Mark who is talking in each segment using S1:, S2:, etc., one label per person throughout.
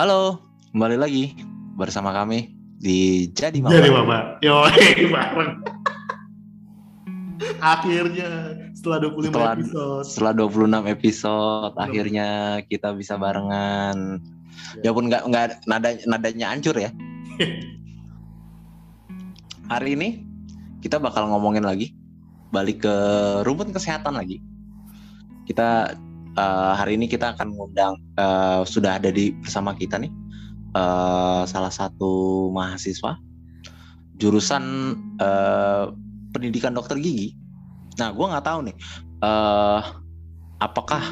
S1: Halo, kembali lagi bersama kami di Jadi Mama.
S2: Jadi mama, yo bareng. Akhirnya setelah 25
S1: Setelah-
S2: episode.
S1: Setelah 26 episode, akhirnya kita bisa barengan. Ya pun nggak nggak nada nadanya hancur ya. Hari ini kita bakal ngomongin lagi, balik ke rumput kesehatan lagi. Kita eh, hari ini kita akan ngundang eh, sudah ada di bersama kita nih eh, salah satu mahasiswa jurusan eh, pendidikan dokter gigi. Nah, gua nggak tahu nih, eh, apakah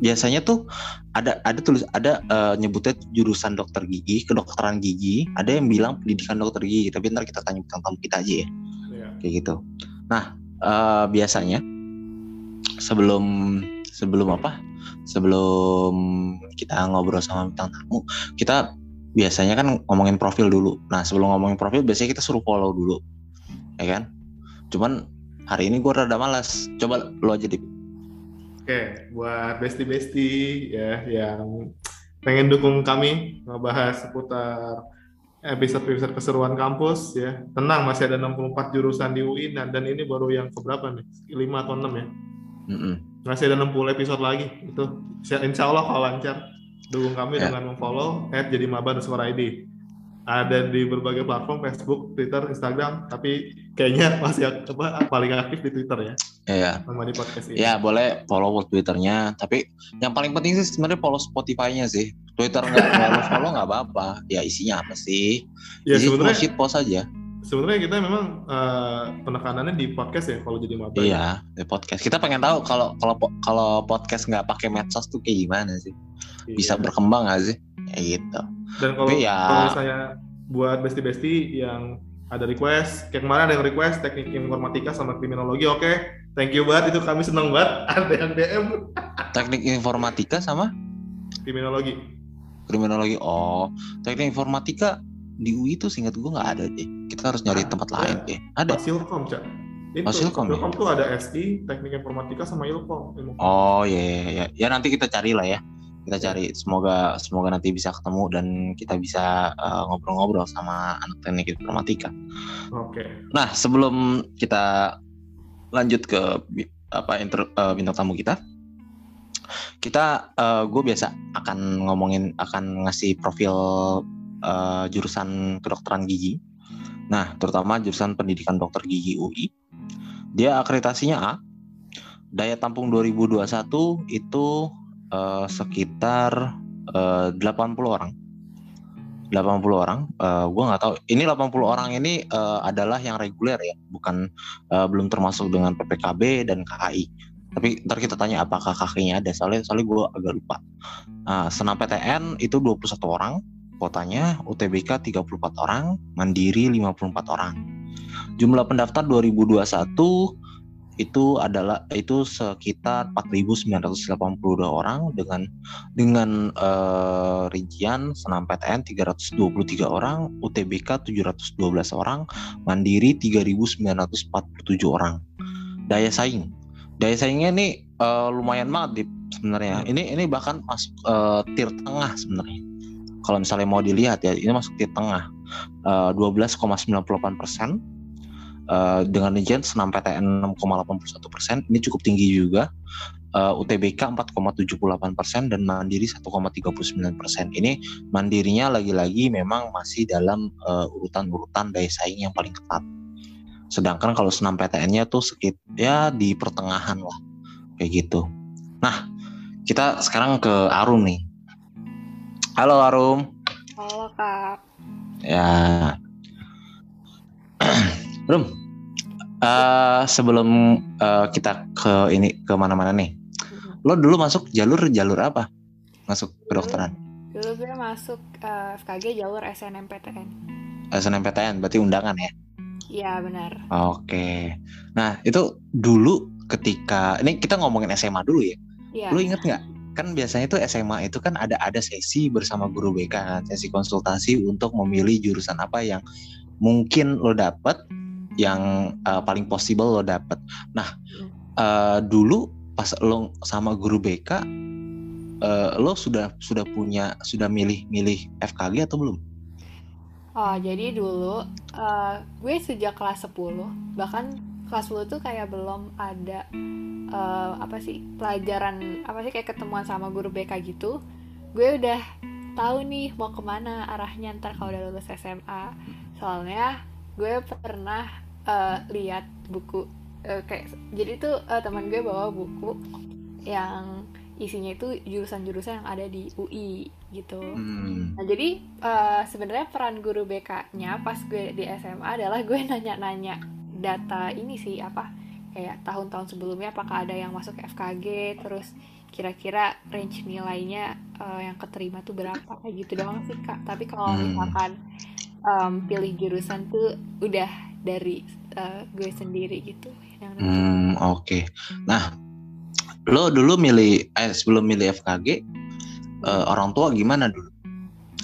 S1: biasanya tuh ada ada tulis ada eh, nyebutnya jurusan dokter gigi, kedokteran gigi. Ada yang bilang pendidikan dokter gigi, tapi ntar kita tanya tentang tamu kita aja ya,
S2: Iya.
S1: kayak gitu. Nah, eh, biasanya sebelum sebelum apa? Sebelum kita ngobrol sama bintang tamu, kita biasanya kan ngomongin profil dulu. Nah, sebelum ngomongin profil, biasanya kita suruh follow dulu, ya kan? Cuman hari ini gue rada malas. Coba lo aja di
S2: Oke, buat bestie-bestie ya yang pengen dukung kami ngebahas seputar episode-episode keseruan kampus ya. Tenang, masih ada 64 jurusan di UI dan ini baru yang keberapa nih? 5 atau 6 ya?
S1: Mm-mm.
S2: Masih ada 60 episode lagi. Itu insya Allah kalau lancar dukung kami
S1: Ya.
S2: dengan memfollow jadi maba underscore ID. Ada di berbagai platform Facebook, Twitter, Instagram, tapi kayaknya masih apa paling aktif di Twitter ya,
S1: Ya,
S2: sama di podcast ini.
S1: ya boleh follow Twitternya. Tapi yang paling penting sih sebenarnya follow Spotify-nya sih. Twitter nggak nggak lo follow nggak apa-apa. Ya isinya apa sih?
S2: Ya
S1: Isi shit post aja.
S2: Sebenarnya kita memang eh, penekanannya di podcast ya kalau jadi maba.
S1: Iya, di podcast. Kita pengen tahu kalau kalau kalau podcast nggak pakai medsos tuh kayak gimana sih?
S2: Iya.
S1: Bisa berkembang nggak sih? Kayak gitu.
S2: Dan kalau
S1: Tapi ya-
S2: kalau misalnya buat bestie-bestie yang ada request, kayak kemarin ada yang request teknik informatika sama kriminologi, oke, thank you banget itu kami seneng banget ada yang DM
S1: Teknik informatika sama
S2: kriminologi.
S1: kriminologi. Oh, teknik informatika di UI tuh singkat gue nggak ada deh. Kita harus nyari tempat
S2: Ada.
S1: lain deh. Ada.
S2: Fasilkom, Cak. Itu,
S1: Oh, Silkom ya?
S2: Silkom tuh ada SI, teknik informatika sama ilkom. ilmu.
S1: Oh iya, iya, iya. ya nanti kita cari lah ya. Kita cari semoga semoga nanti bisa ketemu dan kita bisa uh, ngobrol-ngobrol sama anak teknik informatika.
S2: Oke.
S1: Nah sebelum kita lanjut ke apa inter, uh, bintang tamu kita, kita gue biasa akan ngomongin akan ngasih profil uh, jurusan kedokteran gigi. Nah terutama jurusan pendidikan dokter gigi UI. Dia akreditasinya A. Daya tampung 2021 itu eh, sekitar eh, 80 orang. 80 orang, eh, gua nggak tahu. Ini 80 orang ini eh, adalah yang reguler ya, bukan eh, belum termasuk dengan PPKB dan KKI. Tapi ntar kita tanya apakah KKI-nya ada, soalnya soalnya gue agak lupa. Nah, Senam PTN itu 21 orang, kotanya UTBK 34 orang, Mandiri 54 orang. Jumlah pendaftar 2021 itu adalah itu sekitar 4.982 orang dengan dengan eh, rincian Senam PTN 323 orang, UTBK 712 orang, Mandiri 3.947 orang. Daya saing, daya saingnya ini eh, lumayan banget sebenarnya. Ini ini bahkan masuk eh, tier tengah sebenarnya. Kalau misalnya mau dilihat ya, ini masuk tier tengah. Eh, 12,98 persen. Eh, dengan rincian senam PTN 6,81 persen ini cukup tinggi juga. Eh, UTBK 4,78 persen dan Mandiri 1,39 persen. Ini Mandirinya lagi-lagi memang masih dalam eh, urutan-urutan daya saing yang paling ketat. Sedangkan kalau senam PTN-nya tuh sekit ya di pertengahan lah. Kayak gitu. Nah kita sekarang ke Arum nih halo Arum
S3: Halo kak.
S1: Ya. Rum, eh, sebelum eh, kita ke ini ke mana-mana nih, lo dulu masuk jalur jalur apa? Masuk kedokteran,
S3: Dulu gue masuk eh, FKG jalur SNMPTN.
S1: SNMPTN, berarti undangan ya?
S3: Iya benar.
S1: Oke. Nah itu dulu ketika ini kita ngomongin SMA dulu ya.
S3: Iya.
S1: Lo inget nggak? Kan biasanya itu SMA itu kan ada ada sesi bersama guru BK, kan, sesi konsultasi untuk memilih jurusan apa yang mungkin lo dapet, yang eh, paling possible lo dapet. Nah eh, dulu pas lo sama guru BK eh, lo sudah sudah punya sudah milih milih FKG atau belum?
S3: Oh, jadi dulu eh, gue sejak kelas 10, bahkan kelas 10 tuh kayak belum ada eh, apa sih pelajaran apa sih kayak ketemuan sama guru BK gitu. Gue udah tahu nih mau ke mana arahnya ntar kalau udah lulus SMA. Soalnya gue pernah eh, lihat buku eh, kayak jadi tuh eh, teman gue bawa buku yang isinya itu jurusan-jurusan yang ada di UI gitu.
S1: Hmm.
S3: Nah, jadi eh, sebenarnya peran guru BK-nya pas gue di SMA adalah gue nanya-nanya data ini sih apa kayak tahun-tahun sebelumnya apakah ada yang masuk ke FKG terus kira-kira range nilainya eh, yang keterima tuh berapa kayak gitu doang sih Kak. Tapi kalau
S1: Hmm.
S3: misalkan em, pilih jurusan tuh udah dari eh, gue sendiri gitu yang.
S1: Hmm, oke. Nah, lo dulu milih eh sebelum milih FKG eh, orang tua gimana dulu?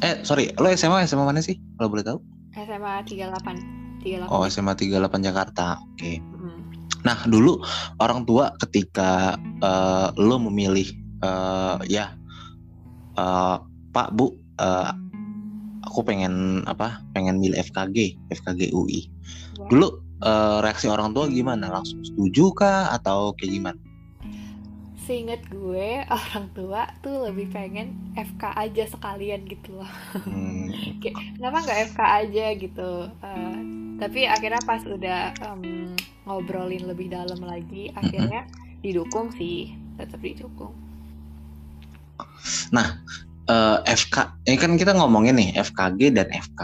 S1: Eh, sorry, lo SMA SMA mana sih? Kalau boleh tahu?
S3: SMA 38 38
S1: Oh, SMA 38 Jakarta. Oke.
S3: Hmm.
S1: Nah, dulu orang tua ketika eh, lo memilih eh, ya eh, Pak Bu, eh, aku pengen apa? Pengen milih FKG, FKG UI.
S3: Ya.
S1: Dulu eh, reaksi orang tua gimana? Langsung setuju kah atau kayak gimana?
S3: Seinget gue orang tua tuh lebih pengen FK aja sekalian gitu loh.
S1: Hmm,
S3: Kenapa nggak FK aja gitu? Eh, tapi akhirnya pas udah em, ngobrolin lebih dalam lagi, akhirnya didukung sih, tetap didukung.
S1: eh, FK, ini kan kita ngomongin nih FKG dan FK.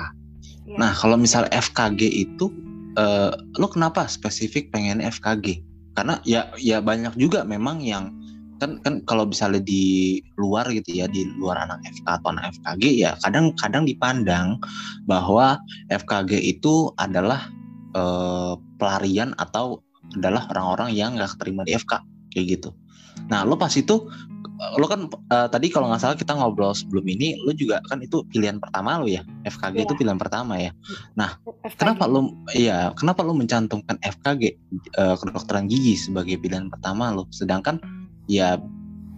S3: Ya.
S1: Nah, kalau misal FKG itu, eh, lo kenapa spesifik pengen FKG? Karena ya ya banyak juga memang yang kan kan kalau misalnya di luar gitu ya di luar anak FK atau anak FKG ya kadang-kadang dipandang bahwa FKG itu adalah eh, pelarian atau adalah orang-orang yang nggak terima di FK kayak gitu. Nah, lo pas itu lo kan eh, tadi kalau nggak salah kita ngobrol sebelum ini, lo juga kan itu pilihan pertama lo ya. FKG
S3: Iya.
S1: itu pilihan pertama ya.
S3: FKG.
S1: Kenapa lo iya, kenapa lo mencantumkan FKG eh, kedokteran gigi sebagai pilihan pertama lo? Sedangkan ya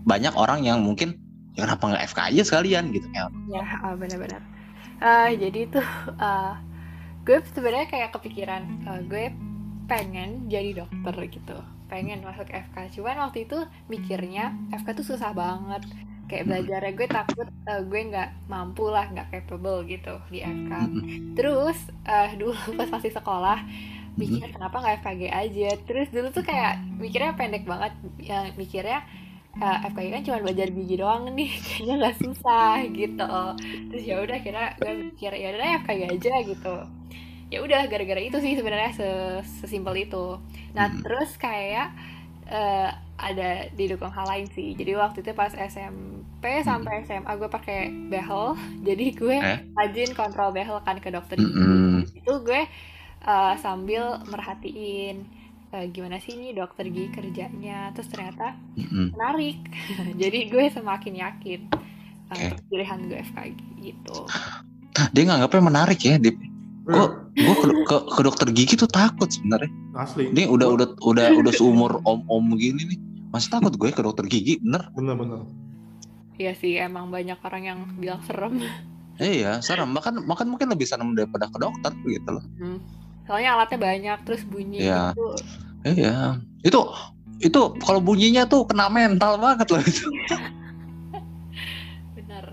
S1: banyak orang yang mungkin ya kenapa nggak FK aja sekalian gitu ya.
S3: Ya, ah, benar-benar. Eh, jadi tuh eh, gue sebenarnya kayak kepikiran eh, gue pengen jadi dokter gitu, pengen masuk FK. Cuman waktu itu mikirnya FK tuh susah banget. Kayak belajarnya gue takut eh, gue nggak mampu lah, nggak capable gitu di FK. Terus eh, dulu pas masih sekolah mikir kenapa nggak FKG aja. Terus dulu tuh kayak mikirnya pendek banget, ya, mikirnya eh, FKG kan cuma belajar gigi doang nih, kayaknya nggak susah gitu. Terus ya udah kira gue mikir ya udah FKG aja gitu. Ya udah gara-gara itu sih sebenarnya se- sesimpel itu. Nah
S1: Hmm.
S3: terus kayak eh, ada didukung hal lain sih. Jadi waktu itu pas SMP sampai SMA gue pakai behel. Jadi gue
S1: Eh?
S3: rajin kontrol behel kan ke dokter.
S1: Mm-mm.
S3: Itu gue uh, sambil merhatiin uh, gimana sih ini dokter gigi kerjanya. Terus ternyata
S1: Mm-mm.
S3: menarik. Jadi gue semakin yakin uh,
S1: Oke.
S3: untuk pilihan gue FKG gitu.
S1: Dia nganggapnya menarik ya. Dip. Gue gue ke, ke, ke dokter gigi tuh takut sebenarnya.
S2: asli
S1: Ini udah udah udah udah seumur om-om gini nih. Masih takut gue ke dokter gigi, bener?
S2: bener-bener
S3: Iya sih emang banyak orang yang bilang serem.
S1: Iya, serem. Bahkan bahkan mungkin lebih serem daripada ke dokter gitu loh.
S3: Hmm. Soalnya alatnya banyak terus bunyi
S1: Iya.
S3: itu
S1: Iya. Itu itu kalau bunyinya tuh kena mental banget loh itu.
S3: benar.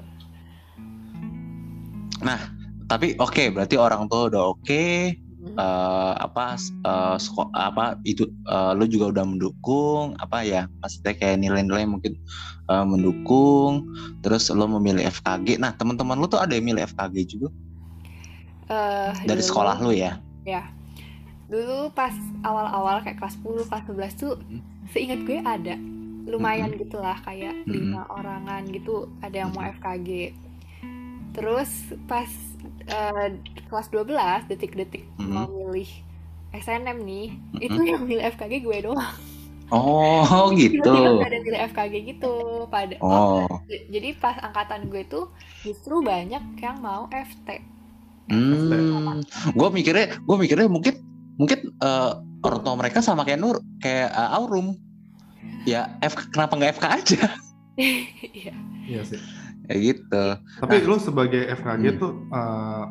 S1: Tapi oke, berarti orang tua udah oke.
S3: Hmm.
S1: eh, apa seko- apa itu eh, lu juga udah mendukung apa ya maksudnya kayak nilai-nilai mungkin eh, mendukung terus lo memilih FKG nah teman-teman lu tuh ada yang milih FKG juga
S3: Eh,
S1: dari
S3: dulu-
S1: sekolah lu ya
S3: dulu pas awal-awal kayak kelas 10, kelas 11 tuh
S1: Mhm.
S3: seingat gue ada. Lumayan gitu lah kayak
S1: Mhm.
S3: lima orangan gitu ada yang mau. FKG terus pas eh, kelas 12 detik-detik mau milih SNM nih itu yang milih FKG gue doang.
S1: Oh gitu.
S3: tiba-tiba ada milih FKG gitu. Pada
S1: oh
S3: j- jadi pas angkatan gue tuh justru banyak yang mau FT
S1: hmm gue mikirnya gue mikirnya mungkin mungkin eh, orang tua mereka sama kayak Nur kayak eh, Aurum ya F kenapa nggak FK aja
S3: Iya.
S2: Iya sih.
S1: ya gitu
S2: Tapi
S1: Nah.
S2: lu sebagai FKG
S1: Hmm.
S2: tuh eh,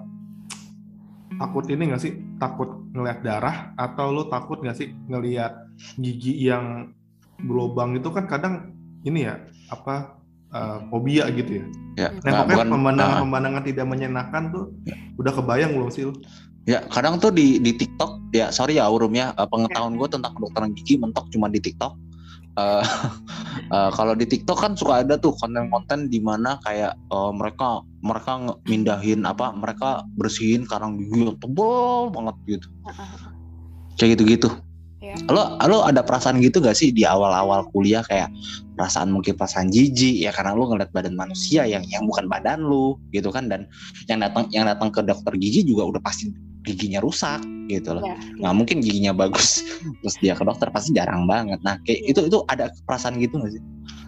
S2: takut ini nggak sih? Takut ngelihat darah atau lu takut nggak sih ngelihat gigi yang berlubang itu kan kadang ini ya apa eh, fobia gitu ya.
S1: ya
S2: Nah,
S1: nggak,
S2: pokoknya
S1: bukan- ah,
S2: pemandangan-pemandangan tidak menyenangkan tuh udah kebayang belum sih lu?
S1: Ya kadang tuh di di TikTok ya sorry ya Aurum ya eh, pengetahuan gue tentang kedokteran gigi mentok cuma di TikTok. Eh, eh, kalau di TikTok kan suka ada tuh konten-konten di mana kayak eh, mereka mereka mindahin apa mereka bersihin karang gigi yang tebel banget gitu. Kayak gitu-gitu.
S3: Iya.
S1: Lo lo ada perasaan gitu gak sih di awal-awal kuliah kayak perasaan mungkin perasaan jijik ya karena lo ngeliat badan manusia yang yang bukan badan lu gitu kan dan yang datang yang datang ke dokter gigi juga udah pasti giginya rusak gitu loh.
S3: Iya.
S1: nggak mungkin giginya bagus terus dia ke dokter pasti jarang banget nah kayak
S3: Iya.
S1: itu itu ada perasaan gitu nggak sih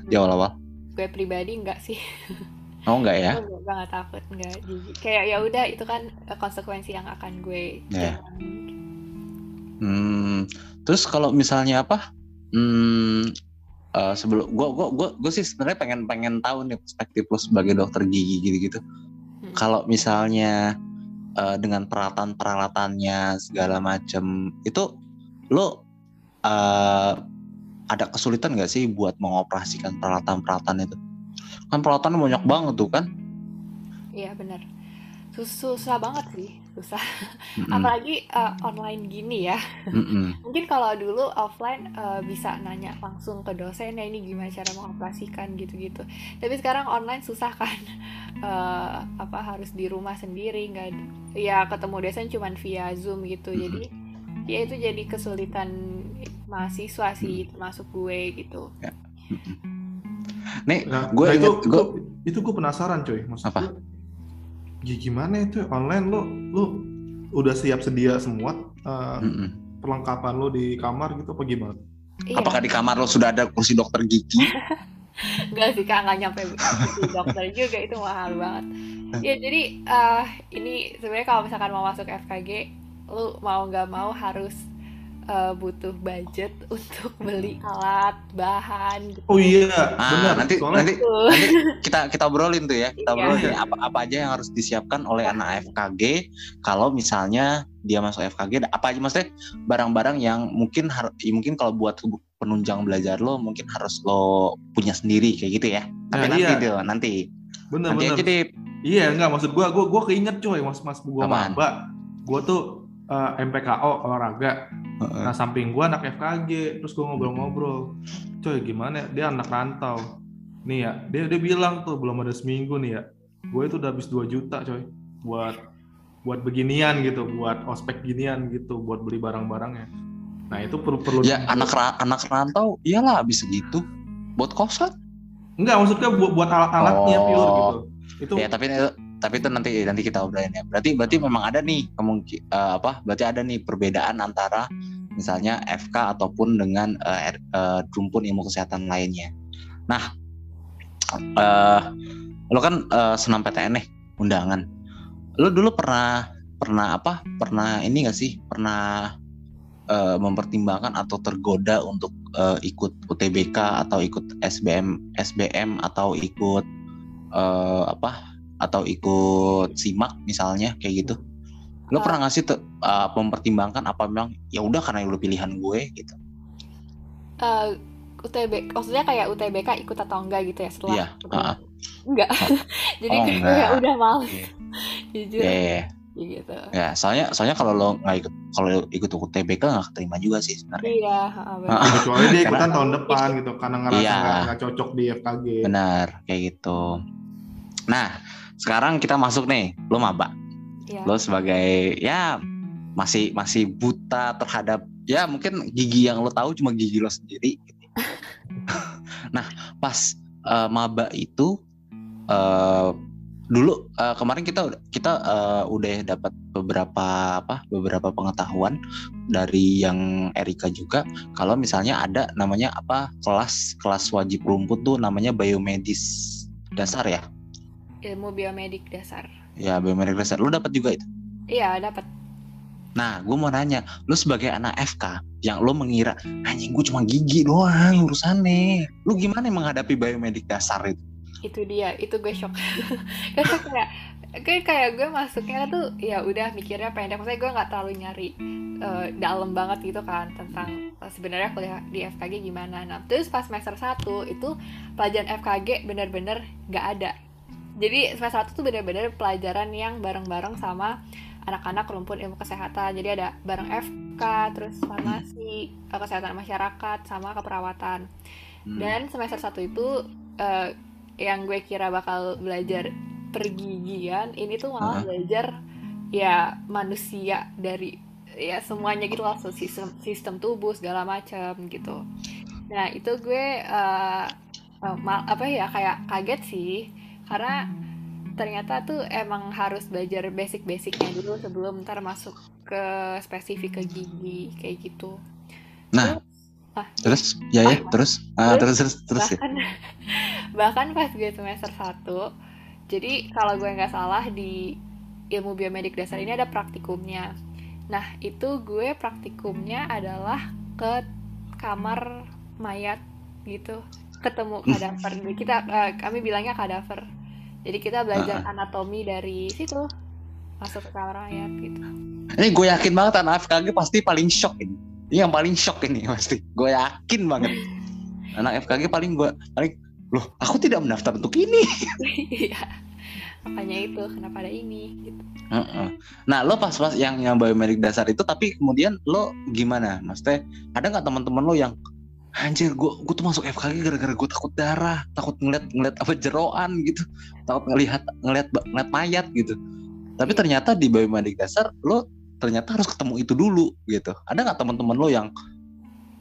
S1: di awal-awal
S3: Gue pribadi enggak sih.
S1: oh enggak ya
S3: Gue enggak, enggak takut, enggak jijik. Kayak ya udah itu kan eh, konsekuensi yang akan gue jalani.
S1: hmm, terus kalau misalnya apa hmm, eh, sebelum gua gua gua gua sih sebenarnya pengen pengen tahu nih perspektif lo sebagai dokter gigi gitu-gitu
S3: Hmm.
S1: kalau misalnya eh, dengan peralatan peralatannya segala macem itu lo eh, ada kesulitan nggak sih buat mengoperasikan peralatan-peralatan itu kan peralatan banyak banget tuh kan
S3: Iya benar. Sus- Susah banget sih, susah.
S1: Mm-mm,
S3: Apalagi eh, online gini ya.
S1: mm-mm.
S3: Mungkin kalau dulu offline eh, bisa nanya langsung ke dosen ya ini gimana cara mengoperasikan gitu-gitu. Tapi sekarang online susah kan. Eh, apa harus di rumah sendiri nggak ya ketemu dosen cuman via Zoom gitu.
S1: Mhm.
S3: Jadi ya itu jadi kesulitan mahasiswa sih termasuk gue gitu.
S1: nih
S2: Nah,
S1: gue
S2: nah itu,
S1: gue
S2: itu itu gue penasaran coy. Maksud
S1: Apa?
S2: gue, ya gimana itu online lu lu udah siap sedia semua eh,
S1: Mm-mm.
S2: perlengkapan lu di kamar gitu apa gimana?
S3: Iya.
S1: apakah di kamar lo sudah ada kursi dokter gigi
S3: Enggak sih kak, nggak nyampe ke dokter juga itu mahal banget. Ya jadi eh ini sebenarnya kalau misalkan mau masuk FKG, lu mau nggak mau harus eh, butuh budget untuk beli alat, bahan. Gitu.
S2: Oh iya,
S1: ah
S2: benar.
S1: nanti
S2: Soalnya
S1: nanti nanti kita kita obrolin tuh ya kita
S3: Iya.
S1: obrolin ya, apa apa aja yang harus disiapkan oleh anak FKG kalau misalnya dia masuk FKG apa aja maksudnya barang-barang yang mungkin har- ya mungkin kalau buat penunjang belajar lo mungkin harus lo punya sendiri kayak gitu ya tapi
S2: Nah,
S1: nanti
S2: iya.
S1: deh nanti
S2: bener
S1: nanti
S2: bener.
S1: aja deh
S2: Iya enggak maksud gua gua gua keinget coy mas mas gua maba. Gua tuh eh, MPKO olahraga.
S1: Heeh.
S2: Nah samping gua anak FKG, terus gua ngobrol-ngobrol. Coy gimana? ya? Dia anak rantau. Nih ya, dia dia bilang tuh belum ada seminggu nih ya. Gue itu udah habis 2 juta coy buat buat beginian gitu, buat ospek ginian gitu, buat beli barang-barangnya. Nah itu perlu perlu
S1: ya anak ra- anak rantau iyalah habis segitu buat kosan
S2: enggak maksudnya buat buat alat-alatnya
S1: Oh.
S2: pure gitu. Itu
S1: ya tapi tapi itu nanti nanti kita obrolin ya. Berarti berarti memang ada nih kemungkin apa berarti ada nih perbedaan antara misalnya FK ataupun dengan eh, R- eh, rumpun ilmu kesehatan lainnya. Nah eh lo kan eh, senam PTN nih undangan. Lo dulu pernah pernah apa pernah ini gak sih? Pernah eh, mempertimbangkan atau tergoda untuk eh, ikut UTBK atau ikut SBM SBM atau ikut eh, apa atau ikut simak misalnya kayak gitu lo
S3: Ah.
S1: pernah nggak sih tuh uh, mempertimbangkan apa memang ya udah karena udah pilihan gue gitu
S3: Eh, UTB, maksudnya kayak UTBK ikut atau enggak gitu ya setelah
S1: Iya,
S3: setelah-
S1: ah.
S3: enggak. Jadi
S1: Oh,
S3: kayak
S1: enggak.
S3: udah males
S1: Iya.
S3: jujur
S1: ya ya, ya.
S3: gitu.
S1: Ya, soalnya soalnya kalau lo nggak ikut kalau ikut UTBK nggak keterima juga sih sebenarnya
S3: Iya,
S2: kecuali dia ikutan
S1: Karena-
S2: tahun depan gitu karena ngerasa
S1: Iya.
S2: nggak cocok di FKG.
S1: benar kayak gitu nah sekarang kita masuk nih lo maba
S3: Iya.
S1: lo sebagai ya masih masih buta terhadap ya mungkin gigi yang lo tahu cuma gigi lo sendiri gitu. nah pas eh, maba itu eh, dulu eh, kemarin kita kita eh, udah dapat beberapa apa beberapa pengetahuan dari yang Erika juga kalau misalnya ada namanya apa kelas kelas wajib rumput tuh namanya biomedis dasar ya
S3: Ilmu biomedik dasar.
S1: ya biomedik dasar lo dapat juga itu
S3: Iya, dapat.
S1: Nah, gue mau nanya, lu sebagai anak FK yang lo mengira anjing gue cuma gigi doang urusannya, lu gimana menghadapi biomedik dasar itu?
S3: Itu dia, itu gue shock. Karena kayak kayak kayak gue masuknya tuh ya udah mikirnya pendek, maksudnya gue nggak terlalu nyari uh, dalam banget gitu kan tentang uh, sebenarnya kuliah di FKG gimana. Nah, terus pas semester 1 itu pelajaran FKG bener-bener nggak ada. Jadi semester 1 tuh bener-bener pelajaran yang bareng-bareng sama anak-anak rumpun ilmu kesehatan. Jadi ada bareng FK terus farmasi eh, kesehatan masyarakat sama keperawatan. Hmm. dan semester satu itu uh, yang gue kira bakal belajar pergigian ini tuh malah uh -huh. belajar ya manusia dari ya semuanya gitu lah. Sistem sistem tubuh segala macam gitu. Nah itu gue uh, uh, apa ya kayak kaget sih karena ternyata tuh emang harus belajar basic-basicnya dulu sebelum ntar masuk ke spesifik ke gigi kayak gitu.
S1: Nah, terus, ah, terus? Ya ya, ah, terus, ah, terus? terus terus
S3: bahkan, ya. bahkan pas gue semester 1 jadi kalau gue nggak salah di ilmu biomedik dasar ini ada praktikumnya. Nah, itu gue praktikumnya adalah ke kamar mayat gitu. Ketemu kadaver. Kita uh, kami bilangnya kadaver jadi kita belajar uh. anatomi dari situ masuk ke kamar mayat gitu.
S1: Ini gue yakin banget anak FKG pasti paling shock ini. Ini yang paling shock ini pasti. Gue yakin banget. anak FKG paling gue paling loh aku tidak mendaftar untuk ini.
S3: Iya. Makanya itu kenapa ada ini gitu.
S1: Nah lo pas pas yang yang biomedik dasar itu tapi kemudian lo gimana? Maksudnya ada nggak teman-teman lo yang anjir gue gue tuh masuk FKG gara-gara gue takut darah takut ngeliat ngeliat apa jeroan gitu. Takut ngelihat ngeliat ngeliat mayat gitu. Tapi ternyata di biomedik dasar lo ternyata harus ketemu itu dulu gitu. Ada nggak teman-teman lo yang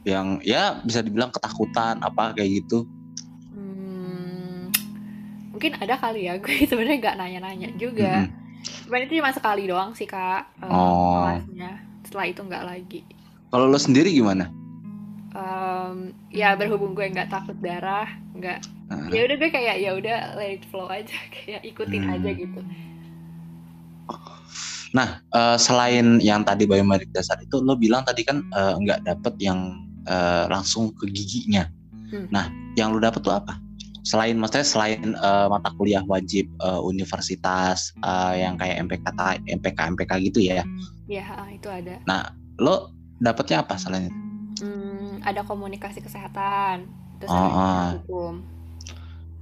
S1: yang ya bisa dibilang ketakutan apa kayak gitu?
S3: Hmm, mungkin ada kali ya. Gue sebenarnya nggak nanya-nanya juga. Hmm. Cuman itu cuma sekali doang sih kak uh, oh. kelasnya. Setelah itu nggak lagi.
S1: Kalau lo sendiri gimana
S3: um, ya berhubung gue nggak takut darah nggak uh. ya udah gue kayak ya udah let it flow aja kayak ikutin hmm. aja gitu
S1: nah uh, selain yang tadi biometrik dasar itu lo bilang tadi kan uh, nggak dapet yang uh, langsung ke giginya hmm. nah yang lo dapet tuh apa selain maksudnya selain uh, mata kuliah wajib uh, universitas uh, yang kayak MPK MPK MPK gitu ya
S3: ya itu ada
S1: nah lo dapetnya apa selain itu
S3: ada komunikasi kesehatan, terus oh, ada ah. hukum.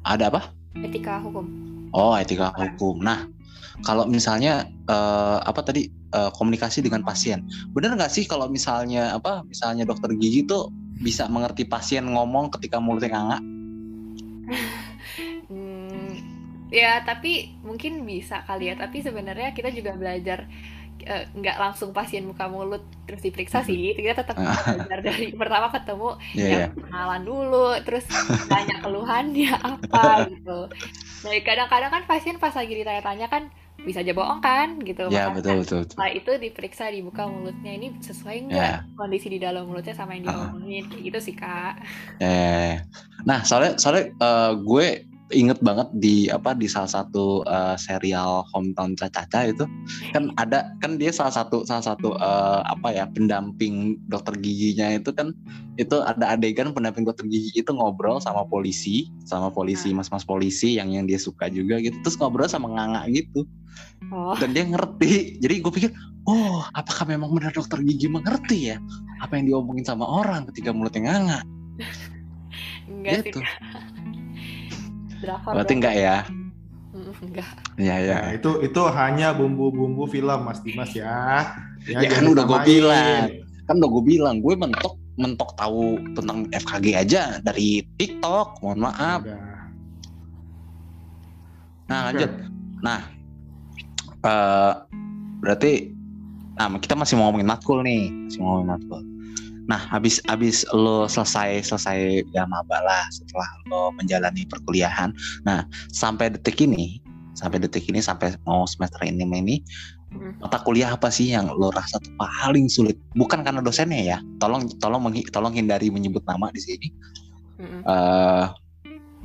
S1: Ada apa?
S3: Etika hukum.
S1: Oh, etika hukum. Nah, kalau misalnya uh, apa tadi uh, komunikasi dengan pasien, benar nggak sih kalau misalnya apa, misalnya dokter gigi tuh bisa mengerti pasien ngomong ketika mulutnya nganga?
S3: hmm, ya, tapi mungkin bisa kali ya. Tapi sebenarnya kita juga belajar Nggak uh, langsung pasien muka mulut terus diperiksa sih kita tetap belajar dari pertama ketemu yeah, ya yeah. kenalan dulu terus tanya keluhannya apa gitu dari kadang-kadang kan pasien pas lagi ditanya-tanya kan bisa aja bohong kan gitu
S1: yeah, betul, betul,
S3: betul. setelah itu diperiksa dibuka mulutnya ini sesuai nggak yeah. kondisi di dalam mulutnya sama yang diomongin uh. kayak gitu sih kak
S1: eh nah soalnya soalnya uh, gue inget banget di apa di salah satu uh, serial Hometown Caca itu kan ada kan dia salah satu salah satu uh, apa ya pendamping dokter giginya itu kan itu ada adegan pendamping dokter gigi itu ngobrol sama polisi sama polisi nah. mas-mas polisi yang yang dia suka juga gitu terus ngobrol sama nganga gitu oh. dan dia ngerti jadi gue pikir oh apakah memang benar dokter gigi mengerti ya apa yang diomongin sama orang ketika mulutnya nganga
S3: Enggak gitu. sih
S1: Drakor Berarti enggak ya?
S3: Enggak.
S1: Ya ya.
S2: Nah, itu itu hanya bumbu-bumbu film Mas Dimas ya.
S1: Ya, ya kan udah gue bilang. Kan udah gue bilang, gue mentok mentok tahu tentang FKG aja dari TikTok. Mohon maaf. Nah, lanjut. Nah, uh, berarti nah kita masih mau ngomongin matkul nih, masih mau ngomongin matkul. Nah, habis habis lo selesai selesai ya maba lah setelah lo menjalani perkuliahan. Nah, sampai detik ini, sampai detik ini sampai mau semester ini ini hmm. mata kuliah apa sih yang lo rasa tuh paling sulit? Bukan karena dosennya ya. Tolong tolong tolong hindari menyebut nama di sini. Hmm. Uh,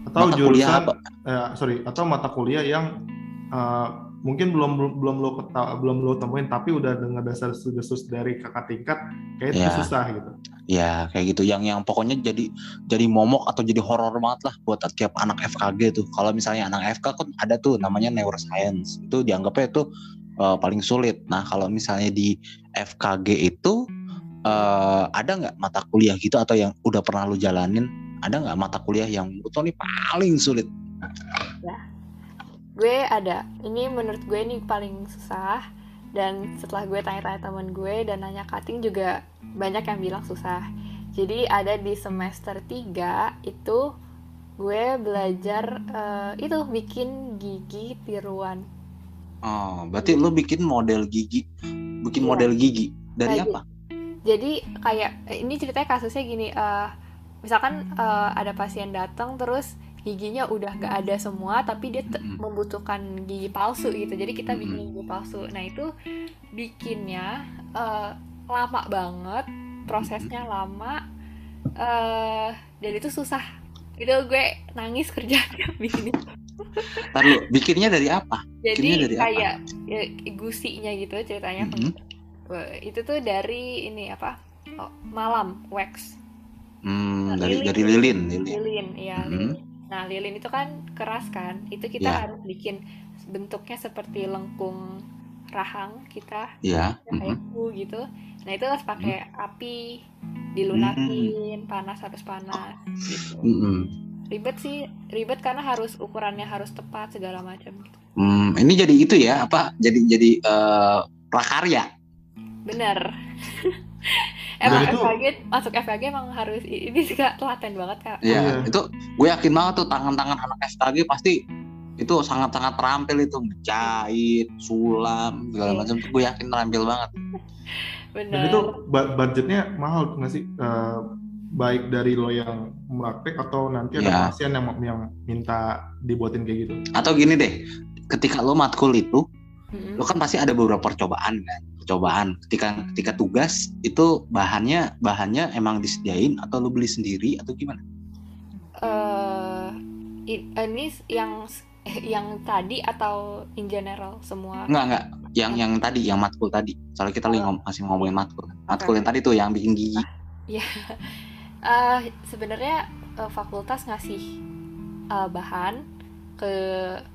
S2: atau mata jurusan, kuliah apa? Eh, sorry, atau mata kuliah yang uh, mungkin belum belum belum lo ketawa, belum lo temuin tapi udah dengar dasar desas dari kakak tingkat kayak itu
S1: Ya.
S2: susah gitu.
S1: Ya kayak gitu yang yang pokoknya jadi jadi momok atau jadi horor banget lah buat tiap anak FKG tuh. Kalau misalnya anak FK kan ada tuh namanya neuroscience. Itu dianggapnya itu eh, paling sulit. Nah, kalau misalnya di FKG itu eh, ada nggak mata kuliah gitu atau yang udah pernah lu jalanin? Ada nggak mata kuliah yang betul nih paling sulit?
S3: Gue ada. Ini menurut gue ini paling susah. Dan setelah gue tanya-tanya temen gue dan nanya cutting juga banyak yang bilang susah. Jadi ada di semester 3 itu gue belajar eh, itu bikin gigi tiruan.
S1: Oh, berarti lu bikin model gigi, bikin
S3: Iya.
S1: model gigi. Dari
S3: Kayak
S1: apa?
S3: jadi kayak eh, ini ceritanya kasusnya gini eh, misalkan eh, ada pasien datang terus giginya udah gak ada semua tapi dia
S1: Mm-mm.
S3: membutuhkan gigi palsu gitu jadi kita bikin
S1: Mm-mm.
S3: gigi palsu nah itu bikinnya eh, lama banget prosesnya lama eh dan itu susah itu gue nangis kerjanya bikin itu.
S1: Bikinnya dari apa?
S3: jadi
S1: Bikinnya dari apa?
S3: kayak ya, gusinya gitu ceritanya
S1: Mhm.
S3: Wah, itu tuh dari ini apa oh, malam wax
S1: Hmm,
S3: Nah,
S1: dari
S3: lilin.
S1: dari lilin, lilin.
S3: lilin ya
S1: Mhm.
S3: lilin. Nah lilin itu kan keras kan itu kita
S1: Ya.
S3: harus bikin bentuknya seperti lengkung rahang kita
S1: Ya.
S3: kayak
S1: mhm.
S3: ku gitu nah itu harus pakai
S1: Hmm.
S3: api dilunakin panas harus panas gitu
S1: Mhm.
S3: ribet sih ribet karena harus ukurannya harus tepat segala macam gitu
S1: Hmm, ini jadi itu ya apa? Jadi jadi eh, prakarya.
S3: bener emang
S2: itu-
S3: FKG masuk FKG emang harus ini juga telaten banget kak
S1: Iya,
S2: Iya.
S1: itu gue yakin banget tuh tangan-tangan anak FKG pasti itu sangat-sangat terampil itu menjahit, sulam segala
S3: Iya.
S1: macam. Gue yakin terampil banget.
S3: bener
S2: Dan itu budgetnya mahal nggak sih? Eh, baik dari lo yang praktek atau nanti ada
S1: Ya.
S2: pasien yang yang minta dibuatin kayak gitu.
S1: Atau gini deh, ketika lo matkul itu,
S3: Mm-mm.
S1: lo kan pasti ada beberapa percobaan kan. Percobaan. Ketika ketika tugas itu bahannya bahannya emang disediain atau lo beli sendiri atau gimana?
S3: eh i- ini yang yang tadi atau in general semua?
S1: Enggak enggak, yang yang tadi yang matkul tadi. Soalnya kita lagi ngom- masih ngomongin matkul. Matkul yang tadi tuh yang bikin gigi.
S3: Eh, sebenarnya eh, fakultas ngasih eh, bahan ke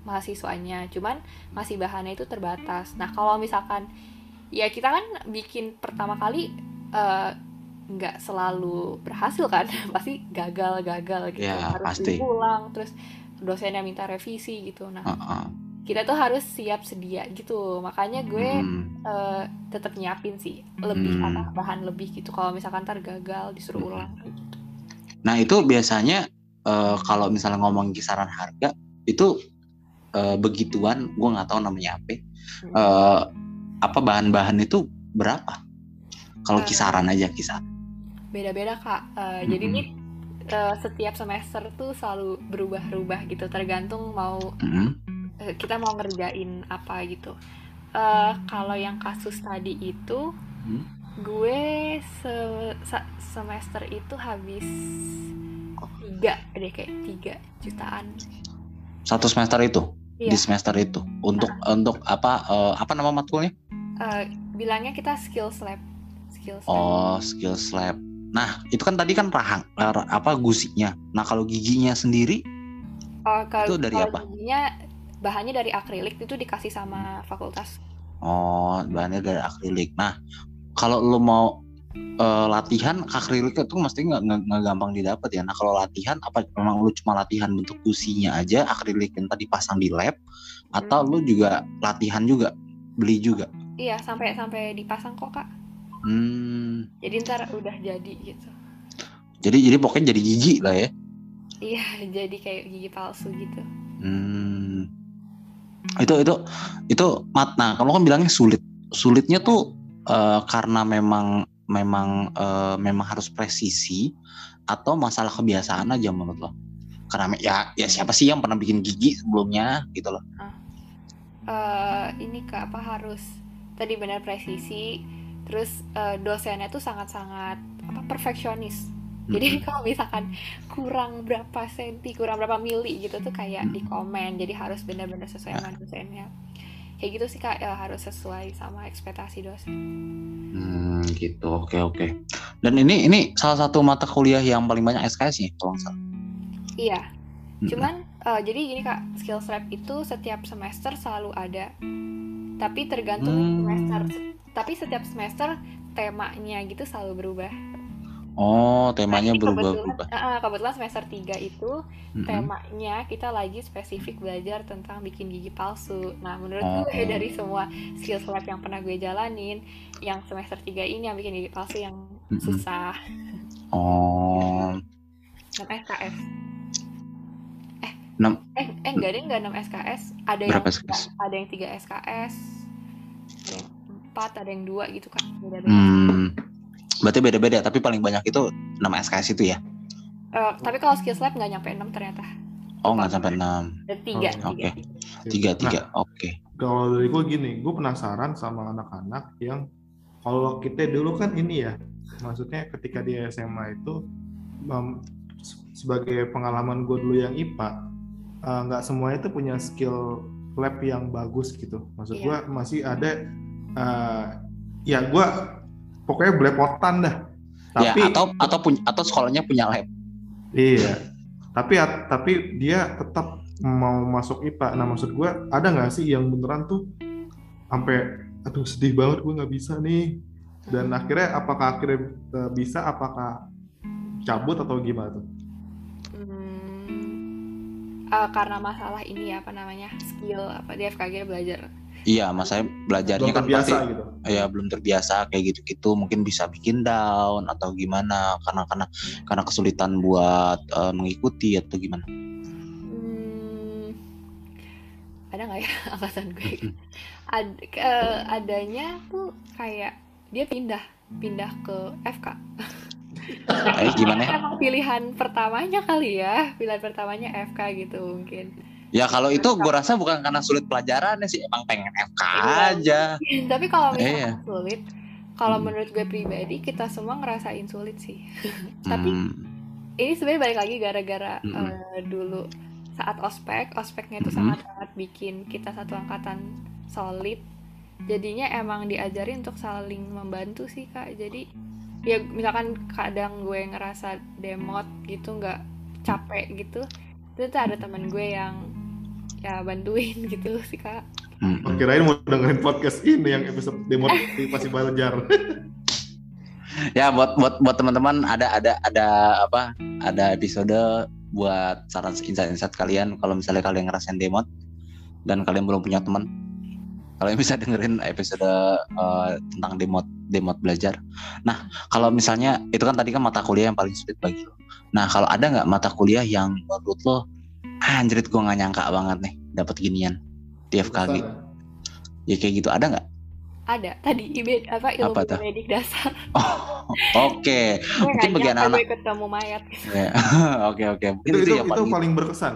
S3: mahasiswanya. Cuman ngasih bahannya itu terbatas. Nah kalau misalkan ya kita kan bikin pertama kali eh, nggak selalu berhasil kan pasti gagal gagal gitu
S1: Ya,
S3: harus
S1: pasti.
S3: diulang terus dosennya minta revisi gitu nah
S1: Heeh.
S3: kita tuh harus siap sedia gitu makanya gue
S1: Hmm.
S3: eh, tetap nyiapin sih lebih
S1: Hmm.
S3: apa bahan lebih gitu kalau misalkan ntar gagal disuruh
S1: Hmm.
S3: ulang gitu
S1: Nah itu biasanya eh, kalau misalnya ngomong kisaran harga itu eh, begituan, gue nggak tahu namanya apa.
S3: Hmm.
S1: Apa bahan-bahan itu berapa? Kalau
S3: Eh.
S1: kisaran aja kisaran.
S3: beda-beda kak Eh, jadi
S1: Mm-mm.
S3: ini eh, setiap semester tuh selalu berubah-ubah gitu tergantung mau
S1: Mm-mm.
S3: eh, kita mau ngerjain apa gitu Eh, kalau yang kasus tadi itu
S1: Hmm.
S3: gue se- sa- semester itu habis tiga deh kayak tiga jutaan
S1: Satu semester itu
S3: Iya.
S1: di semester itu untuk untuk apa eh, apa nama matkulnya?
S3: Eh, bilangnya kita skills lab skills lab
S1: Oh skills lab. Nah itu kan tadi kan rahang ra- apa gusinya. Nah kalau giginya sendiri
S3: Oh, kalau
S1: Itu dari
S3: kalau
S1: apa?
S3: giginya bahannya dari akrilik itu dikasih sama fakultas.
S1: Oh, bahannya dari akrilik. Nah, kalau lo mau eh, latihan akrilik itu mesti nggak gampang didapat ya. Nah, kalau latihan apa memang lo cuma latihan bentuk gusinya aja akrilik yang tadi pasang di lab atau lo juga latihan juga beli juga?
S3: Iya, sampai sampai dipasang kok, Kak.
S1: Hmm,
S3: Jadi ntar udah jadi gitu.
S1: jadi jadi pokoknya jadi gigi lah ya.
S3: Iya, jadi kayak gigi palsu gitu.
S1: Hmm. Itu itu itu mat. Nah, kamu kan bilangnya sulit. Sulitnya tuh eh, karena memang memang eh, memang harus presisi atau masalah kebiasaan aja menurut lo? Karena ya ya siapa sih yang pernah bikin gigi sebelumnya gitu loh.
S3: eh ini Kak, apa harus tadi benar presisi, terus eh, dosennya tuh sangat-sangat apa perfeksionis. Jadi kalau misalkan kurang berapa senti, kurang berapa mili gitu tuh kayak
S1: Hmm.
S3: di komen. Jadi harus benar-benar sesuai sama dosennya. kayak gitu sih kak ya harus sesuai sama ekspektasi dosen
S1: Hmm, gitu. Oke, oke. Dan ini ini salah satu mata kuliah yang paling banyak SKS nih, kalau nggak salah.
S3: iya
S1: Mm-mm.
S3: cuman eh, jadi gini kak skills lab itu setiap semester selalu ada tapi tergantung
S1: Hmm.
S3: semester tapi setiap semester temanya gitu selalu berubah
S1: Oh, temanya
S3: Nah,
S1: berubah-berubah.
S3: kebetulan, eh, kebetulan semester 3 itu
S1: Mm-mm.
S3: temanya kita lagi spesifik belajar tentang bikin gigi palsu. Nah, menurut
S1: Oh.
S3: gue dari semua skills lab yang pernah gue jalanin, yang semester 3 ini yang bikin gigi palsu yang
S1: Mm-mm.
S3: susah.
S1: Oh,
S3: 6 SKS. Eh,
S1: Enam-
S3: eh, eh enggak deh, enggak 6 SKS. Ada yang
S1: Berapa
S3: tiga-
S1: SKS?
S3: ada yang 3 SKS. Ada yang 4, ada yang 2 gitu kan. Beda-beda.
S1: hmm. Berarti beda-beda, tapi paling banyak itu 6 SKS itu ya?
S3: Eh, tapi kalau skills lab nggak nyampe 6 ternyata.
S1: Oh, nggak sampai 6.
S3: Ada 3,
S2: Oh,
S1: Oke.
S3: 3.
S1: Tiga,
S2: Nah,
S1: tiga. Oke.
S2: kalau dari gue gini, gue penasaran sama anak-anak yang kalau kita dulu kan ini ya, maksudnya ketika di SMA itu se- sebagai pengalaman gue dulu yang IPA, eh, nggak semuanya itu punya skill lab yang bagus gitu. Maksud
S3: Iya.
S2: gue masih ada, eh, ya gue pokoknya belepotan dah.
S1: Ya,
S2: Tapi
S1: atau atau punya atau sekolahnya punya lab.
S2: Iya. Tapi tapi dia tetap mau masuk IPA. Nah maksud gue ada nggak sih yang beneran tuh sampai aduh sedih banget gue nggak bisa nih. Dan akhirnya apakah akhirnya eh, bisa? Apakah cabut atau gimana tuh?
S3: Eh, karena masalah ini ya apa namanya skill apa di FKG belajar.
S1: Iya, mas saya belajarnya
S2: Belum
S1: kan
S2: terbiasa
S1: pasti
S2: gitu.
S1: ya belum terbiasa kayak gitu-gitu. Mungkin bisa bikin down atau gimana karena karena karena kesulitan buat eh, mengikuti atau gimana.
S3: Hmm, ada nggak ya angkatan gue? Ad, ke- adanya tuh kayak dia pindah pindah ke FK
S1: eh gimana ya?
S3: emang pilihan pertamanya kali ya pilihan pertamanya FK gitu mungkin
S1: ya kalau itu gue rasa bukan karena sulit pelajarannya sih emang pengen FK aja
S3: tapi kalau misalnya
S1: Iya.
S3: sulit kalau
S1: Hmm.
S3: menurut gue pribadi kita semua ngerasain sulit sih tapi
S1: Hmm,
S3: ini sebenarnya balik lagi gara-gara
S1: Mm-mm.
S3: eh, dulu saat ospek ospeknya itu
S1: Mm-mm.
S3: sangat sangat bikin kita satu angkatan solid jadinya emang diajarin untuk saling membantu sih kak jadi ya misalkan kadang gue ngerasa demot gitu nggak capek gitu itu tuh ada teman gue yang ya bantuin gitu sih kak.
S1: Hmm,
S2: kirain mau dengerin podcast ini yang episode demotivasi belajar.
S1: ya buat buat buat teman-teman ada ada ada apa ada episode buat saran insight-insight kalian kalau misalnya kalian ngerasain demot dan kalian belum punya teman kalian bisa dengerin episode eh, tentang demot demot belajar. Nah kalau misalnya itu kan tadi kan mata kuliah yang paling sulit bagi lo. Nah kalau ada nggak mata kuliah yang menurut lo "Ah, anjrit gue nggak nyangka banget nih dapat ginian di FKG ya? Kayak gitu. Ada nggak?
S3: Ada. Tadi IB apa ilmu
S1: Apa
S3: medik dasar.
S1: Oh, oke.
S3: Gue
S1: Mungkin
S3: nggak
S1: bagi
S3: nyangka
S1: anak-anak-
S3: gue ketemu mayat.
S1: Ya, oke oke. Mungkin
S2: Itu,
S1: itu,
S2: itu,
S1: yang
S2: itu
S1: paling
S2: paling berkesan.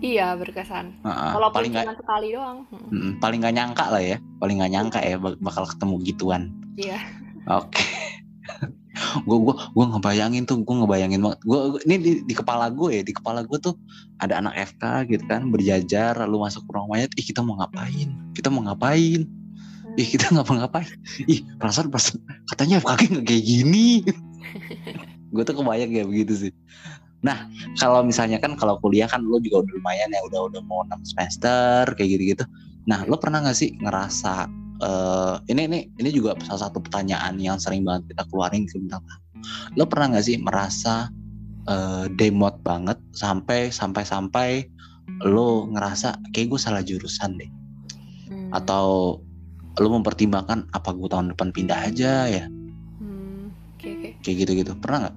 S3: Iya berkesan.
S1: Heeh,
S3: walaupun
S1: paling
S3: cuma sekali doang. Hmm,
S1: mm, paling nggak nyangka lah ya paling nggak nyangka ya bak- bakal ketemu gituan.
S3: Iya.
S1: Oke. Gue gue gue ngebayangin tuh gue ngebayangin banget. Gue ini di, di kepala gue ya di kepala gue tuh ada anak FK gitu kan berjajar lalu masuk ke ruang mayat ih kita mau ngapain? Kita mau ngapain? Ih kita nggak mau ngapain? Ih perasaan perasaan katanya FKG nggak kayak gini. Gue tuh kebayang ya begitu sih nah kalau misalnya kan kalau kuliah kan lo juga udah lumayan ya udah udah mau 6 semester kayak gitu gitu nah lo pernah nggak sih ngerasa eh ini ini ini juga salah satu pertanyaan yang sering banget kita keluarin ke bintang lo pernah nggak sih merasa eh, demot banget sampai sampai sampai lo ngerasa kayak gue salah jurusan deh.
S3: Hmm,
S1: atau lu mempertimbangkan apa gue tahun depan pindah aja ya?
S3: Hmm, oke oke.
S1: Kayak gitu-gitu. Pernah nggak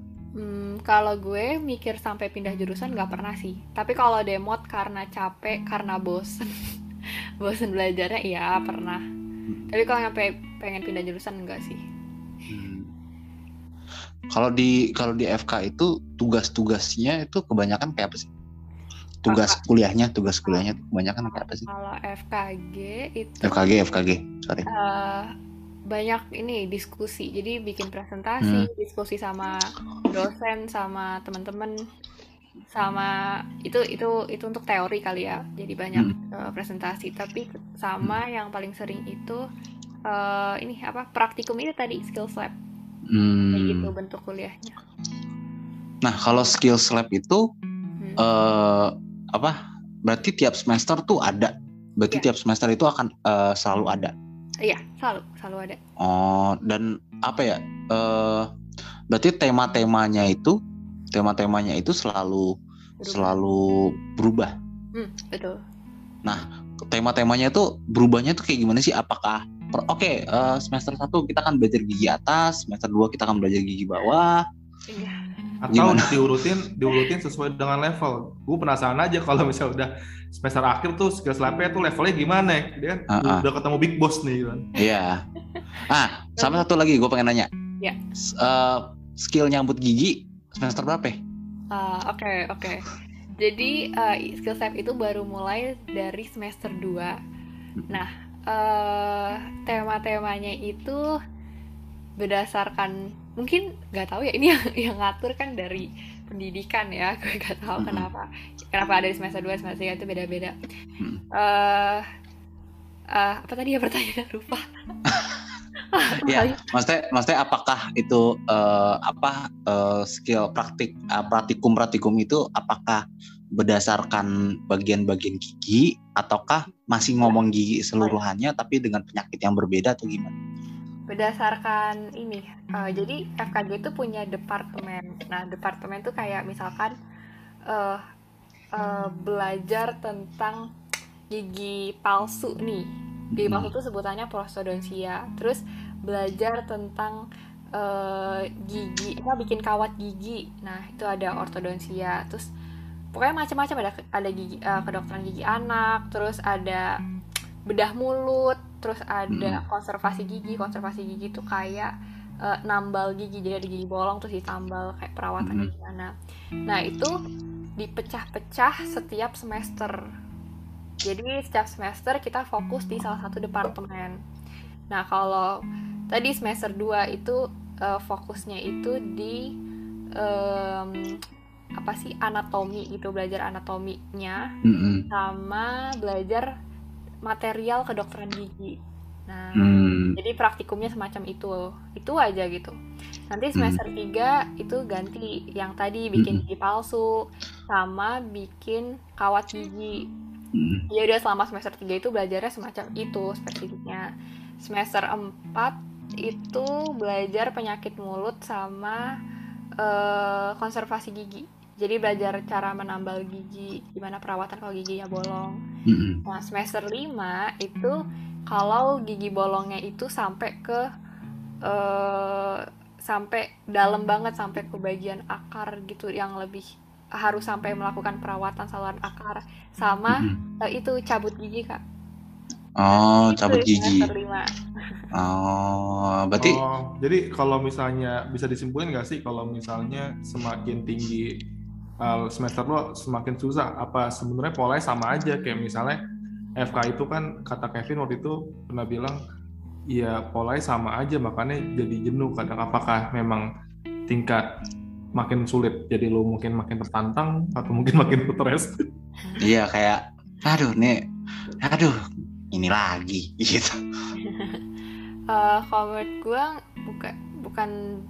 S3: kalau gue mikir sampai pindah jurusan nggak pernah sih. Tapi kalau demot karena capek, karena bosen, bosen belajarnya iya pernah. Tapi kalau sampai pengen pindah jurusan enggak sih.
S1: kalau di kalau di FK itu tugas-tugasnya itu kebanyakan kayak apa sih tugas kuliahnya tugas kuliahnya kebanyakan kayak apa sih
S3: Kalau FKG itu
S1: FKG FKG sorry
S3: eh, banyak ini diskusi. Jadi bikin presentasi,
S1: Hmm.
S3: diskusi sama dosen, sama teman-teman. sama itu itu itu untuk teori kali ya jadi banyak uh, presentasi tapi sama yang paling sering itu uh, ini apa praktikum itu tadi skills lab
S1: Hmm.
S3: kayak gitu bentuk kuliahnya
S1: Nah, kalau skills lab itu
S3: Hmm.
S1: eh apa? Berarti tiap semester tuh ada. Berarti
S3: Iya.
S1: tiap semester itu akan eh, selalu ada.
S3: Iya selalu selalu ada
S1: Oh, dan apa ya? Eh berarti tema-temanya itu tema-temanya itu selalu
S3: Berubah.
S1: selalu berubah.
S3: Hmm, betul
S1: Tema-temanya itu berubahnya tuh kayak gimana sih? Apakah Oke, eh, semester 1 kita akan belajar gigi atas, semester 2 kita akan belajar gigi bawah.
S3: iya
S2: atau
S1: Gimana?
S2: diurutin diurutin sesuai dengan level gue penasaran aja kalau misalnya udah semester akhir tuh skills labnya tuh levelnya gimana ya dia kan
S1: Ah, ah.
S2: udah ketemu big boss nih kan
S1: Iya. Ah, sama satu lagi gue pengen nanya.
S3: Ya.
S1: Eh, skill nyambut gigi semester berapa? ya?
S3: Ah, Oke, oke. Jadi uh, skill set itu baru mulai dari semester 2. Nah, eh tema-temanya itu berdasarkan mungkin nggak tahu ya ini yang yang ngatur kan dari pendidikan ya. Gue nggak tahu
S1: Mm-mm.
S3: kenapa kenapa ada di semester 2 semester 3 itu beda-beda.
S1: Mm.
S3: eh eh, apa tadi ya pertanyaannya lupa.
S1: Ya, maksudnya, maksudnya apakah itu eh, apa eh, skill praktik eh, praktikum praktikum itu apakah berdasarkan bagian-bagian gigi ataukah masih ngomong gigi seluruhannya tapi dengan penyakit yang berbeda atau gimana?
S3: Berdasarkan ini eh, jadi FKG itu punya departemen. Nah departemen tuh kayak misalkan eh eh, belajar tentang gigi palsu nih. Gigi palsu itu sebutannya prostodontia terus belajar tentang eh, gigi apa bikin kawat gigi. Nah itu ada ortodonsia. Terus pokoknya macam-macam. Ada ada gigi eh, kedokteran gigi anak terus ada bedah mulut terus ada konservasi gigi konservasi gigi tuh kayak eh, nambal gigi. Jadi ada gigi bolong terus ditambal kayak perawatannya
S1: Hmm.
S3: gimana. Nah itu dipecah-pecah setiap semester. Jadi setiap semester kita fokus di salah satu departemen. Nah kalau tadi semester 2 itu eh, fokusnya itu di em, apa sih anatomi gitu belajar anatominya
S1: Mm-mm.
S3: sama belajar material kedokteran gigi. Nah,
S1: Hmm.
S3: jadi praktikumnya semacam itu. Itu aja gitu. Nanti semester 3 itu ganti yang tadi bikin
S1: Mm-mm.
S3: gigi palsu sama bikin kawat gigi.
S1: Mm.
S3: Ya udah selama semester 3 itu belajarnya semacam itu spesifiknya. Semester 4 itu belajar penyakit mulut sama eh, konservasi gigi. Jadi belajar cara menambal gigi, gimana perawatan kalau giginya bolong.
S1: Mm-mm.
S3: Nah, semester 5 itu kalau gigi bolongnya itu sampai ke eh sampai dalam banget sampai ke bagian akar gitu yang lebih harus sampai melakukan perawatan saluran akar sama
S1: Mm-mm.
S3: eh, itu cabut gigi Kak.
S1: Oh,
S3: Itu
S1: cabut gigi.
S3: Semester 5.
S1: Oh, berarti
S2: Oh, jadi kalau misalnya bisa disimpulin nggak sih kalau misalnya semakin tinggi uh, semester lo semakin susah. Apa sebenarnya polanya sama aja? Kayak misalnya FK itu kan kata Kevin waktu itu pernah bilang ya polanya sama aja makanya jadi jenuh kadang. Apakah memang tingkat makin sulit jadi lo mungkin makin tertantang atau mungkin makin stres?
S1: Iya kayak aduh nih aduh ini lagi gitu.
S3: Eh, kalau menurut gue bukan bukan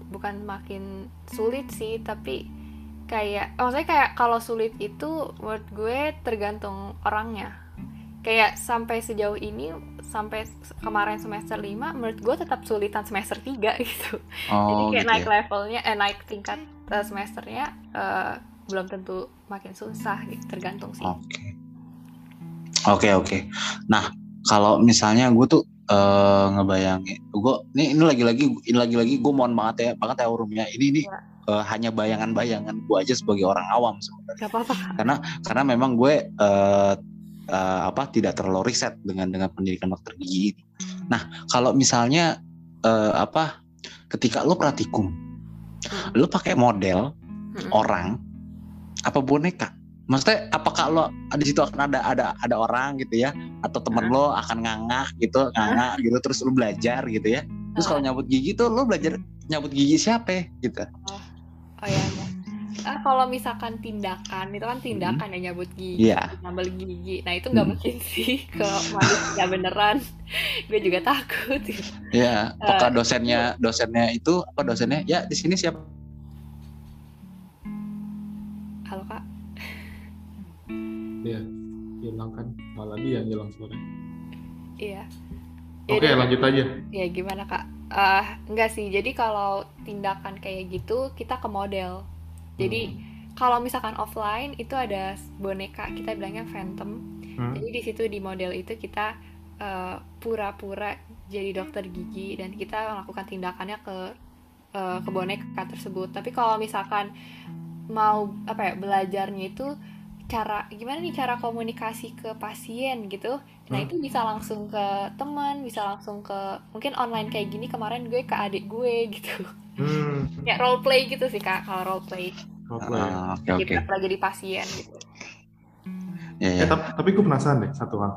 S3: bukan makin sulit sih tapi kayak maksudnya kayak kalau sulit itu menurut gue tergantung orangnya kayak sampai sejauh ini sampai kemarin semester 5 menurut gue tetap sulitan semester 3 gitu jadi
S1: Oh,
S3: kayak
S1: gitu
S3: naik
S1: ya.
S3: levelnya eh naik tingkat eh, semesternya eh, belum tentu makin susah gitu tergantung sih
S1: Oke. Oke, oke. Nah, kalau misalnya gue tuh eh ngebayangin gue ini ini lagi-lagi ini lagi-lagi gue mohon banget ya banget ya urumnya ini ini
S3: Ya.
S1: Eh, hanya bayangan-bayangan gue aja sebagai orang awam sebenarnya karena karena memang gue eh, eh, apa tidak terlalu riset dengan dengan pendidikan dokter gigi ini. Nah, kalau misalnya eh, apa ketika lo praktikum,
S3: Mm.
S1: lo pakai model
S3: Mm-mm.
S1: orang apa boneka? Maksudnya apakah lo di situ akan ada ada ada orang gitu ya atau temen lo akan nganga gitu nganga gitu terus lo belajar gitu ya terus kalau nyabut gigi tuh lo belajar nyabut gigi siapa ya? gitu
S3: oh ya, ya. ah, kalau misalkan tindakan itu kan tindakan ya nyabut gigi,
S1: Iya.
S3: nambal gigi. Nah itu nggak
S1: Hmm.
S3: mungkin sih kalau manusia beneran. Gue juga takut.
S1: Ya, apakah dosennya dosennya itu apa dosennya? Ya di sini siapa?
S3: Halo kak.
S2: Iya, hilang kan malah dia yang hilang suara.
S3: Iya.
S2: Oke, lanjut aja.
S3: Ya gimana kak? Eh enggak sih. Jadi kalau tindakan kayak gitu kita ke model. Jadi kalau misalkan offline itu ada boneka kita bilangnya phantom.
S2: Hmm.
S3: Jadi di situ di model itu kita eh, pura-pura jadi dokter gigi dan kita melakukan tindakannya ke eh, ke boneka tersebut. Tapi kalau misalkan mau apa ya belajarnya itu cara gimana nih cara komunikasi ke pasien gitu. Nah
S2: Hmm.
S3: itu bisa langsung ke teman, bisa langsung ke mungkin online kayak gini kemarin gue ke adik gue gitu.
S2: Hmm.
S3: Ya role play gitu sih kak kalau role play.
S2: Oke
S1: oke.
S3: Kita lagi jadi pasien gitu.
S1: Ya,
S2: Eh,
S1: ya.
S2: tapi, tapi gue penasaran deh satu hal.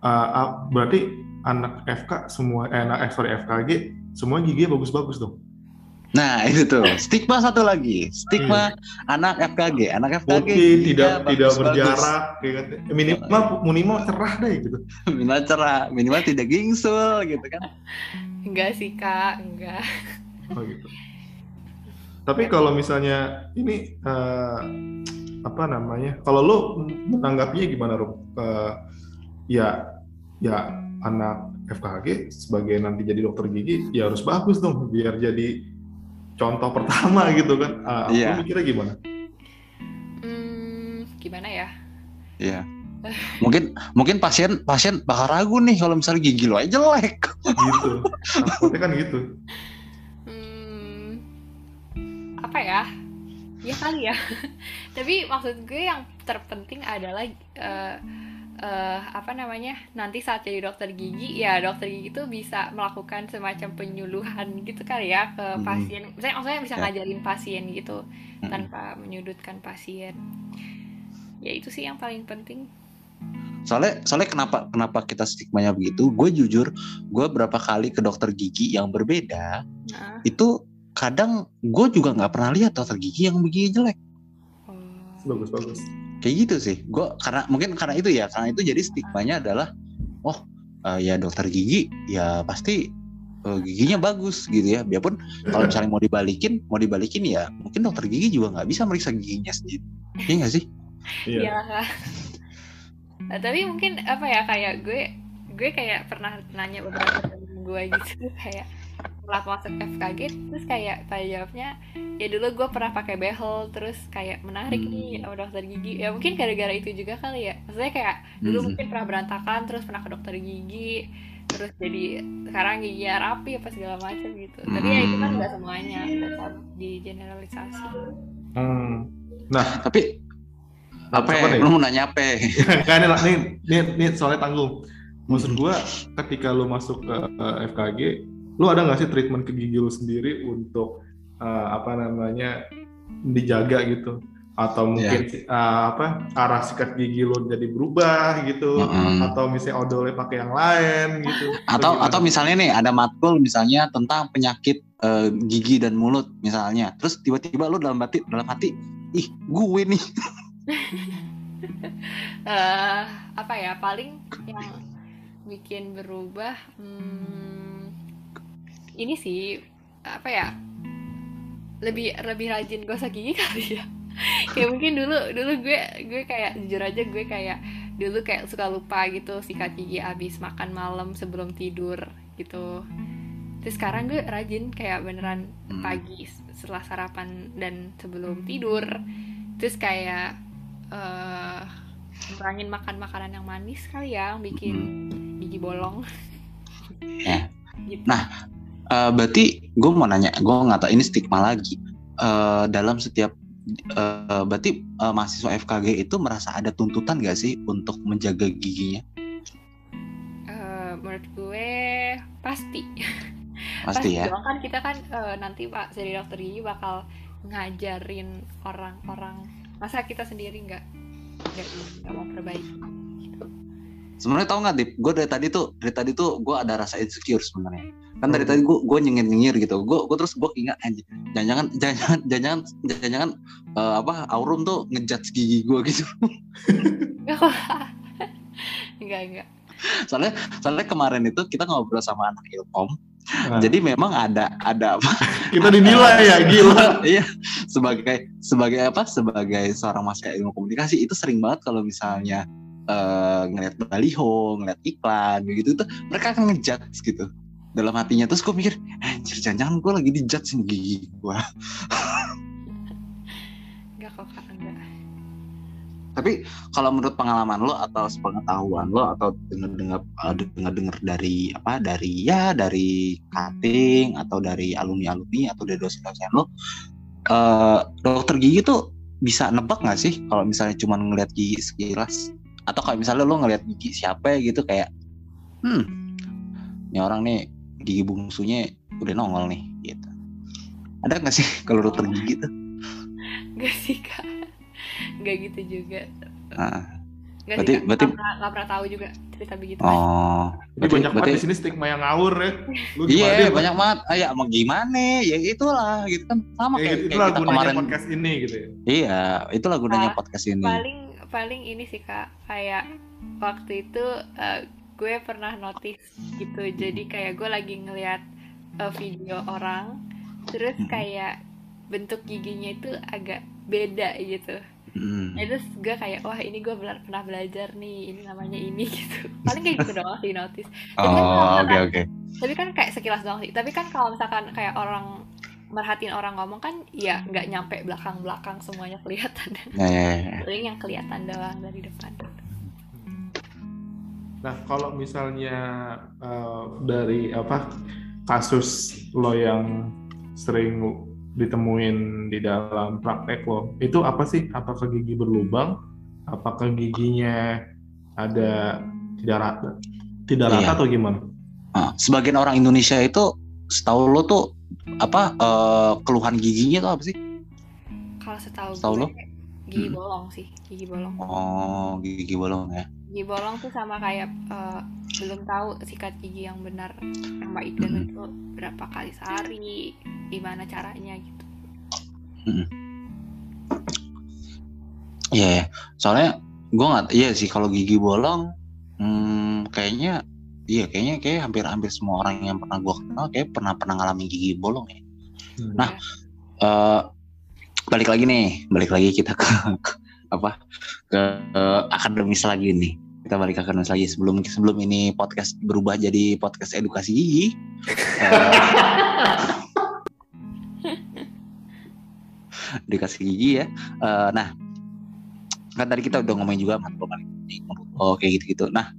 S2: Uh, uh, berarti anak FK semua eh, anak eh, sorry FKG semua giginya bagus-bagus dong.
S1: Nah itu tuh stigma satu lagi stigma anak FKG anak FKG
S2: Putih, tidak tidak
S1: bagus-bagus.
S2: berjarak, kayak gitu. minimal minimal cerah deh gitu.
S1: minimal cerah minimal tidak gingsul gitu kan
S3: Enggak sih kak, enggak.
S2: Oh gitu. Tapi kalau misalnya ini eh, apa namanya? Kalau lu menanggapinya gimana, Rum? Eh, ya, ya anak FKG sebagai nanti jadi dokter gigi ya harus bagus dong biar jadi contoh pertama gitu kan. Ah,
S1: Iya.
S2: Lu mikirnya gimana?
S3: Hmm, gimana ya?
S1: Iya. Mungkin mungkin pasien pasien bakal ragu nih kalau misalnya gigi lo aja jelek.
S2: Gitu. Takutnya kan gitu.
S3: Hmm, apa ya? Ya kali ya. Tapi maksud gue yang terpenting adalah eh, eh, apa namanya? Nanti saat jadi dokter gigi, ya dokter gigi itu bisa melakukan semacam penyuluhan gitu kali ya ke
S1: Mhm.
S3: pasien. Misalnya maksudnya bisa
S1: Ya.
S3: ngajarin pasien gitu
S1: Mhm.
S3: tanpa menyudutkan pasien. Ya itu sih yang paling penting.
S1: Soalnya soalnya kenapa kenapa kita stigmanya begitu? Gue jujur, gue berapa kali ke dokter gigi yang berbeda
S3: Nah,
S1: itu kadang gue juga nggak pernah lihat dokter gigi yang begini jelek.
S3: oh.
S2: Bagus bagus.
S1: Kayak gitu sih. Gue karena mungkin karena itu ya, karena itu jadi stigmanya adalah, oh eh, ya dokter gigi ya pasti eh, giginya bagus gitu ya. Biarpun kalau misalnya mau dibalikin, mau dibalikin ya mungkin dokter gigi juga nggak bisa meriksa giginya sendiri. Iya nggak sih?
S2: Iya.
S3: Iya. Nah, tapi mungkin apa ya kayak gue gue kayak pernah nanya beberapa temen gue gitu kayak setelah masuk FKG terus kayak pada jawabnya ya dulu gue pernah pakai behel terus kayak menarik nih sama dokter gigi ya mungkin gara-gara itu juga kali ya maksudnya kayak dulu
S1: Hmm.
S3: mungkin pernah berantakan terus pernah ke dokter gigi terus jadi sekarang giginya rapi apa segala macam gitu tapi ya itu kan
S1: Hmm.
S3: nggak semuanya tetap di generalisasi
S2: Hmm. Nah,
S1: Tapi apa ya? Lu mau nanya apa? ya?
S2: Kan ini, nih, nih, nih soalnya tanggung. Maksud gua ketika lu masuk ke eh, FKG, lu ada nggak sih treatment ke gigi lu sendiri untuk eh, apa namanya dijaga gitu? Atau mungkin eh, apa arah sikat gigi lu jadi berubah gitu?
S1: Mm-mm.
S2: Atau misalnya odolnya pakai yang lain gitu?
S1: atau atau misalnya nih ada matkul misalnya tentang penyakit eh, gigi dan mulut misalnya terus tiba-tiba lu dalam hati dalam hati ih gue nih
S3: eh apa ya paling yang bikin berubah hmm, ini sih apa ya lebih lebih rajin gosok gigi kali ya kayak mungkin dulu dulu gue gue kayak jujur aja gue kayak dulu kayak suka lupa gitu sikat gigi abis makan malam sebelum tidur gitu terus sekarang gue rajin kayak beneran
S1: Hmm.
S3: pagi setelah sarapan dan sebelum tidur terus kayak eh kurangin makan makanan yang manis kali ya yang bikin gigi bolong
S1: Ya.
S3: Gitu.
S1: Nah, Eh, berarti gue mau nanya gue nggak tahu ini stigma lagi. Eh, dalam setiap eh, berarti eh, mahasiswa FKG itu merasa ada tuntutan gak sih untuk menjaga giginya?
S3: Eh, menurut gue pasti.
S1: Pasti ya?
S3: dong kan kita kan eh, nanti pak jadi dokter gigi bakal ngajarin orang-orang masa kita sendiri nggak nggak mau perbaiki.
S1: Sebenarnya tau nggak dip? Gue dari tadi tuh dari tadi tuh gue ada rasa insecure sebenarnya. Kan dari tadi gue gue nyengir nyengir gitu. Gue gue terus gue ingat anjir jangan jangan jangan jangan jangan jangan uh, apa Aurum tuh ngejudge gigi gue gitu.
S3: Enggak enggak.
S1: Soalnya soalnya kemarin itu kita ngobrol sama anak ilkom. Nah. jadi memang ada ada apa?
S2: Kita dinilai ya gila.
S1: Iya sebagai sebagai apa? Sebagai seorang mahasiswa ilmu komunikasi itu sering banget kalau misalnya uh, ngeliat baliho ngeliat iklan gitu tuh mereka akan ngejudge gitu. Dalam hatinya terus gue mikir anjir jangan-jangan gue lagi dijudge nih gigi gue
S3: enggak kok enggak
S1: tapi kalau menurut pengalaman lo atau sepengetahuan lo atau dengar-dengar uh, dengar-dengar dari apa dari ya dari cutting atau dari alumni-alumni atau dari dosen-dosen lo uh, dokter gigi tuh bisa nebak nggak sih kalau misalnya cuma ngeliat gigi sekilas atau kalau misalnya lo ngeliat gigi siapa gitu kayak hmm ini orang nih gigi bungsunya udah nongol nih gitu ada nggak sih kalau dokter gigi tuh
S3: Gak sih kak nggak gitu juga
S1: Nah,
S3: nggak
S1: berarti-
S3: sih Kak.
S1: berarti-
S3: nggak pernah, nggak pernah tahu juga cerita begitu
S1: oh
S2: Jadi banyak banget
S1: berarti-
S2: di sini stigma yang ngawur ya. Lu
S1: Iya
S2: Dip?
S1: banyak banget. Ah, ya mau gimana? Ya itulah gitu kan sama
S2: Ya,
S1: kayak,
S2: gitu,
S1: kayak
S2: itulah
S1: kita
S2: gunanya
S1: kemarin.
S2: podcast ini gitu ya.
S1: Iya, itulah gunanya
S3: Ah,
S1: podcast ini.
S3: paling paling ini sih kak kayak waktu itu eh, gue pernah notice gitu jadi kayak gue lagi ngeliat eh, video orang terus
S1: Mhm.
S3: kayak bentuk giginya itu agak beda gitu
S1: Hmm.
S3: Ya, terus gue kayak wah ini gue bela- pernah belajar nih ini namanya ini gitu paling kayak gitu doang sih notice Tapi kan
S1: Oh, oke
S3: misalkan-
S1: oke.
S3: tapi kan kayak sekilas doang sih tapi kan kalau misalkan kayak orang merhatiin orang ngomong kan ya nggak nyampe belakang belakang semuanya kelihatan
S1: Ya, ya, ya.
S3: paling yang kelihatan doang dari depan
S2: Nah, kalau misalnya eh, dari apa kasus lo yang sering ditemuin di dalam praktek lo, itu apa sih? Apakah gigi berlubang? Apakah giginya ada tidak rata? Tidak rata
S1: Iya.
S2: atau gimana?
S1: Ah, sebagian orang Indonesia itu setahu lo tuh apa eh, keluhan giginya tuh apa sih?
S3: kalau setahu
S1: Setahu lo?
S3: gue gigi
S1: Hmm.
S3: bolong sih gigi bolong
S1: Oh, gigi bolong ya.
S3: gigi bolong tuh sama kayak eh, belum tahu sikat gigi yang benar yang baik dan
S1: Hmm.
S3: itu berapa kali sehari gimana caranya gitu
S1: Iya, ya. soalnya gue nggak, iya sih kalau gigi bolong, hmm, kayaknya, iya kayaknya kayak hampir-hampir semua orang yang pernah gue kenal kayak pernah pernah ngalamin gigi bolong ya. Nah, eh balik lagi nih, balik lagi kita ke apa ke, ke akademis lagi nih. Kita balik ke akademis lagi sebelum sebelum ini podcast berubah jadi podcast edukasi gigi. Eh, edukasi gigi ya. Eh, nah, kan tadi kita udah ngomongin juga matematika oh kayak gitu-gitu. Nah,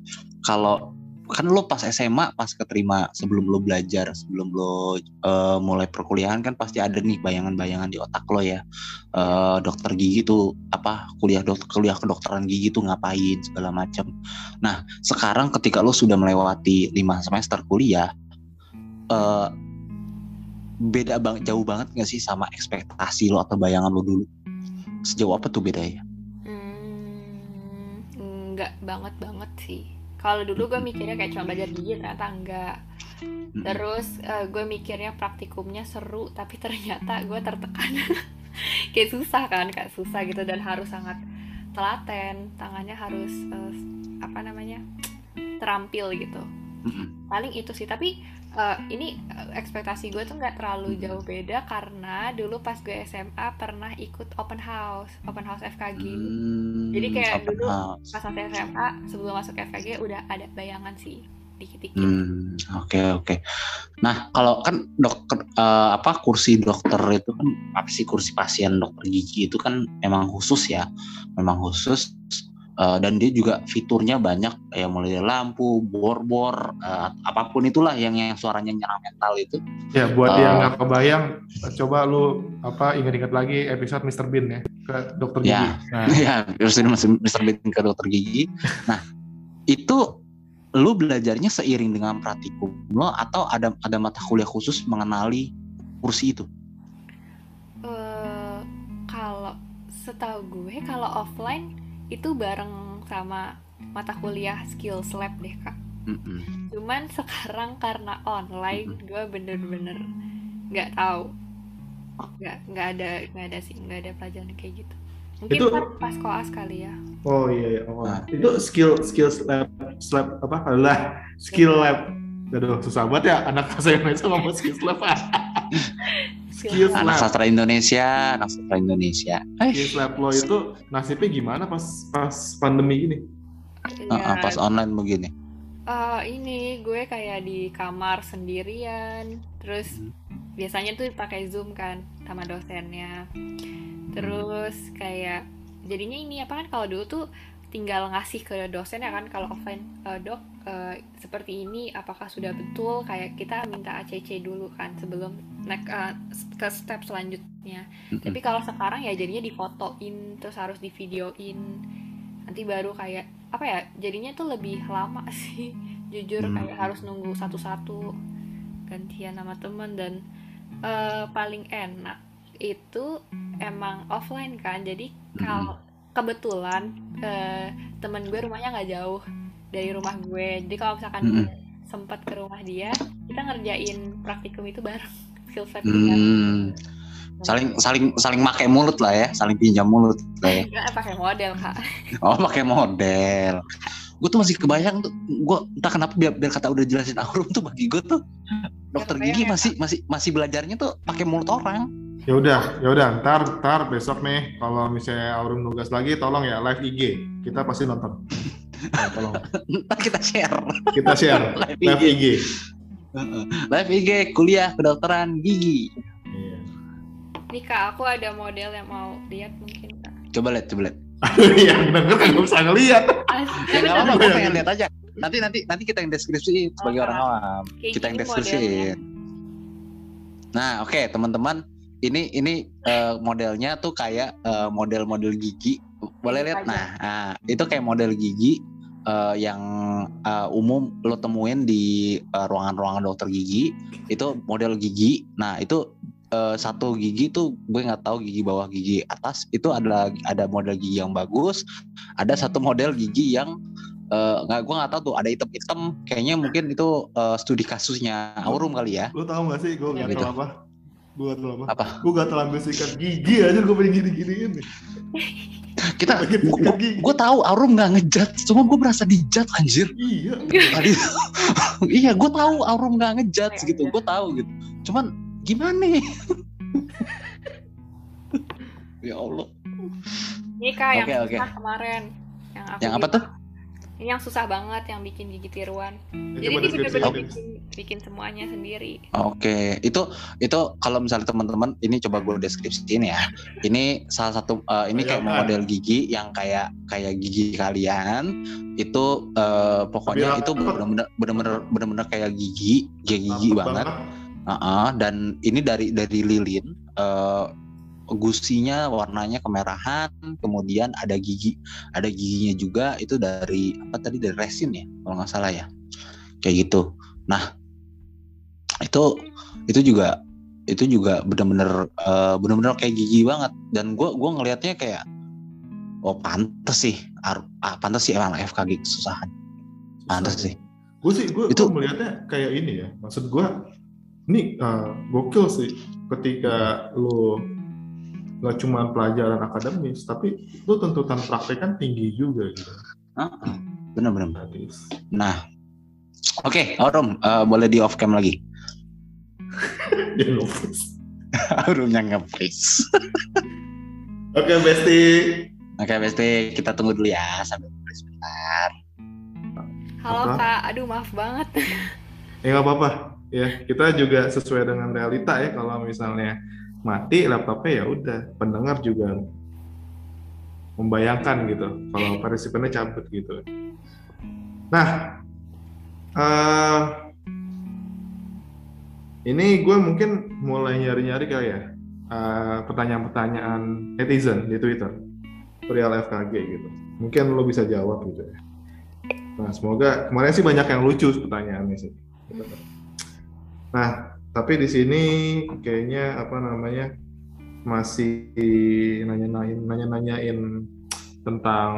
S1: kalau kan lo pas SMA pas keterima sebelum lo belajar sebelum lo eh, mulai perkuliahan kan pasti ada nih bayangan-bayangan di otak lo ya. Eh, dokter gigi tuh apa kuliah dokter kuliah kedokteran gigi tuh ngapain segala macam nah sekarang ketika lo sudah melewati lima semester kuliah eh, beda banget jauh banget nggak sih sama ekspektasi lo atau bayangan lo dulu? Sejauh apa tuh bedanya?
S3: Hmm, enggak banget banget sih. Kalau dulu gue mikirnya kayak cuma belajar gigi ternyata enggak. Terus eh, gue mikirnya praktikumnya seru tapi ternyata gue tertekan. kayak susah kan, kayak susah gitu dan harus sangat telaten, tangannya harus eh, apa namanya? terampil gitu. Paling itu sih, tapi eh, ini eh, ekspektasi gue tuh nggak terlalu jauh beda karena dulu pas gue SMA pernah ikut open house, open house FKG.
S1: Hmm,
S3: Jadi kayak dulu
S1: house.
S3: pas masih SMA sebelum masuk FKG udah ada bayangan sih dikit-dikit.
S1: Hmm, oke oke. Nah, kalau kan dokter eh, apa kursi dokter itu kan apa sih kursi pasien dokter gigi itu kan memang khusus ya, memang khusus eh, dan dia juga fiturnya banyak ya mulai dari lampu, bor-bor, eh, apa pun itulah yang yang suaranya nyerang mental itu.
S2: Ya, buat
S1: Oh.
S2: yang nggak kebayang, coba lu apa ingat-ingat lagi episode Mr. Bean ya ke dokter gigi.
S1: Ya.
S2: Nah,
S1: ya, masih Mr. Bean ke dokter gigi. Nah, itu lu belajarnya seiring dengan praktikum lo atau ada ada mata kuliah khusus mengenali kursi itu?
S3: Eh, kalau setahu gue kalau offline itu bareng sama mata kuliah skills lab deh kak
S1: Mm-mm.
S3: cuman sekarang karena online gue bener-bener nggak tahu nggak nggak ada nggak ada sih nggak ada pelajaran kayak gitu mungkin
S2: Itu-
S3: pas koas kali ya
S2: Oh iya, iya. Oh.
S1: Nah.
S2: Itu skill skill lab, lab apa? Alah, skill lab. Aduh, susah banget ya anak bahasa Indonesia ngomong skill lab. Skills
S1: Anak sastra Indonesia, anak sastra Indonesia. Eh,
S2: lab lo itu nasibnya gimana pas pas pandemi ini?
S1: ah, ah, pas online begini.
S3: Eh, ini gue kayak di kamar sendirian. Terus biasanya tuh pakai zoom kan sama dosennya. Terus kayak jadinya ini apa kan kalau dulu tuh tinggal ngasih ke dosen ya kan kalau offline "Eh, dok eh, seperti ini apakah sudah betul? Kayak kita minta ACC dulu kan sebelum naik eh, ke step selanjutnya.
S1: Mm-mm.
S3: tapi kalau sekarang ya jadinya difotoin terus harus divideoin. Nanti baru kayak apa ya jadinya tuh lebih lama sih. Jujur
S1: Hmm.
S3: kayak harus nunggu satu-satu gantian sama temen dan eh, paling enak itu emang offline kan. Jadi kalau kebetulan eh, temen gue rumahnya nggak jauh dari rumah gue jadi kalau misalkan
S1: Mm-mm.
S3: sempat ke rumah dia kita ngerjain praktikum itu bareng skill set
S1: Hmm, saling saling saling pakai mulut lah ya, saling pinjam mulut lah ya.
S3: Pakai model kak
S1: Oh, pakai model. Gue tuh masih kebayang tuh, gue entah kenapa biar, biar kata udah jelasin aurum tuh bagi gue tuh dokter gigi
S3: ya,
S1: masih masih masih belajarnya tuh pakai mulut orang.
S2: Ya udah, ya udah. Ntar, ntar besok nih, kalau misalnya Aurum nugas lagi, tolong ya live IG. Kita pasti nonton. Nah, tolong.
S1: Ntar kita share
S2: Kita share
S1: live
S2: live
S1: IG,
S2: IG.
S1: live IG kuliah kedokteran gigi.
S2: Iya.
S3: nih kak aku ada model yang mau lihat mungkin kak
S1: Coba lihat, coba lihat.
S2: yang denger kan nggak bisa ngeliat.
S1: Ya nggak apa-apa, gue
S2: lihat.
S1: pengen lihat aja. Nanti nanti nanti kita yang deskripsiin sebagai
S3: Oh,
S1: orang awam. Kita yang
S3: gini
S1: deskripsiin. Nah, oke teman-teman, ini ini eh, modelnya tuh kayak eh, model-model gigi. Boleh lihat? Nah, ah, itu kayak model gigi eh, yang eh, umum lo temuin di eh, ruangan-ruangan dokter gigi. Itu model gigi. Nah, itu eh, satu gigi tuh gue nggak tahu gigi bawah gigi atas itu ada ada model gigi yang bagus. Ada satu model gigi yang eh, nggak gue nggak tahu tuh ada item-item. Kayaknya mungkin itu eh, studi kasusnya Aurum kali ya.
S2: Lu tau gak sih gue gatel
S1: gitu.
S2: apa? Gue gatel apa?
S1: Apa?
S2: Gue gatel ambil sikat gigi aja gue pengen gini-giniin nih.
S1: kita gue tahu Aurum nggak ngejat cuma gue berasa dijat anjir
S2: Iya.
S1: tadi iya gue tahu Aurum nggak ngejat gitu gue tahu gitu cuman gimana nih ya Allah
S3: ini kak yang
S1: Oke, oke.
S3: susah kemarin yang aku
S1: yang apa tuh
S3: ini yang susah banget yang bikin gigi tiruan. Jadi ini
S2: lagi.
S3: bikin, bikin semuanya sendiri.
S1: Oke, itu itu kalau misalnya teman-teman ini coba gue deskripsiin ya. Ini salah satu eh, ini kayak model gigi yang kayak kayak gigi kalian. Itu eh, pokoknya itu benar-benar benar-benar benar-benar kayak gigi, gigi, gigi
S2: Mantep
S1: banget. Uh-uh, dan ini dari dari lilin eh, gusinya warnanya kemerahan kemudian ada gigi ada giginya juga itu dari apa tadi dari resin ya kalau nggak salah ya. Kayak gitu. Nah itu itu juga itu juga bener-bener eh, bener-bener kayak gigi banget. Dan gua gua ngelihatnya kayak oh pantes sih Ar- ah, pantes sih emang FKG kesusahan. Pantes sih.
S2: Gue sih, gue
S1: Itu-
S2: melihatnya kayak ini ya. Maksud gue, ini uh, gokil sih ketika lu nggak cuma pelajaran akademis, tapi lu tuntutan praktek kan tinggi juga gitu.
S1: Heeh, bener-bener
S2: Gratis.
S1: Nah, oke, Aurum, eh, boleh di off cam lagi.
S2: Ya ngopus.
S1: Aurumnya.
S2: Oke, Besti.
S1: Oke, Besti, kita tunggu dulu ya sampai sebentar.
S3: halo
S2: Apa?
S3: kak aduh maaf banget
S2: Ya nggak apa-apa. Ya, kita juga sesuai dengan realita ya. Kalau misalnya mati laptopnya ya udah, pendengar juga membayangkan gitu. Kalau partisipannya cabut gitu. Nah, eh ini gue mungkin mulai nyari-nyari kali ya eh, pertanyaan-pertanyaan netizen di Twitter perihal FKG gitu. Mungkin lo bisa jawab gitu ya. Nah, semoga kemarin sih banyak yang lucu pertanyaannya sih. Nah, tapi di sini kayaknya apa namanya masih nanya-nanyain nanya-nanyain tentang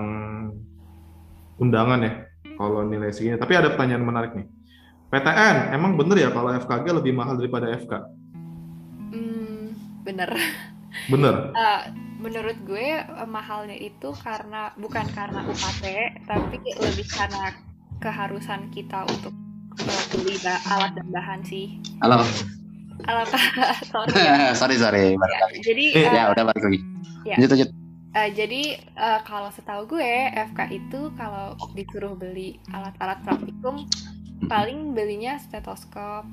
S2: undangan ya kalau nilai segini. Tapi ada pertanyaan menarik nih. PTN, emang bener ya kalau FKG lebih mahal daripada FK?
S3: Hmm, bener.
S2: Bener.
S3: Eh, menurut gue eh, mahalnya itu karena bukan karena UKT, tapi lebih karena keharusan kita untuk beli alat dan bahan sih.
S1: Halo.
S3: Alat sorry.
S1: sorry sorry.
S3: Ya, jadi
S2: Eh,
S3: eh,
S1: Ya udah balik lagi.
S3: Ya.
S1: Lanjut lanjut.
S3: Eh, jadi eh, kalau setahu gue FK itu kalau disuruh beli alat-alat praktikum paling belinya stetoskop,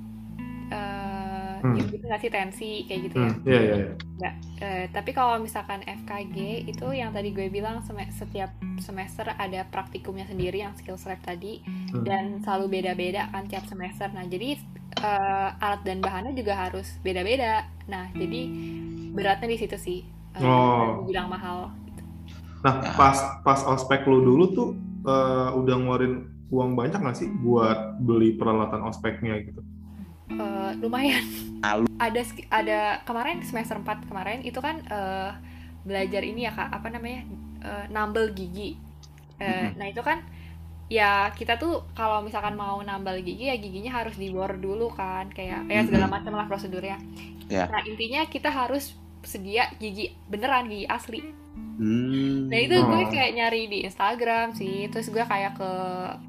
S3: eh
S2: Hmm.
S3: gitu nggak sih tensi kayak gitu ya.
S2: Hmm, iya iya. iya.
S3: Nggak, eh, tapi kalau misalkan FKG itu yang tadi gue bilang sem- setiap semester ada praktikumnya sendiri yang skills lab tadi
S2: Hmm.
S3: dan selalu beda-beda kan tiap semester. Nah jadi eh, alat dan bahannya juga harus beda-beda. Nah jadi beratnya di situ sih. Eh,
S2: Oh.
S3: gue bilang mahal.
S2: Nah pas pas ospek lu dulu tuh eh, udah ngeluarin uang banyak nggak sih buat beli peralatan ospeknya gitu?
S3: Eh, lumayan.
S1: Alu.
S3: Ada ada kemarin semester 4 kemarin itu kan eh, belajar ini ya Kak, apa namanya? Eh, nambel gigi. Eh,
S1: Mhm.
S3: Nah, itu kan ya kita tuh kalau misalkan mau nambal gigi ya giginya harus dibor dulu kan, kayak ya segala macam lah prosedurnya.
S1: Ya.
S3: Nah, intinya kita harus sedia gigi beneran gigi asli.
S1: Hmm.
S3: Nah itu gue
S2: Oh.
S3: kayak nyari di Instagram sih, terus gue kayak ke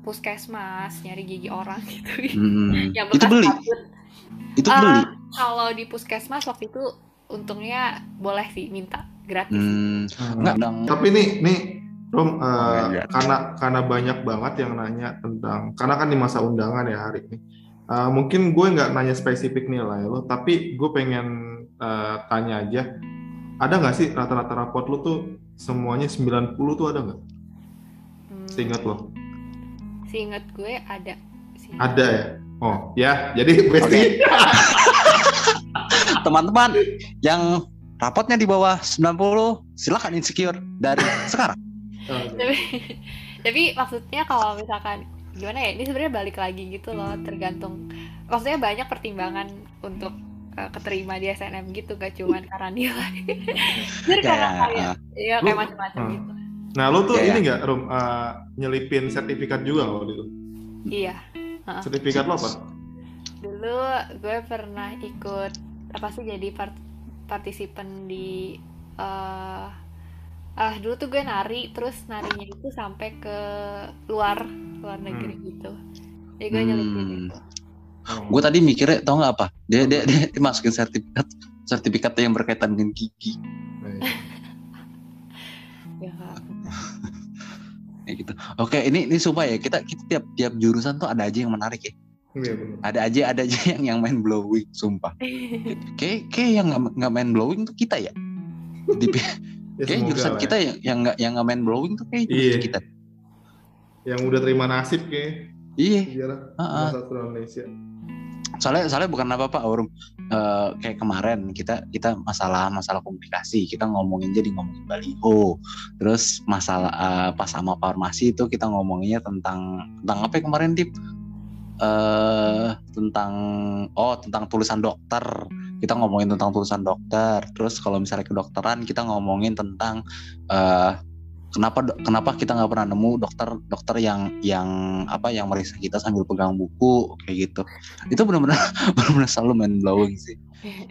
S3: puskesmas nyari gigi orang gitu.
S1: Hmm.
S3: Yang
S1: Itu
S3: bekas
S1: beli.
S3: kabut.
S1: Itu beli.
S3: Kalau di puskesmas waktu itu untungnya boleh sih minta gratis.
S1: Hmm. Enggak dong.
S2: Tapi nih nih Rom
S1: Oh, iya.
S2: karena karena banyak banget yang nanya tentang karena kan di masa undangan ya hari ini. Eh, mungkin gue nggak nanya spesifik nilai lo, tapi gue pengen eh, tanya aja, ada nggak sih rata-rata raport lo tuh semuanya 90 tuh ada nggak?
S3: Hmm,
S2: Seingat lo?
S3: seingat gue ada sih.
S2: Ada ya? Oh ya, jadi Besti
S1: Teman-teman yang rapotnya di bawah 90 silakan insecure dari sekarang.
S3: tapi tapi maksudnya kalau misalkan gimana ya ini sebenarnya balik lagi gitu loh tergantung maksudnya banyak pertimbangan untuk eh, keterima di SNM gitu gak cuman karena nilai jadi
S1: Ya,
S3: karena
S1: ya,
S3: kayak ya kayak
S2: Lu-
S3: macam-macam
S2: Hmm.
S3: gitu
S2: Nah, lo tuh
S1: ya.
S2: ini nggak, Rom, eh, nyelipin sertifikat juga waktu itu?
S3: iya
S2: Sertifikat lo apa?
S3: dulu gue pernah ikut apa sih jadi part partisipan di eh ah dulu tuh gue nari terus narinya itu sampai ke luar luar negeri gitu jadi gue nyelipin
S1: Hmm.
S3: itu
S2: Oh.
S1: Gue tadi mikirnya tau nggak apa? Dia dia dia, dia masukin sertifikat sertifikat yang berkaitan dengan gigi
S3: ya
S1: kayak gitu. Oke, ini ini sumpah ya kita kita tiap tiap jurusan tuh ada aja yang menarik ya.
S2: Iya benar.
S1: Ada aja ada aja yang yang main blowing, sumpah. Kayak kayak yang nggak main blowing tuh kita ya. Di,
S2: Ya,
S1: kayak jurusan
S2: lah ya.
S1: kita yang yang nggak yang nggak main blowing tuh kayak
S2: Iya.
S1: jurusan kita.
S2: yang udah terima nasib kayak
S1: Iya.
S2: sejarah
S1: Heeh.
S2: satu Indonesia.
S1: Soalnya soalnya bukan apa apa Aurum. Eh, kayak kemarin kita kita masalah masalah komunikasi. Kita ngomongin jadi ngomongin baliho. Terus masalah eh, pas sama farmasi itu kita ngomonginnya tentang tentang apa ya kemarin tip? Eh tentang oh tentang tulisan dokter. Kita ngomongin tentang tulisan dokter. Terus kalau misalnya kedokteran kita ngomongin tentang eh kenapa kenapa kita nggak pernah nemu dokter dokter yang yang apa yang meriksa kita sambil pegang buku kayak gitu itu benar-benar benar-benar selalu main blowing sih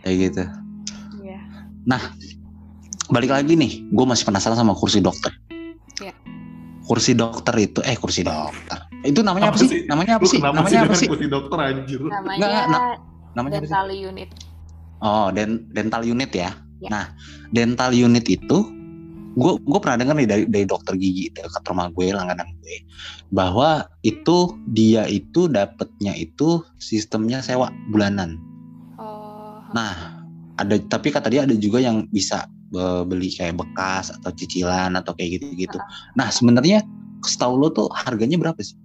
S1: kayak gitu
S3: Iya.
S1: balik lagi nih gue masih penasaran sama kursi dokter
S3: Iya.
S1: kursi dokter itu eh kursi dokter itu namanya apa,
S2: Apa
S1: sih?
S2: sih?
S1: namanya apa
S2: Lu
S1: sih namanya
S2: sih
S1: apa sih
S2: kursi dokter anjir?
S3: namanya
S1: Nggak, na- namanya apa sih
S3: dental unit
S1: oh den- dental unit ya
S3: Ya.
S1: nah dental unit itu gue gue pernah dengar nih dari dari dokter gigi dekat rumah gue langganan gue bahwa itu dia itu dapetnya itu sistemnya sewa bulanan
S3: oh
S1: Nah, ada tapi kata dia ada juga yang bisa beli kayak bekas atau cicilan atau kayak gitu-gitu. Nah, sebenarnya setahu lo tuh harganya berapa sih?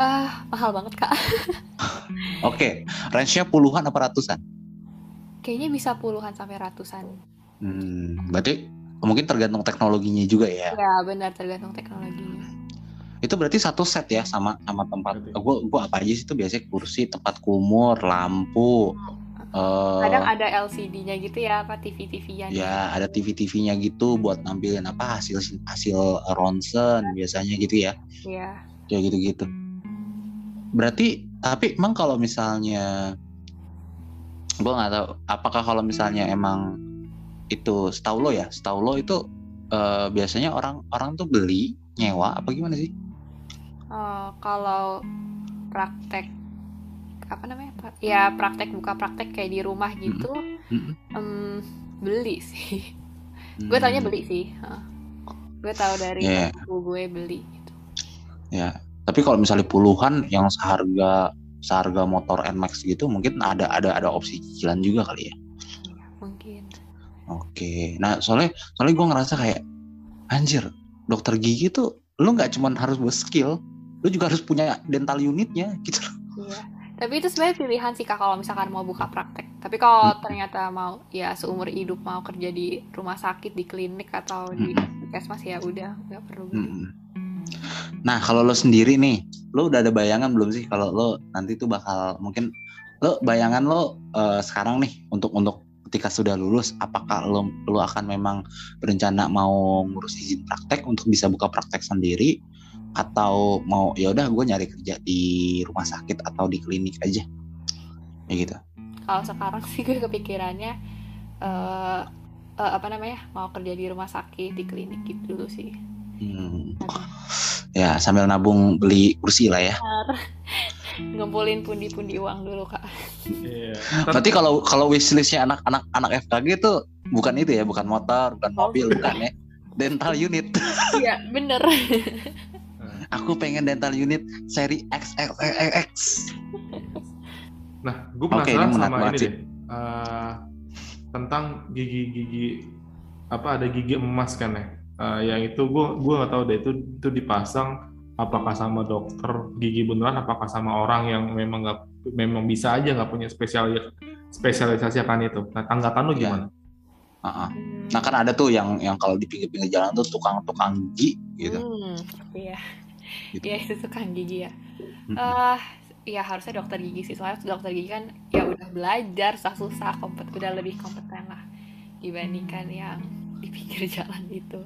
S3: ah mahal banget kak
S1: Oke, range-nya puluhan apa ratusan?
S3: kayaknya bisa puluhan sampai ratusan
S1: Hmm, berarti mungkin tergantung teknologinya juga ya.
S3: ya benar tergantung teknologinya
S1: Itu berarti satu set ya sama sama tempat. Gue gua apa aja sih itu biasanya kursi, tempat kumur, lampu, eh,
S3: Kadang ada LCD-nya gitu ya, apa TV-TV-nya.
S1: ya ada TV-TV-nya gitu buat nampilin apa hasil hasil ronsen biasanya gitu ya
S3: Iya.
S1: kayak gitu-gitu berarti tapi emang kalau misalnya gue nggak tahu apakah kalau misalnya emang itu setahu lo ya setahu lo itu eh, biasanya orang orang tuh beli nyewa apa gimana sih
S3: Eh, kalau praktek apa namanya? Ya praktek buka praktek kayak di rumah gitu,
S1: Mm-mm.
S3: em, beli sih. gue taunya
S1: Hmm,
S3: beli sih. Gue tahu dari ibu gue beli. Gitu.
S1: ya tapi kalau misalnya puluhan yang seharga seharga motor Nmax gitu mungkin ada ada ada opsi cicilan juga kali ya. Oke, nah soalnya soalnya gue ngerasa kayak anjir dokter gigi tuh lu nggak cuman harus skill, lu juga harus punya dental unitnya gitu.
S3: Iya. Tapi itu sebenarnya pilihan sih kak kalau misalkan mau buka praktek. Tapi kalau
S1: Hmm.
S3: ternyata mau ya seumur hidup mau kerja di rumah sakit, di klinik atau di
S1: Hmm.
S3: puskesmas ya udah nggak perlu.
S1: Mm-mm. Nah kalau lo sendiri nih, lo udah ada bayangan belum sih kalau lo nanti tuh bakal mungkin lo bayangan lo eh, sekarang nih untuk untuk ketika sudah lulus, apakah lo lo akan memang berencana mau ngurus izin praktek untuk bisa buka praktek sendiri atau mau ya udah gue nyari kerja di rumah sakit atau di klinik aja, ya gitu.
S3: Kalau sekarang sih gue kepikirannya eh eh, apa namanya mau kerja di rumah sakit, di klinik gitu dulu sih.
S1: Hmm.
S3: Aduh.
S1: Ya sambil nabung beli kursi lah ya.
S3: Ngumpulin pundi-pundi uang dulu kak.
S2: Iya.
S1: Berarti kalau kalau wishlistnya anak-anak anak FKG itu bukan itu ya, bukan motor, bukan mobil, bukan ya. Dental unit.
S3: Iya bener.
S1: Aku pengen dental unit seri XXX.
S2: Nah, gue penasaran
S1: ini menarik
S2: sama ini deh. Eh, tentang gigi-gigi apa ada gigi emas kan ya? Eh, yang itu gue gue nggak tahu deh itu itu dipasang apakah sama dokter gigi beneran apakah sama orang yang memang nggak memang bisa aja nggak punya spesial spesialisasi akan itu. Nah, tanggapan lu
S1: Iya.
S2: gimana?
S1: Heeh. Nah kan ada tuh yang yang kalau di pinggir-pinggir jalan tuh tukang-tukang gigi gitu.
S3: Hmm, iya.
S1: Gitu.
S3: Iya itu tukang gigi ya. Eh, ya harusnya dokter gigi sih soalnya dokter gigi kan ya udah belajar susah-susah kompet udah lebih kompeten lah dibandingkan yang di pinggir jalan itu.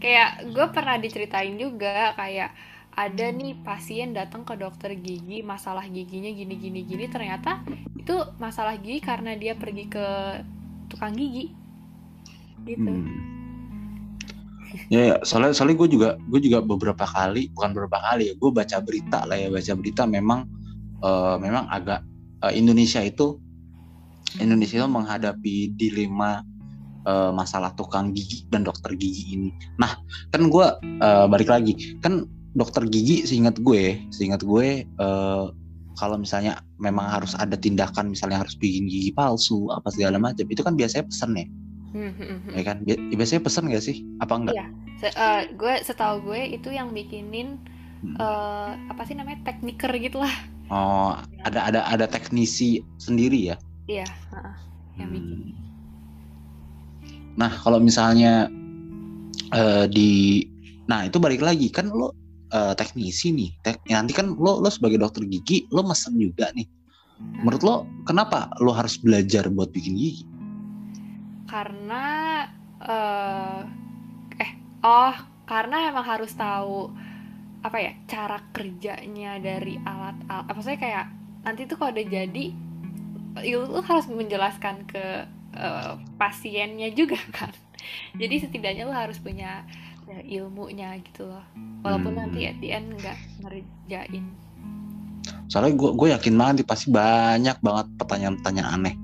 S3: Kayak gue pernah diceritain juga kayak ada nih pasien datang ke dokter gigi masalah giginya gini gini gini ternyata itu masalah gigi karena dia pergi ke tukang gigi gitu.
S1: Hmm. Ya, ya, soalnya soalnya gue juga gue juga beberapa kali bukan beberapa kali ya gue baca berita lah ya baca berita memang eh, memang agak eh, Indonesia itu Indonesia itu menghadapi dilema eh, masalah tukang gigi dan dokter gigi ini. Nah kan gue eh, balik lagi kan dokter gigi seingat gue seingat gue eh, kalau misalnya memang harus ada tindakan misalnya harus bikin gigi palsu apa segala macam itu kan biasanya pesen ya
S3: Hmm, hmm, hmm.
S1: ya kan Bi- biasanya pesen gak sih apa enggak
S3: Iya. Se- eh, gue setahu gue itu yang bikinin
S1: Hmm.
S3: eh, apa sih namanya tekniker gitu lah
S1: oh ada ada ada teknisi sendiri ya
S3: iya heeh, yang bikin
S1: Hmm. nah kalau misalnya eh, di nah itu balik lagi kan lo eh, teknisi nih. Tek- nanti kan lo lo sebagai dokter gigi lo mesen juga nih. Menurut lo kenapa lo harus belajar buat bikin gigi?
S3: Karena eh eh oh karena emang harus tahu apa ya cara kerjanya dari alat alat apa saya kayak nanti tuh kalau udah jadi lu, lu harus menjelaskan ke eh, pasiennya juga kan. Jadi setidaknya lu harus punya ya, ilmunya gitu loh. Walaupun
S1: Hmm.
S3: nanti at the end nggak ngerjain.
S1: Soalnya gue gue yakin banget nih, pasti banyak banget pertanyaan-pertanyaan aneh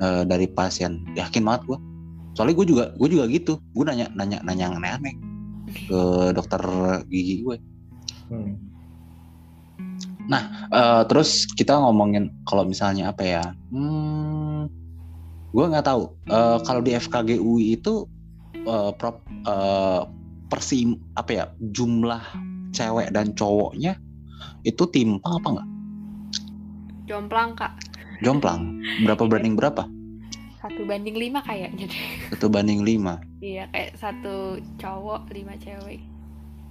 S1: eh, dari pasien. Yakin banget gue soalnya gue juga gue juga gitu. Gue nanya nanya nanya yang aneh-aneh ke dokter gigi gue.
S2: Hmm.
S1: Eh, terus kita ngomongin kalau misalnya apa ya hmm, gue nggak tahu. Eh, kalau di FKG UI itu eh, prop eh, persim apa ya jumlah cewek dan cowoknya itu timpang apa enggak
S3: jomplang kak.
S1: Jomplang? Berapa banding berapa?
S3: Satu banding lima kayaknya deh.
S1: Satu banding lima?
S3: Iya kayak satu cowok lima cewek.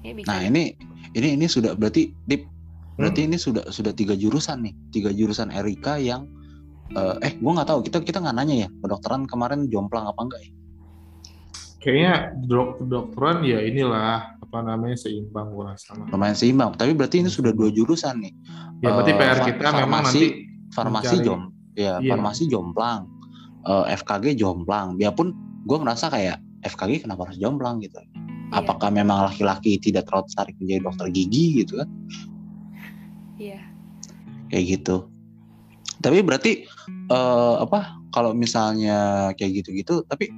S3: Ya bisa
S1: nah ini ini ini sudah berarti dip berarti ini sudah sudah tiga jurusan nih. Tiga jurusan Erika yang eh, eh gue nggak tahu. Kita kita nggak nanya ya kedokteran kemarin jomplang apa enggak ya?
S2: Kayaknya dok kedokteran ya inilah apa namanya seimbang gue rasa.
S1: lumayan seimbang tapi berarti ini sudah dua jurusan nih
S2: Ya berarti
S1: Eh,
S2: PR kita memang
S1: farmasi-
S2: nanti
S1: farmasi
S2: Mencari-
S1: jom ya
S2: Iya.
S1: farmasi jomplang eh, FKG jomplang biarpun gue ngerasa kayak FKG kenapa harus jomplang gitu
S3: Iya.
S1: apakah memang laki-laki tidak terlalu tertarik menjadi dokter gigi gitu kan
S3: Iya.
S1: kayak gitu tapi berarti eh, apa kalau misalnya kayak gitu-gitu tapi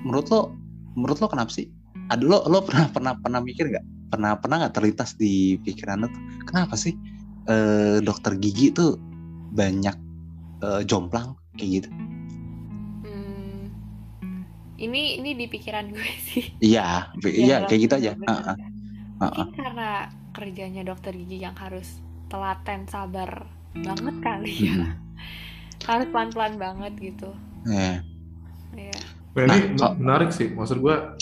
S1: menurut lo menurut lo kenapa sih ada lo lo pernah pernah pernah mikir nggak pernah pernah nggak terlintas di pikiran lo tuh kenapa sih eh, dokter gigi tuh banyak eh, jomplang kayak gitu
S3: Hmm, ini ini di pikiran gue sih.
S1: iya
S3: Ya,
S1: iya kayak gitu aja
S3: bener-bener.
S1: Heeh, heeh.
S3: Mungkin karena kerjanya dokter gigi yang harus telaten sabar banget kali ya.
S1: Mm-mm.
S3: Harus pelan-pelan banget gitu.
S1: Iya.
S3: Iya.
S2: Nah, ini
S1: so-
S2: menarik sih. Maksud gua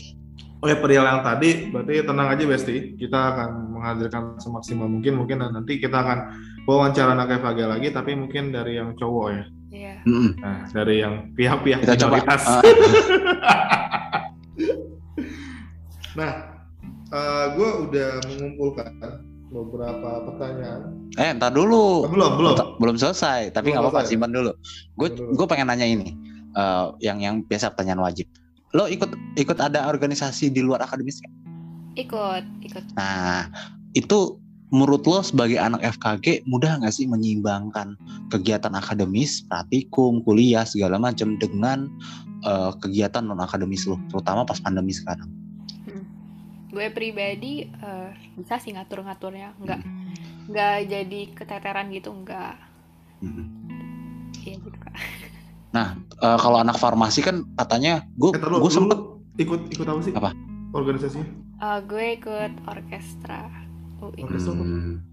S2: oleh perihal yang tadi, berarti tenang aja Besti. Kita akan menghadirkan semaksimal mungkin. Mungkin nanti kita akan wawancara anak FAG lagi, tapi mungkin dari yang cowok ya.
S3: Iya.
S1: Mm-mm.
S2: Nah, dari yang pihak-pihak
S1: kita coba
S2: minoritas.
S1: eh,
S2: Nah, gue udah mengumpulkan beberapa pertanyaan.
S1: eh ntar dulu
S2: Oh, belum, belum.
S1: belum, selesai tapi nggak apa-apa
S2: selesai.
S1: simpan dulu gue gue pengen nanya ini eh, yang yang biasa pertanyaan wajib lo ikut ikut ada organisasi di luar akademis nggak?
S3: Ikut, ikut.
S1: nah itu menurut lo sebagai anak FKG mudah nggak sih menyeimbangkan kegiatan akademis praktikum kuliah segala macam dengan eh, kegiatan non akademis lo terutama pas pandemi sekarang
S3: Gue pribadi eh, bisa sih ngatur-ngaturnya, nggak
S1: Hmm.
S3: nggak jadi keteteran gitu, nggak.
S1: Mhm.
S3: Kak.
S1: Eh, kalau anak farmasi kan katanya gue
S2: Eh,
S1: gue sempet
S2: ikut ikut apa sih?
S1: Apa?
S2: Organisasinya?
S3: Eh, gue ikut orkestra UI.
S2: Orkestra?
S1: Hmm.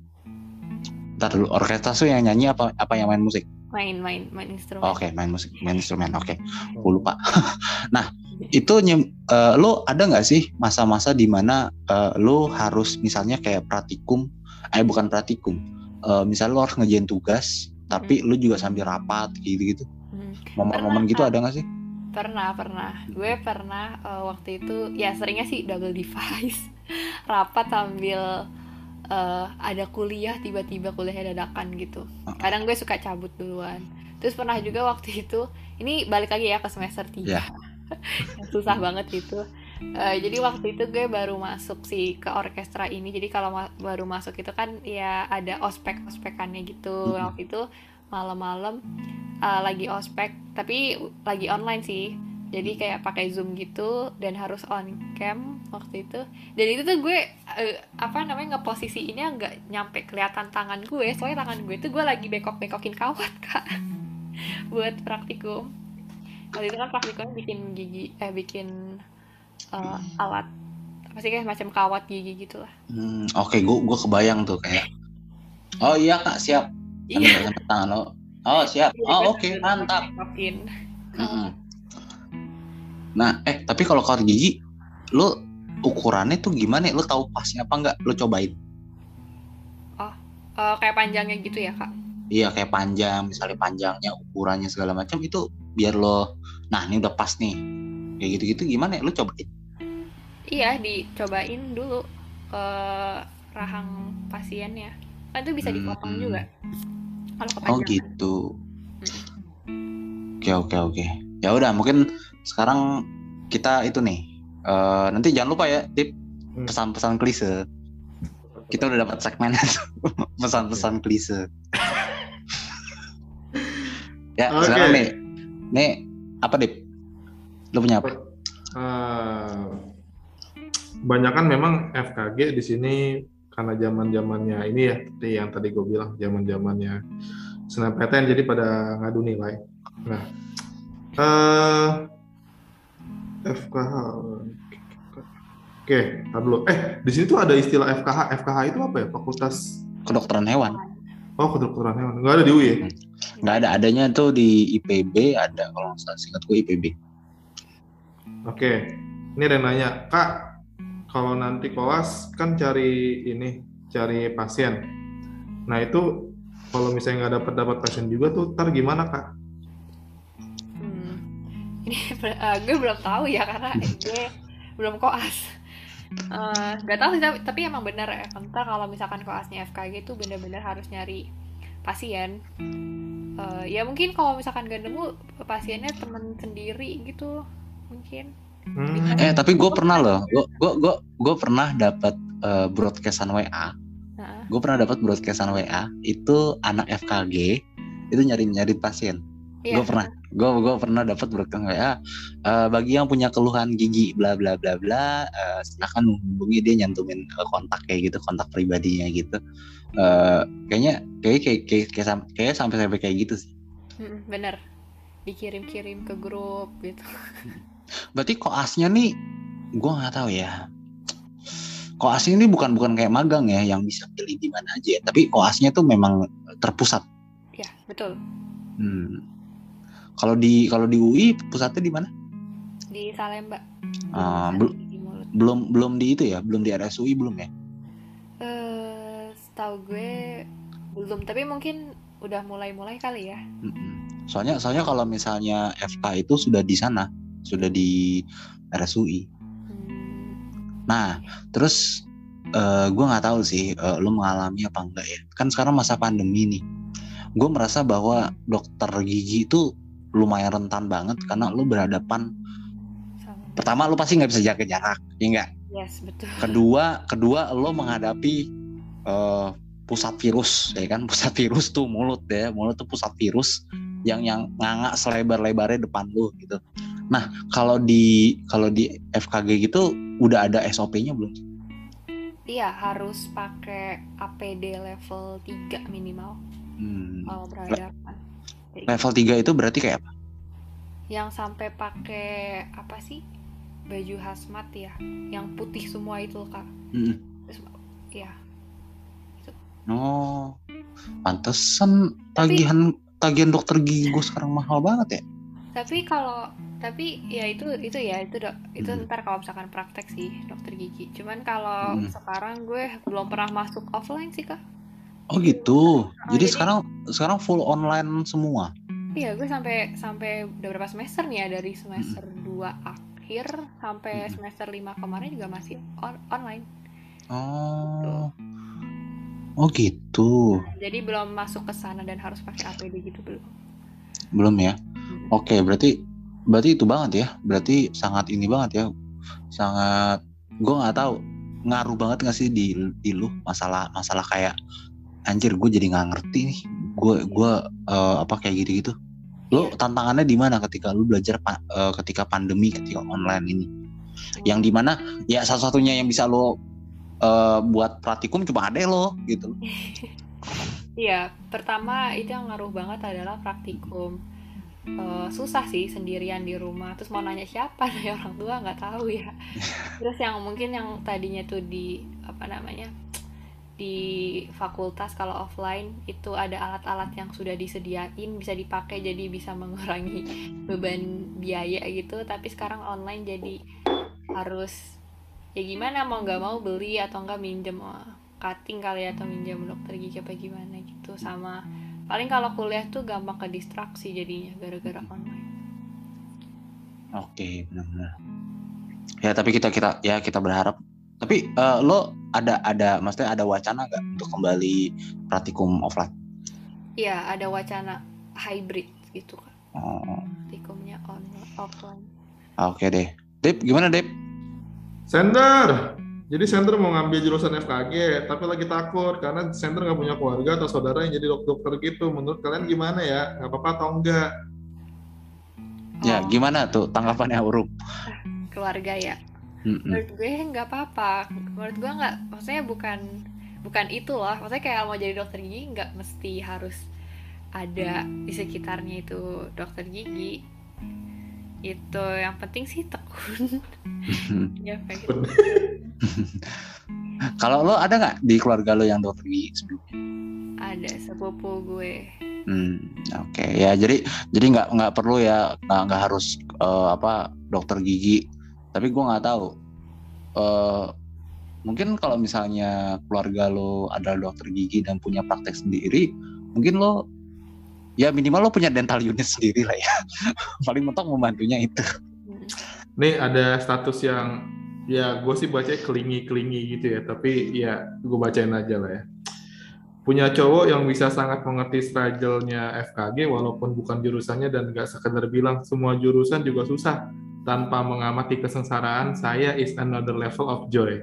S1: Ntar dulu orkestra tuh yang nyanyi apa apa yang main musik?
S3: Main, main, main instrumen.
S1: Oke, main musik, main instrumen. Oke, gue lupa. nah, itu nyem, eh, lo ada nggak sih masa-masa di mana eh, lo harus misalnya kayak praktikum, eh bukan praktikum, eh, misalnya lo harus ngerjain tugas, tapi lo juga sambil rapat gitu-gitu. Momen-momen gitu ada nggak sih?
S3: Pernah, pernah. Gue pernah eh, waktu itu, ya seringnya sih double device. Rapat sambil eh, ada kuliah, tiba-tiba kuliahnya dadakan gitu. Kadang gue suka cabut duluan. Terus pernah juga waktu itu, ini balik lagi ya ke semester 3.
S1: Ya.
S3: Susah banget itu. Eh, jadi waktu itu gue baru masuk sih ke orkestra ini. Jadi kalau ma- baru masuk itu kan ya ada ospek-ospekannya gitu.
S1: Mm-mm.
S3: Waktu itu malam-malam eh, lagi ospek, tapi lagi online sih. Jadi kayak pakai Zoom gitu dan harus on cam waktu itu. Dan itu tuh gue eh, apa namanya ngeposisiinnya nggak nyampe kelihatan tangan gue. Soalnya tangan gue tuh gue lagi bekok-bekokin kawat, Kak. Buat praktikum. Waktu itu kan praktikumnya bikin gigi eh bikin eh, alat apa sih kayak macam kawat gigi gitu lah.
S1: Hmm, Oke, gue gue kebayang tuh kayak. Oh iya kak siap.
S3: Iya.
S1: Sambil sambil tangan lo. Oh siap.
S3: Jadi
S1: Oh oke
S3: sambil
S1: mantap. Mm-mm. Nah, eh tapi kalau kawat gigi, lo ukurannya tuh gimana? Lo tahu pasnya apa enggak? Lo cobain.
S3: Eh, kayak panjangnya gitu ya kak.
S1: Iya kayak panjang, misalnya panjangnya, ukurannya segala macam itu biar lo, nah ini udah pas nih. Kayak gitu-gitu gimana? Lo cobain.
S3: Iya dicobain dulu ke rahang pasiennya. Kan itu bisa dipotong
S1: Hmm.
S3: juga. Kalau
S1: Oh
S3: kepanjangan.
S1: gitu. Oke oke oke. Ya udah mungkin sekarang kita itu nih. eh, nanti jangan lupa ya tip
S2: Hmm.
S1: pesan-pesan klise. Kita udah dapat segmen pesan-pesan klise. ya
S2: Oke.
S1: sekarang nih, nih apa dip? Lo punya apa?
S2: Eh, Kebanyakan memang FKG di sini karena zaman zamannya ini ya, seperti yang tadi gue bilang, zaman zamannya SNMPTN jadi pada ngadu nilai. Nah, eh FKH, oke, dulu. Eh, di sini tuh ada istilah FKH. FKH itu apa ya? Fakultas
S1: Kedokteran hewan.
S2: Oh, kedokteran hewan. Nggak ada di UI ya?
S1: Nggak ada adanya tuh di IPB ada kalau nggak salah singkat gue IPB.
S2: Oke, ini ada yang nanya, Kak, kalau nanti koas kan cari ini, cari pasien. Nah itu kalau misalnya nggak dapat dapat pasien juga tuh, ntar gimana Kak?
S3: ini uh, gue belum tahu ya karena gue belum koas. Uh, gak tahu sih tapi, tapi emang bener ya. Entah kalau misalkan koasnya FKG itu bener-bener harus nyari pasien. Uh, ya mungkin kalau misalkan gak nemu pasiennya temen sendiri gitu mungkin
S2: Hmm.
S1: Eh tapi gue pernah loh, gue gue gue pernah dapat uh, broadcastan WA.
S3: nah,
S1: Gue pernah dapat broadcastan WA itu anak FKG itu nyari nyari pasien.
S3: iya,
S1: Gue pernah, gue gue pernah dapat broadcastan WA. uh, bagi yang punya keluhan gigi bla bla bla bla, uh, silakan menghubungi dia nyantumin uh, kontak kayak gitu, kontak pribadinya gitu. Uh, kayaknya kayak kayak kayak kayak, sam- kayak sampai sampai kayak gitu sih.
S3: Mm-mm, bener dikirim-kirim ke grup gitu
S1: Berarti koasnya nih, gue nggak tahu ya. Koasnya ini bukan bukan kayak magang ya, yang bisa pilih di mana aja. ya. Tapi koasnya tuh memang terpusat.
S3: ya betul
S1: Hmm. Kalau di kalau di UI pusatnya di mana?
S3: di Salemba Di
S1: bel- Belum belum di itu ya, belum di RSUI belum ya?
S3: eh setahu gue belum tapi mungkin udah mulai-mulai kali ya.
S1: Soalnya soalnya kalau misalnya FK itu sudah di sana, sudah di RSUI.
S3: Hmm,
S1: Nah, terus eh gue nggak tahu sih eh, lu mengalami apa enggak ya. Kan sekarang masa pandemi nih. Gue merasa bahwa dokter gigi itu lumayan rentan banget karena lu berhadapan
S3: sama
S1: pertama lu pasti nggak bisa jaga jarak, ya enggak?
S3: yes betul
S1: Kedua, kedua lo menghadapi eh, pusat virus, ya kan? Pusat virus tuh mulut ya, mulut tuh pusat virus yang yang nganga selebar-lebarnya depan lu gitu. Nah, kalau di kalau di FKG gitu udah ada SOP-nya belum?
S3: iya harus pakai APD level 3 minimal
S1: Hmm.
S3: kalau berhadapan
S1: Level 3 itu berarti kayak apa?
S3: yang sampai pakai apa sih baju hazmat ya yang putih semua itu kak
S1: Mm.
S3: Terus, ya
S1: Oh, pantesan
S3: Tapi-
S1: tagihan tagihan dokter gigi gue sekarang mahal banget ya.
S3: Tapi kalau tapi ya itu itu ya itu dok itu
S1: Hmm.
S3: ntar kalau misalkan praktek sih dokter gigi cuman kalau
S1: Hmm.
S3: sekarang gue belum pernah masuk offline sih kak
S1: Oh gitu. Jadi
S3: jadi-
S1: sekarang sekarang full online semua.
S3: iya gue sampai sampai udah berapa semester nih ya dari semester 2 akhir sampai
S1: Hmm.
S3: semester 5 kemarin juga masih on- online
S1: Oh. Oh gitu.
S3: jadi belum masuk ke sana dan harus pakai APD gitu belum
S1: Belum ya. Oke, berarti berarti itu banget ya. Berarti sangat ini banget ya. Sangat gue nggak tahu ngaruh banget nggak sih di di lu masalah masalah kayak anjir gue jadi nggak ngerti nih. Gue gue eh, apa kayak gitu-gitu. Lo
S3: Iya.
S1: tantangannya di mana ketika lu belajar eh, ketika pandemi ketika online ini? Yang di mana ya satu-satunya yang bisa lo eh, buat praktikum cuma ada lo gitu.
S3: Iya, pertama itu yang ngaruh banget adalah praktikum. Eh, susah sih sendirian di rumah. Terus mau nanya siapa? Nanya orang tua nggak tahu ya. Terus yang mungkin yang tadinya tuh di apa namanya di fakultas kalau offline itu ada alat-alat yang sudah disediain bisa dipakai jadi bisa mengurangi beban biaya gitu. Tapi sekarang online jadi harus ya gimana mau nggak mau beli atau enggak minjem cutting kali ya atau minjem dokter gigi apa gimana gitu sama paling kalau kuliah tuh gampang ke distraksi jadinya gara-gara online
S1: Oke, benar-benar. Ya, tapi kita kita ya kita berharap. Tapi eh, lo ada ada maksudnya ada wacana nggak untuk kembali praktikum offline?
S3: Iya ada wacana hybrid gitu kan
S1: Oh,
S3: praktikumnya online offline
S1: Oke deh. Dep, gimana Dep?
S2: Sender. Jadi Sender mau ngambil jurusan FKG, tapi lagi takut karena Sender nggak punya keluarga atau saudara yang jadi dok dokter gitu. Menurut kalian gimana ya? Nggak apa-apa atau enggak?
S1: Ya, gimana tuh tanggapannya Urup?
S3: keluarga ya
S1: Mm-mm.
S3: menurut gue nggak apa-apa menurut gue nggak maksudnya bukan bukan itu loh maksudnya kayak mau jadi dokter gigi nggak mesti harus ada di sekitarnya itu dokter gigi itu yang penting sih tekun. Ya kayak gitu.
S1: Kalau lo ada nggak di keluarga lo yang dokter gigi sebelumnya?
S3: ada sepupu gue.
S1: Hmm, oke. Ya jadi jadi nggak nggak perlu ya nggak nggak harus eh, apa dokter gigi. Tapi gue nggak tahu eh mungkin kalau misalnya keluarga lo adalah dokter gigi dan punya praktek sendiri mungkin lo ya minimal lo punya dental unit sendiri lah ya paling mentok membantunya itu.
S2: Nih ada status yang ya gue sih baca kelingi-kelingi gitu ya, tapi ya gue bacain aja lah ya. Punya cowok yang bisa sangat mengerti struggle-nya FKG walaupun bukan jurusannya dan gak sekedar bilang semua jurusan juga susah tanpa mengamati kesengsaraan saya is another level of joy.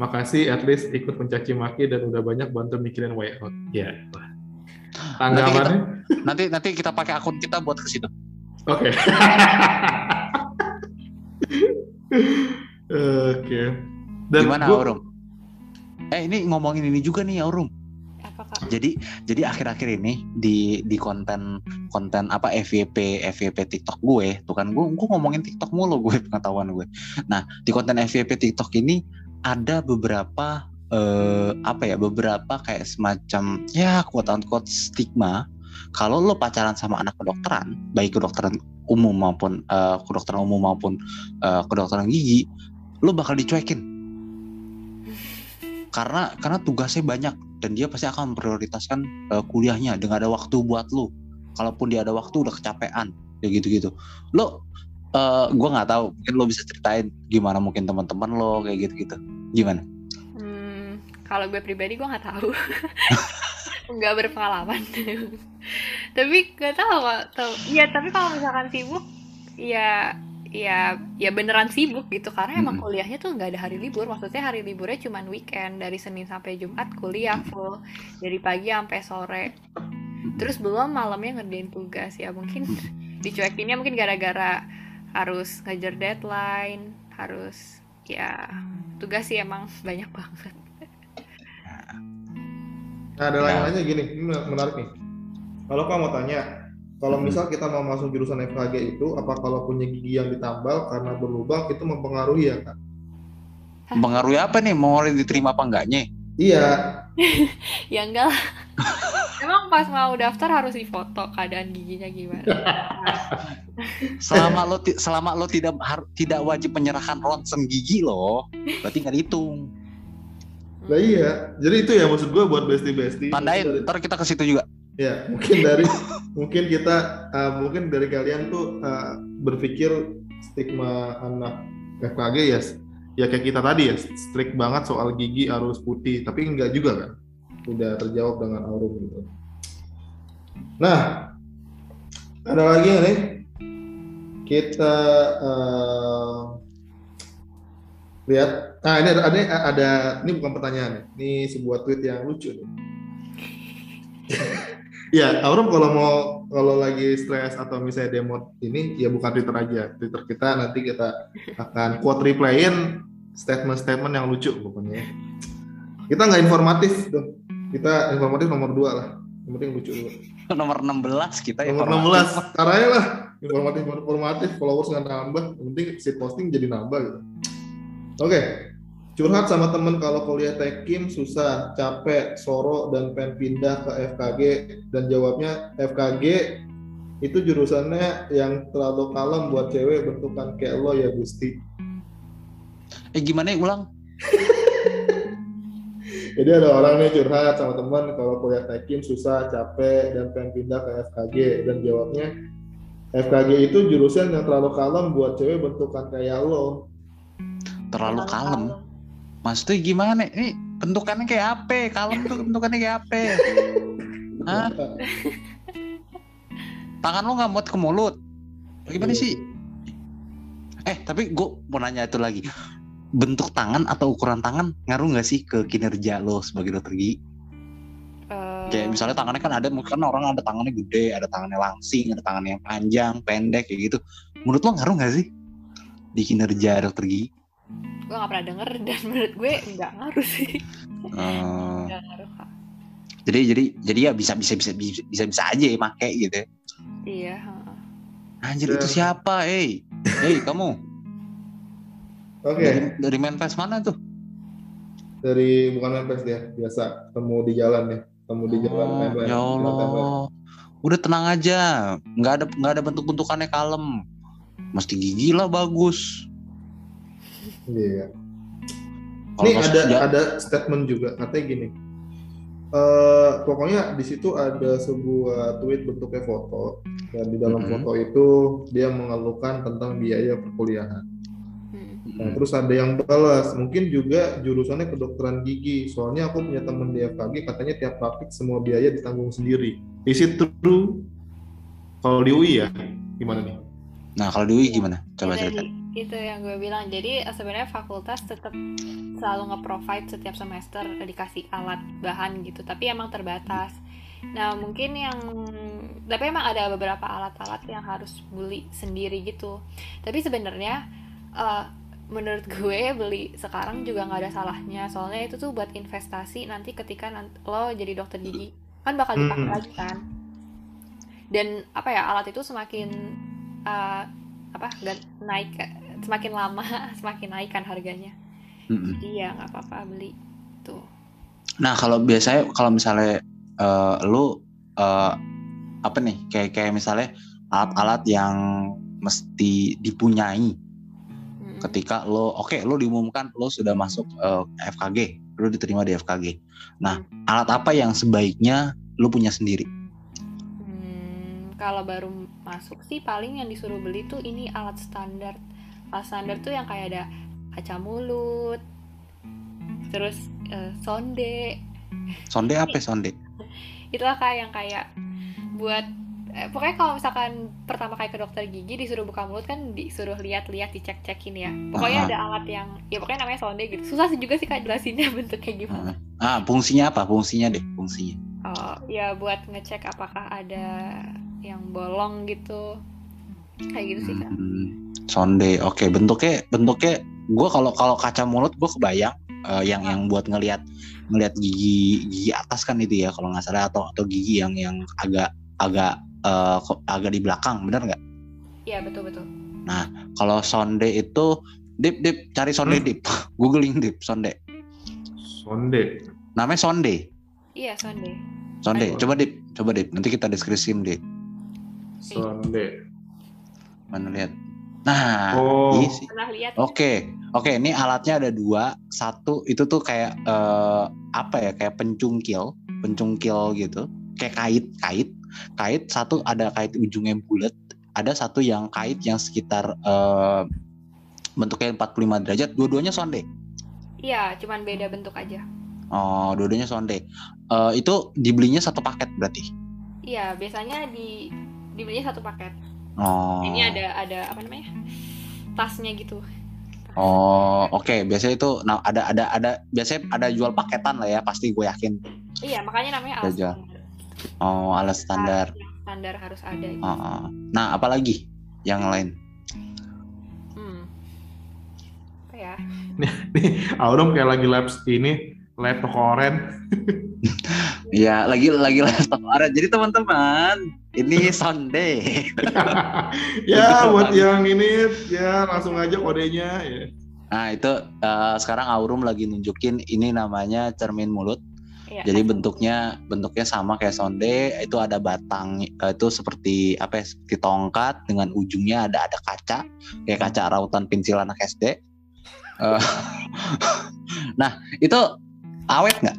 S2: Makasih at least ikut mencaci maki dan udah banyak bantu mikirin way out. Ya. Tanggapannya?
S1: nanti nanti kita pakai akun kita buat ke situ
S2: Oke. Oke. Dan
S1: gimana
S2: gua-
S1: Aurum eh ini ngomongin ini juga nih Aurum
S3: Apa kak?
S1: jadi jadi akhir-akhir ini di di konten konten apa FYP FYP TikTok gue tuh kan gue gue ngomongin TikTok mulu gue pengetahuan gue nah di konten FYP TikTok ini ada beberapa eh, apa ya beberapa kayak semacam ya quote unquote stigma. Kalau lo pacaran sama anak kedokteran baik kedokteran umum maupun eh, kedokteran umum maupun eh, kedokteran gigi lo bakal dicuekin. Karena karena tugasnya banyak dan dia pasti akan memprioritaskan uh, kuliahnya dan gak ada waktu buat lu kalaupun dia ada waktu udah kecapean ya gitu gitu lo uh, gue nggak tahu mungkin lo bisa ceritain gimana mungkin teman-teman lo kayak gitu gitu gimana
S3: kalau gue pribadi gue nggak tahu, nggak berpengalaman. tapi gak tahu kok. Tahu. Ya tapi kalau misalkan sibuk, ya ya ya beneran sibuk gitu karena emang kuliahnya tuh nggak ada hari libur. Maksudnya hari liburnya cuma weekend dari Senin sampai Jumat kuliah full dari pagi sampai sore. Terus belum malamnya ngerjain tugas ya mungkin dicuekinnya mungkin gara-gara harus ngejar deadline, harus ya tugas sih emang banyak banget.
S2: Nah, ada
S1: Ya.
S2: lain-lainnya gini, ini menarik nih. Kalau kamu mau tanya, kalau
S1: Hmm.
S2: misal kita mau masuk jurusan FKG itu, apa kalau punya gigi yang ditambal karena berlubang itu mempengaruhi ya kan?
S1: Pengaruhi apa nih mau diterima apa enggaknya
S2: Iya,
S3: Ya enggak lah. Emang pas mau daftar harus difoto keadaan giginya gimana?
S1: selama lo selama lo tidak tidak wajib menyerahkan ronsen gigi lo berarti nggak dihitung
S2: lah iya. Jadi itu ya maksud gue buat bestie-bestie.
S1: tandain
S2: Mungkin dari-
S1: ntar kita ke situ juga
S2: Ya, mungkin dari mungkin kita uh, mungkin dari kalian tuh uh, berpikir stigma anak FKG ya ya kayak kita tadi ya strict banget soal gigi harus putih, tapi enggak juga kan. Udah terjawab dengan aurum gitu. Nah, ada lagi nih? Kita uh, lihat. Nah, ini ada, ada ada ini bukan pertanyaan nih. Ini sebuah tweet yang lucu nih. Ya, Aurum kalau mau kalau lagi stres atau misalnya demo ini ya bukan Twitter aja. Twitter kita nanti kita akan quote replayin statement-statement yang lucu pokoknya. Kita nggak informatif tuh. Kita informatif nomor dua lah. Yang penting lucu dulu.
S1: nomor 16 kita
S2: Nomor
S1: informatif.
S2: 16, caranya lah informatif informatif followers nggak nambah. Yang penting si posting jadi nambah gitu. Oke, curhat sama temen kalau kuliah tekim susah, capek, soro dan pengen pindah ke FKG dan jawabnya FKG itu jurusannya yang terlalu kalem buat cewek bentukan kayak lo ya Gusti.
S1: eh gimana ya ulang
S2: Jadi ada orang nih curhat sama teman kalau kuliah tekim susah, capek dan pengen pindah ke FKG dan jawabnya FKG itu jurusan yang terlalu kalem buat cewek bentukan kayak lo.
S1: terlalu kalem maksudnya gimana ini bentukannya kayak apa? Kalem tuh bentukannya kayak apa? Hah? tangan lo nggak muat ke mulut. Gimana sih? Eh tapi gue mau nanya itu lagi. Bentuk tangan atau ukuran tangan ngaruh nggak sih ke kinerja lo sebagai dokter gigi?
S3: Eh,
S1: kayak misalnya tangannya kan ada mungkin orang ada tangannya gede ada tangannya langsing ada tangannya yang panjang pendek kayak gitu. Menurut lo ngaruh nggak sih di kinerja dokter gigi
S3: gue gak pernah denger dan menurut gue nggak ngaruh sih.
S1: Eh,
S3: Nggak ngaruh kak.
S1: jadi jadi jadi ya bisa bisa bisa bisa bisa, bisa aja ya make gitu ya.
S3: Iya. heeh.
S1: Anjir itu
S2: Dan-
S1: siapa? Hey, hey kamu
S2: Oke,
S1: dari dari Manfest mana tuh?
S2: dari bukan Mempes dia, biasa ketemu di jalan nih, ketemu di jalan
S1: Oh,
S2: timeline,
S1: ya
S2: timeline.
S1: Allah. Udah tenang aja, nggak ada nggak ada bentuk bentukannya kalem. Mesti gigi lah bagus.
S2: Iya. Ini ada
S1: ya-
S2: ada statement juga katanya gini. eh, pokoknya di situ ada sebuah tweet bentuknya foto dan di dalam
S1: Mhm.
S2: foto itu dia mengeluhkan tentang biaya perkuliahan.
S3: Hmm.
S2: Nah, terus ada yang balas, mungkin juga jurusannya kedokteran gigi. Soalnya aku punya temen di FKG, katanya tiap praktik semua biaya ditanggung sendiri. Is it true? Kalau di UI ya, gimana nih?
S1: Nah, kalau Dewi gimana? Coba cerita.
S3: Itu yang gue bilang. Jadi eh, sebenarnya fakultas tetap selalu nge-provide setiap semester dikasih alat bahan gitu. Tapi emang terbatas. Nah mungkin yang tapi emang ada beberapa alat-alat yang harus beli sendiri gitu. Tapi sebenarnya eh, menurut gue beli sekarang juga nggak ada salahnya. Soalnya itu tuh buat investasi nanti ketika nanti lo jadi dokter gigi. Kan bakal dipakai lagi kan. Dan apa ya alat itu semakin eh, apa gan- naik semakin lama semakin naik kan harganya
S1: Mm-mm.
S3: jadi ya nggak apa-apa beli tuh
S1: Nah, kalau biasanya kalau misalnya eh, lu eh, apa nih? Kayak kayak misalnya alat-alat yang mesti dipunyai ketika lo oke lo diumumkan lo sudah masuk eh, FKG, lo diterima di FKG. Nah, alat apa yang sebaiknya lo punya sendiri?
S3: Kalau baru masuk sih paling yang disuruh beli tuh ini alat standar. Alat standar tuh yang kayak ada kaca mulut, terus eh, sonde.
S1: Sonde apa ya, sonde?
S3: Itulah kayak yang kayak buat eh, pokoknya kalau misalkan pertama kali ke dokter gigi disuruh buka mulut kan disuruh lihat-lihat dicek-cekin ya. Pokoknya
S1: Aha.
S3: ada alat yang ya pokoknya namanya sonde gitu. Susah sih juga sih kak jelasinnya bentuknya gimana.
S1: Ah, fungsinya apa? Fungsinya deh, fungsinya.
S3: Oh, ya buat ngecek apakah ada yang bolong gitu. Kayak gitu sih kak.
S1: Hmm, sonde. Oke, bentuknya bentuknya gue kalau kalau kaca mulut gue kebayang eh, yang yang buat ngelihat ngelihat gigi gigi atas kan itu ya kalau nggak salah atau atau gigi yang yang agak agak kok- agak di belakang, bener nggak?
S3: Iya betul betul.
S1: Kalau sonde itu dip dip cari sonde
S2: Hmm.
S1: dip, googling dip sonde.
S2: Sonde.
S1: Namanya sonde.
S3: Iya sonde.
S1: Sonde.
S2: Ayo.
S1: Coba dip, coba dip. Nanti kita deskripsiin dip.
S2: Sonde.
S1: Mana lihat. Nah,
S2: Oh.
S1: iya sih.
S3: Pernah lihat?
S1: Oke, oke. Ini alatnya ada dua. Satu itu tuh kayak eh, apa ya? Kayak pencungkil, pencungkil gitu. Kayak kait, kait, kait. Satu ada kait ujungnya bulat. Ada satu yang kait yang sekitar eh, bentuknya 45 derajat. Dua-duanya sonde.
S3: Iya, cuman beda bentuk aja.
S1: Oh, dua-duanya sonde. Eh, itu dibelinya satu paket berarti.
S3: Iya, biasanya di dibelinya satu paket.
S1: Oh.
S3: Ini ada ada apa namanya? Tasnya gitu.
S1: Oh, oke. Biasanya itu, nah ada ada ada biasanya ada jual paketan lah ya. Pasti gue yakin.
S3: Iya, makanya namanya
S1: Aja.
S3: standar.
S1: Oh, alat standar.
S3: Standar harus ada. Gitu.
S1: Oh, oh. Nah, apalagi yang lain?
S3: Hmm. Apa ya?
S2: Nih, Aurum kayak lagi labs ini, lab toko oren.
S1: Ya, lagi lagi laptop ada. Jadi teman-teman, ini Sunday.
S2: ya, buat yang ini ya langsung aja kodenya ya.
S1: Nah, itu eh, sekarang Aurum lagi nunjukin ini namanya cermin mulut.
S3: Iya.
S1: Jadi bentuknya bentuknya sama kayak sonde, itu ada batang eh, itu seperti apa ya? Seperti tongkat dengan ujungnya ada ada kaca, kayak kaca rautan pensil anak SD. Eh, nah, itu awet nggak?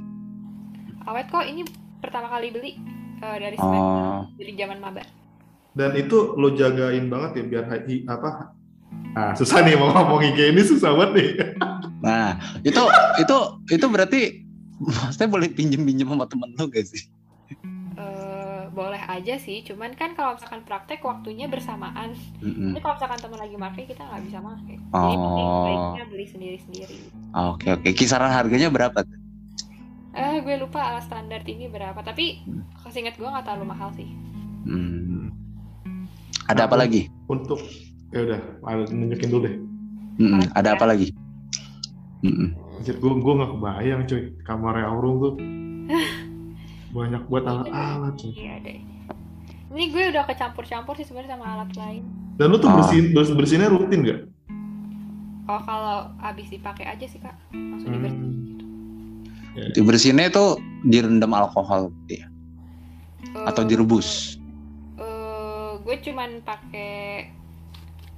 S3: awet kok ini pertama kali beli eh, dari
S1: Oh,
S3: dari zaman maba.
S2: Dan itu lo jagain banget ya biar hi- apa? Ah, susah nih mau ngomongin kayak ini susah banget nih.
S1: nah itu itu itu berarti maksudnya boleh pinjem pinjem sama temen lu gak sih?
S3: Eh, boleh aja sih, cuman kan kalau misalkan praktek waktunya bersamaan.
S1: Mm-mm.
S3: Tapi kalau misalkan teman lagi pakai kita nggak bisa pakai. Jadi mending
S1: Oh.
S3: baiknya beli sendiri-sendiri.
S1: Oke oke, kisaran harganya berapa? tuh?
S3: Eh, gue lupa alat standar ini berapa, tapi kesingkat gue nggak terlalu mahal sih.
S1: Hmm. Ada apa lagi?
S2: Untuk ya udah, ada nunjukin dulu deh.
S1: Mm-mm, Ada apa lagi? Mm-mm.
S2: Anjir, gue gue nggak kebayang cuy kamarnya Aurum tuh banyak buat alat-alat cuy.
S3: Iya deh. Ini gue udah kecampur-campur sih sebenarnya sama alat lain.
S2: Dan lu tuh
S1: Oh.
S2: bersihin bers- bersihinnya rutin gak?
S3: Oh kalau habis dipakai aja sih kak, langsung
S2: Hmm.
S3: Dibersihin.
S1: Dibersihinnya itu direndam alkohol gitu ya? atau
S3: Eh,
S1: direbus?
S3: eh, gue cuman pakai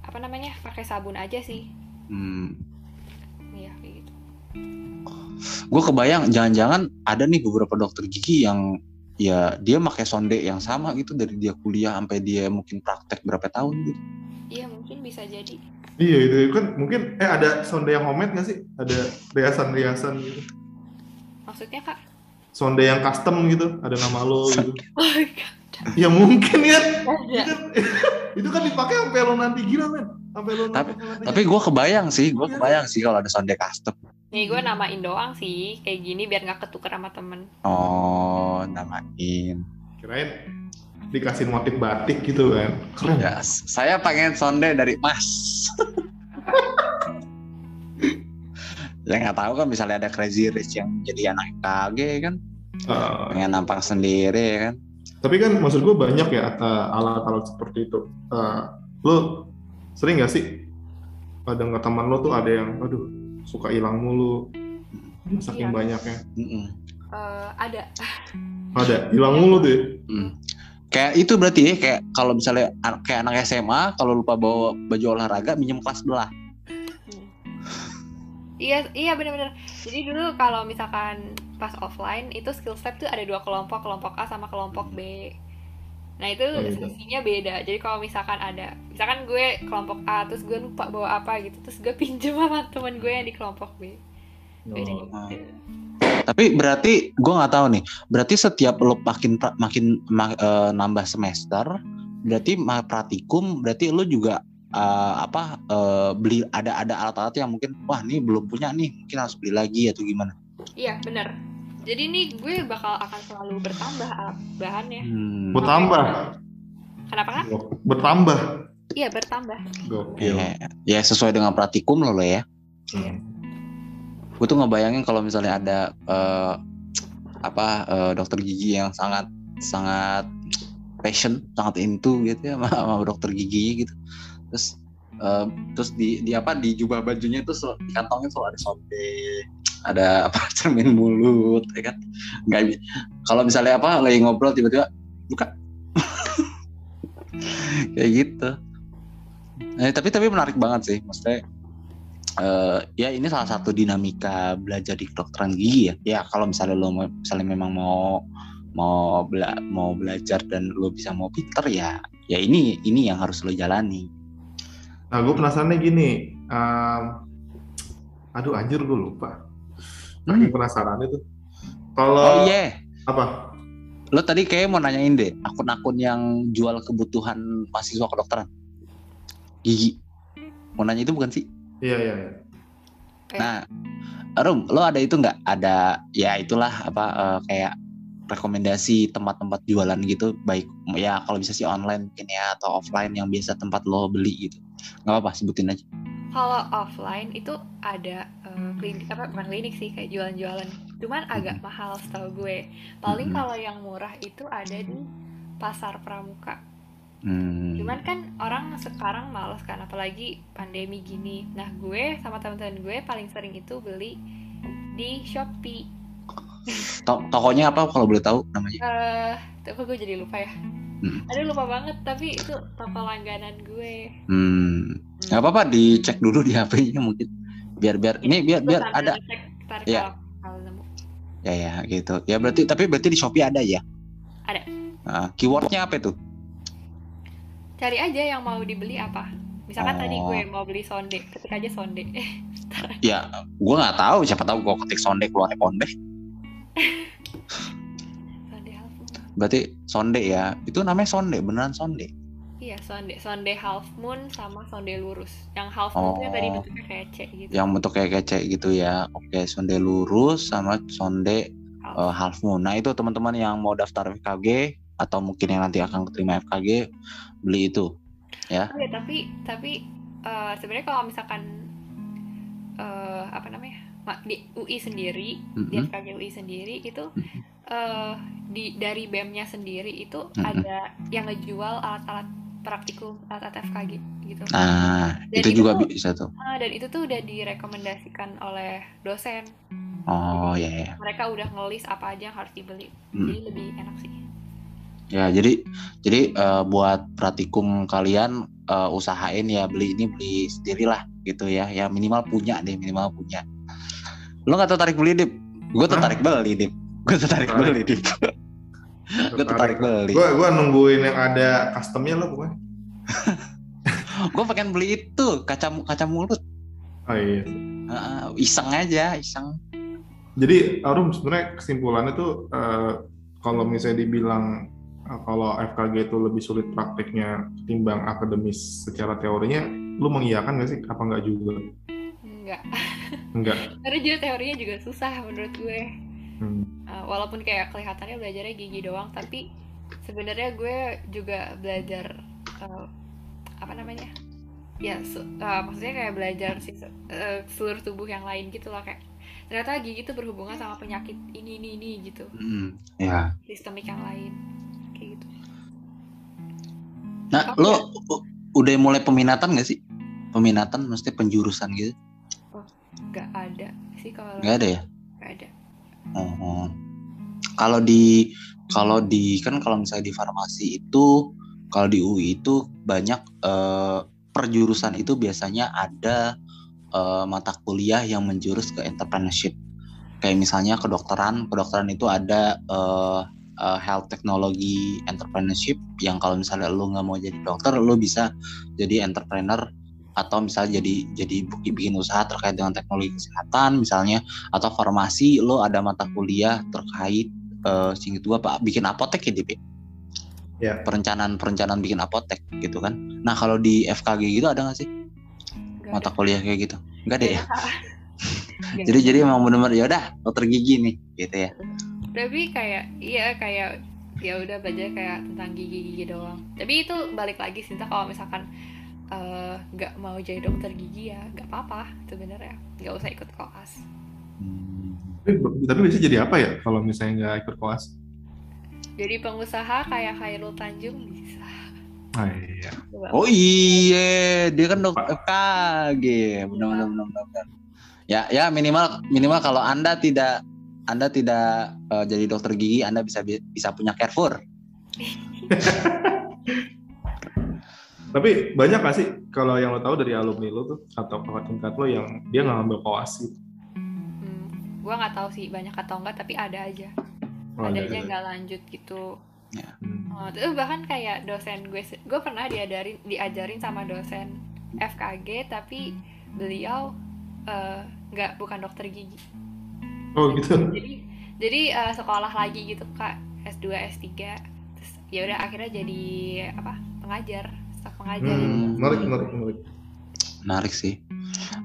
S3: apa namanya? Pakai sabun aja sih.
S1: Hmm.
S3: Iya kayak gitu.
S1: gue kebayang jangan-jangan ada nih beberapa dokter gigi yang ya dia pakai sonde yang sama gitu dari dia kuliah sampai dia mungkin praktek berapa tahun gitu.
S3: Iya mungkin bisa jadi.
S2: Iya itu kan mungkin eh ada sonde yang homemade nggak sih? Ada riasan-riasan gitu.
S3: Maksudnya kak?
S2: Sonde yang custom gitu, ada nama lo gitu.
S3: Oh my god.
S2: Ya mungkin ya.
S3: Ada.
S2: itu kan dipakai sampai lo nanti gila men. Sampai lo
S1: Tapi-
S2: nanti.
S1: Tapi gue kebayang sih, gue kebayang sih kalau ada sonde custom.
S3: Nih gue namain doang sih kayak gini biar nggak ketuker sama temen.
S1: Oh, namain.
S2: kirain dikasih motif batik gitu kan. Keren.
S1: Ya, saya pengen sonde dari Mas. ya nggak tahu kan misalnya ada crazy rich yang jadi anak KG kan
S2: Eh,
S1: pengen nampang sendiri ya kan
S2: tapi kan maksud gue banyak ya eh, alat-alat seperti itu. Eh, lo sering gak sih ada nggak teman lo tuh ada yang aduh suka hilang mulu saking
S3: Iya.
S2: banyaknya
S3: Eh,
S1: Mm-mm.
S3: ada.
S2: ada hilang mulu tuh ya.
S1: Mm. kayak itu berarti ya kayak kalau misalnya kayak anak SMA kalau lupa bawa baju olahraga minjem kelas belah
S3: Iya, iya bener-bener. Jadi dulu kalau misalkan pas offline itu skill step tuh ada dua kelompok, kelompok A sama kelompok B. Nah itu
S2: Oh, iya.
S3: sesinya beda. Jadi kalau misalkan ada, misalkan gue kelompok A, terus gue lupa bawa apa gitu, terus gue pinjem sama temen gue yang di kelompok B. Beda
S2: Oh.
S3: gitu.
S1: tapi berarti gue nggak tahu nih berarti setiap lo makin makin ma- eh, nambah semester berarti praktikum berarti lo juga eh, apa eh, beli ada ada alat-alat yang mungkin wah nih belum punya nih mungkin harus beli lagi atau gimana
S3: Iya bener. Jadi nih gue bakal akan selalu bertambah alat bahannya.
S1: Hmm.
S2: Bertambah,
S3: Kenapa kan?
S2: bertambah.
S3: Iya bertambah.
S2: Gokil.
S1: Ya, ya sesuai dengan praktikum lo lo ya.
S3: Iya.
S1: Gue tuh ngebayangin kalau misalnya ada eh, apa eh, dokter gigi yang sangat sangat passion, sangat into gitu ya sama, sama dokter gigi gitu. Terus eh, terus di, di apa di jubah bajunya itu sel- di kantongnya selalu ada sonde, ada apa cermin mulut, ya kan? Nggak kalau misalnya apa lagi ngobrol tiba-tiba buka kayak gitu. Eh, tapi tapi menarik banget sih, maksudnya eh ya ini salah satu dinamika belajar di kedokteran gigi ya. Ya kalau misalnya lo misalnya memang mau mau bela, mau belajar dan lo bisa mau pinter ya ya ini ini yang harus lo jalani.
S2: Nah, gue penasarannya gini. em, aduh, anjir gue lupa. Saking penasaran itu. Kalau
S1: Hmm. Oh iya,
S2: apa?
S1: lo tadi kayak mau nanyain deh akun-akun yang jual kebutuhan mahasiswa kedokteran gigi. Mau nanya itu bukan sih?
S2: Iya, iya, iya.
S1: Nah, Rum, lo ada itu nggak? Ada ya itulah apa eh, kayak rekomendasi tempat-tempat jualan gitu, baik ya kalau bisa sih online mungkin ya atau offline yang biasa tempat lo beli gitu. Nggak apa-apa, sebutin aja.
S3: Kalau offline itu ada eh, klinik apa bukan klinik sih kayak jualan-jualan. Cuman agak mahal setahu gue. Paling
S1: Mhm.
S3: kalau yang murah itu ada di pasar pramuka.
S1: Hmm.
S3: Cuman kan orang sekarang males kan apalagi pandemi gini. Nah, gue sama teman-teman gue paling sering itu beli di Shopee.
S1: To- tokonya apa kalau boleh tahu namanya?
S3: Eh, tapi gue jadi lupa ya.
S1: Hmm.
S3: Aduh lupa banget tapi itu toko langganan gue.
S1: Hmm. Nggak apa-apa, dicek dulu di HP-nya mungkin. Biar biar ini biar
S3: Gue
S1: biar ada
S3: ntar
S1: Iya.
S3: kalau- kalau
S1: ya ya gitu. Ya berarti tapi berarti di Shopee ada ya?
S3: Ada.
S1: Nah, keywordnya apa itu?
S3: Cari aja yang mau dibeli apa. Misalkan tadi
S1: Oh.
S3: gue mau beli sonde, ketik aja sonde.
S1: Ya, gua nggak tahu. Siapa tahu gua ketik sonde keluarnya konde. Berarti sonde ya. Itu namanya sonde, beneran sonde.
S3: Iya, sonde. Sonde half moon sama sonde lurus. Yang half moon tuh yang tadi
S1: Oh.
S3: bentuknya kayak C gitu.
S1: Yang bentuk kayak kece gitu ya. Oke, sonde lurus sama sonde
S3: Half.
S1: eh, half moon. Nah, itu teman-teman yang mau daftar FKG atau mungkin yang nanti akan keterima FKG beli itu.
S3: Oke, tapi tapi eh, sebenarnya kalau misalkan eh, apa namanya? Ma- di UI sendiri, di
S1: Mhm.
S3: FKG UI sendiri itu
S1: Mhm.
S3: Eh, di dari BEM-nya sendiri itu
S1: Mhm.
S3: ada yang ngejual alat-alat praktikum alat-alat FKG gitu.
S1: Nah,
S3: Dan
S1: itu
S3: itu
S1: juga
S3: tuh-
S1: bisa tuh.
S3: Ah, dan itu tuh udah direkomendasikan oleh dosen.
S1: Oh, ya ya.
S3: Mereka udah ngelis apa aja yang harus dibeli.
S1: Hmm.
S3: Jadi lebih enak sih.
S1: Ya, jadi jadi eh, buat praktikum kalian eh, usahain ya beli ini beli sendirilah gitu ya. Ya minimal punya deh, minimal punya. Lo nggak tertarik beli deh Gue tertarik beli, Dip. Gue tertarik beli, Dip. Gue tertarik beli.
S2: Gue gua nungguin yang ada customnya lo pokoknya.
S1: Gue pengen beli itu kaca kaca mulut.
S2: Oh iya.
S1: Ah, iseng aja, iseng.
S2: Jadi Arum sebenarnya kesimpulannya tuh eh, kalau misalnya dibilang eh, kalau FKG itu lebih sulit prakteknya ketimbang akademis secara teorinya, lu mengiyakan nggak sih? Apa nggak juga?
S3: Enggak.
S2: Enggak.
S3: Karena juga teorinya juga susah menurut gue.
S2: Hmm.
S3: Uh, walaupun kayak kelihatannya belajarnya gigi doang, tapi sebenarnya gue juga belajar uh, apa namanya? Ya, uh, maksudnya kayak belajar sih uh, seluruh tubuh yang lain gitu loh kayak ternyata gigi itu berhubungan sama penyakit ini ini ini gitu,
S1: Hmm, ya.
S3: sistemik yang lain kayak gitu.
S1: Nah,
S3: Oke.
S1: lo udah mulai peminatan gak sih? Peminatan mesti penjurusan gitu?
S3: Gak ada sih kalau
S1: Gak ada ya? Oh. Kalau di kalau di kan kalau misalnya di farmasi itu kalau di UI itu banyak eh, perjurusan itu biasanya ada eh, mata kuliah yang menjurus ke entrepreneurship. Kayak misalnya kedokteran, kedokteran itu ada eh, eh, health technology entrepreneurship yang kalau misalnya lu nggak mau jadi dokter, lu bisa jadi entrepreneur atau misalnya jadi jadi bikin usaha terkait dengan teknologi kesehatan misalnya atau farmasi lo ada mata kuliah terkait eh singkat gua apa bikin apotek ya Dip ya?
S2: Ya.
S1: perencanaan perencanaan bikin apotek gitu kan? Nah kalau di FKG gitu ada nggak sih?
S3: Gak
S1: mata
S3: ada.
S1: kuliah kayak gitu? Nggak ada ya? Jadi jadi emang bener-bener ya udah dokter gigi nih gitu ya?
S3: Tapi kayak iya kayak ya udah belajar kayak tentang gigi-gigi doang. Tapi itu balik lagi sih kalau misalkan eh, nggak mau jadi dokter gigi ya nggak apa-apa sebenarnya nggak usah ikut koas.
S2: Tapi, tapi bisa jadi apa ya kalau misalnya nggak ikut kelas?
S3: jadi pengusaha kayak Khairul Tanjung bisa.
S2: Ah, iya.
S1: Oh iya dia kan dokter FKG benar-benar benar-benar ya ya minimal minimal kalau anda tidak anda tidak eh, jadi dokter gigi anda bisa bisa punya Carrefour
S2: Tapi banyak gak sih kalau yang lo tahu dari alumni lo tuh atau kakak tingkat lo yang dia nggak ngambil koas gitu?
S3: hmm, gua nggak tahu sih banyak atau enggak tapi ada aja
S2: Oh,
S3: ada
S2: ada,
S3: aja nggak lanjut gitu
S2: Hmm.
S3: Oh, terus bahkan kayak dosen gue, gue pernah diajarin diajarin sama dosen FKG tapi beliau eh, nggak bukan dokter gigi.
S2: Oh gitu.
S3: Jadi jadi eh, sekolah lagi gitu kak S2 S3 terus ya udah akhirnya jadi apa pengajar pengajar.
S2: Hmm, menarik, menarik, menarik.
S1: menarik sih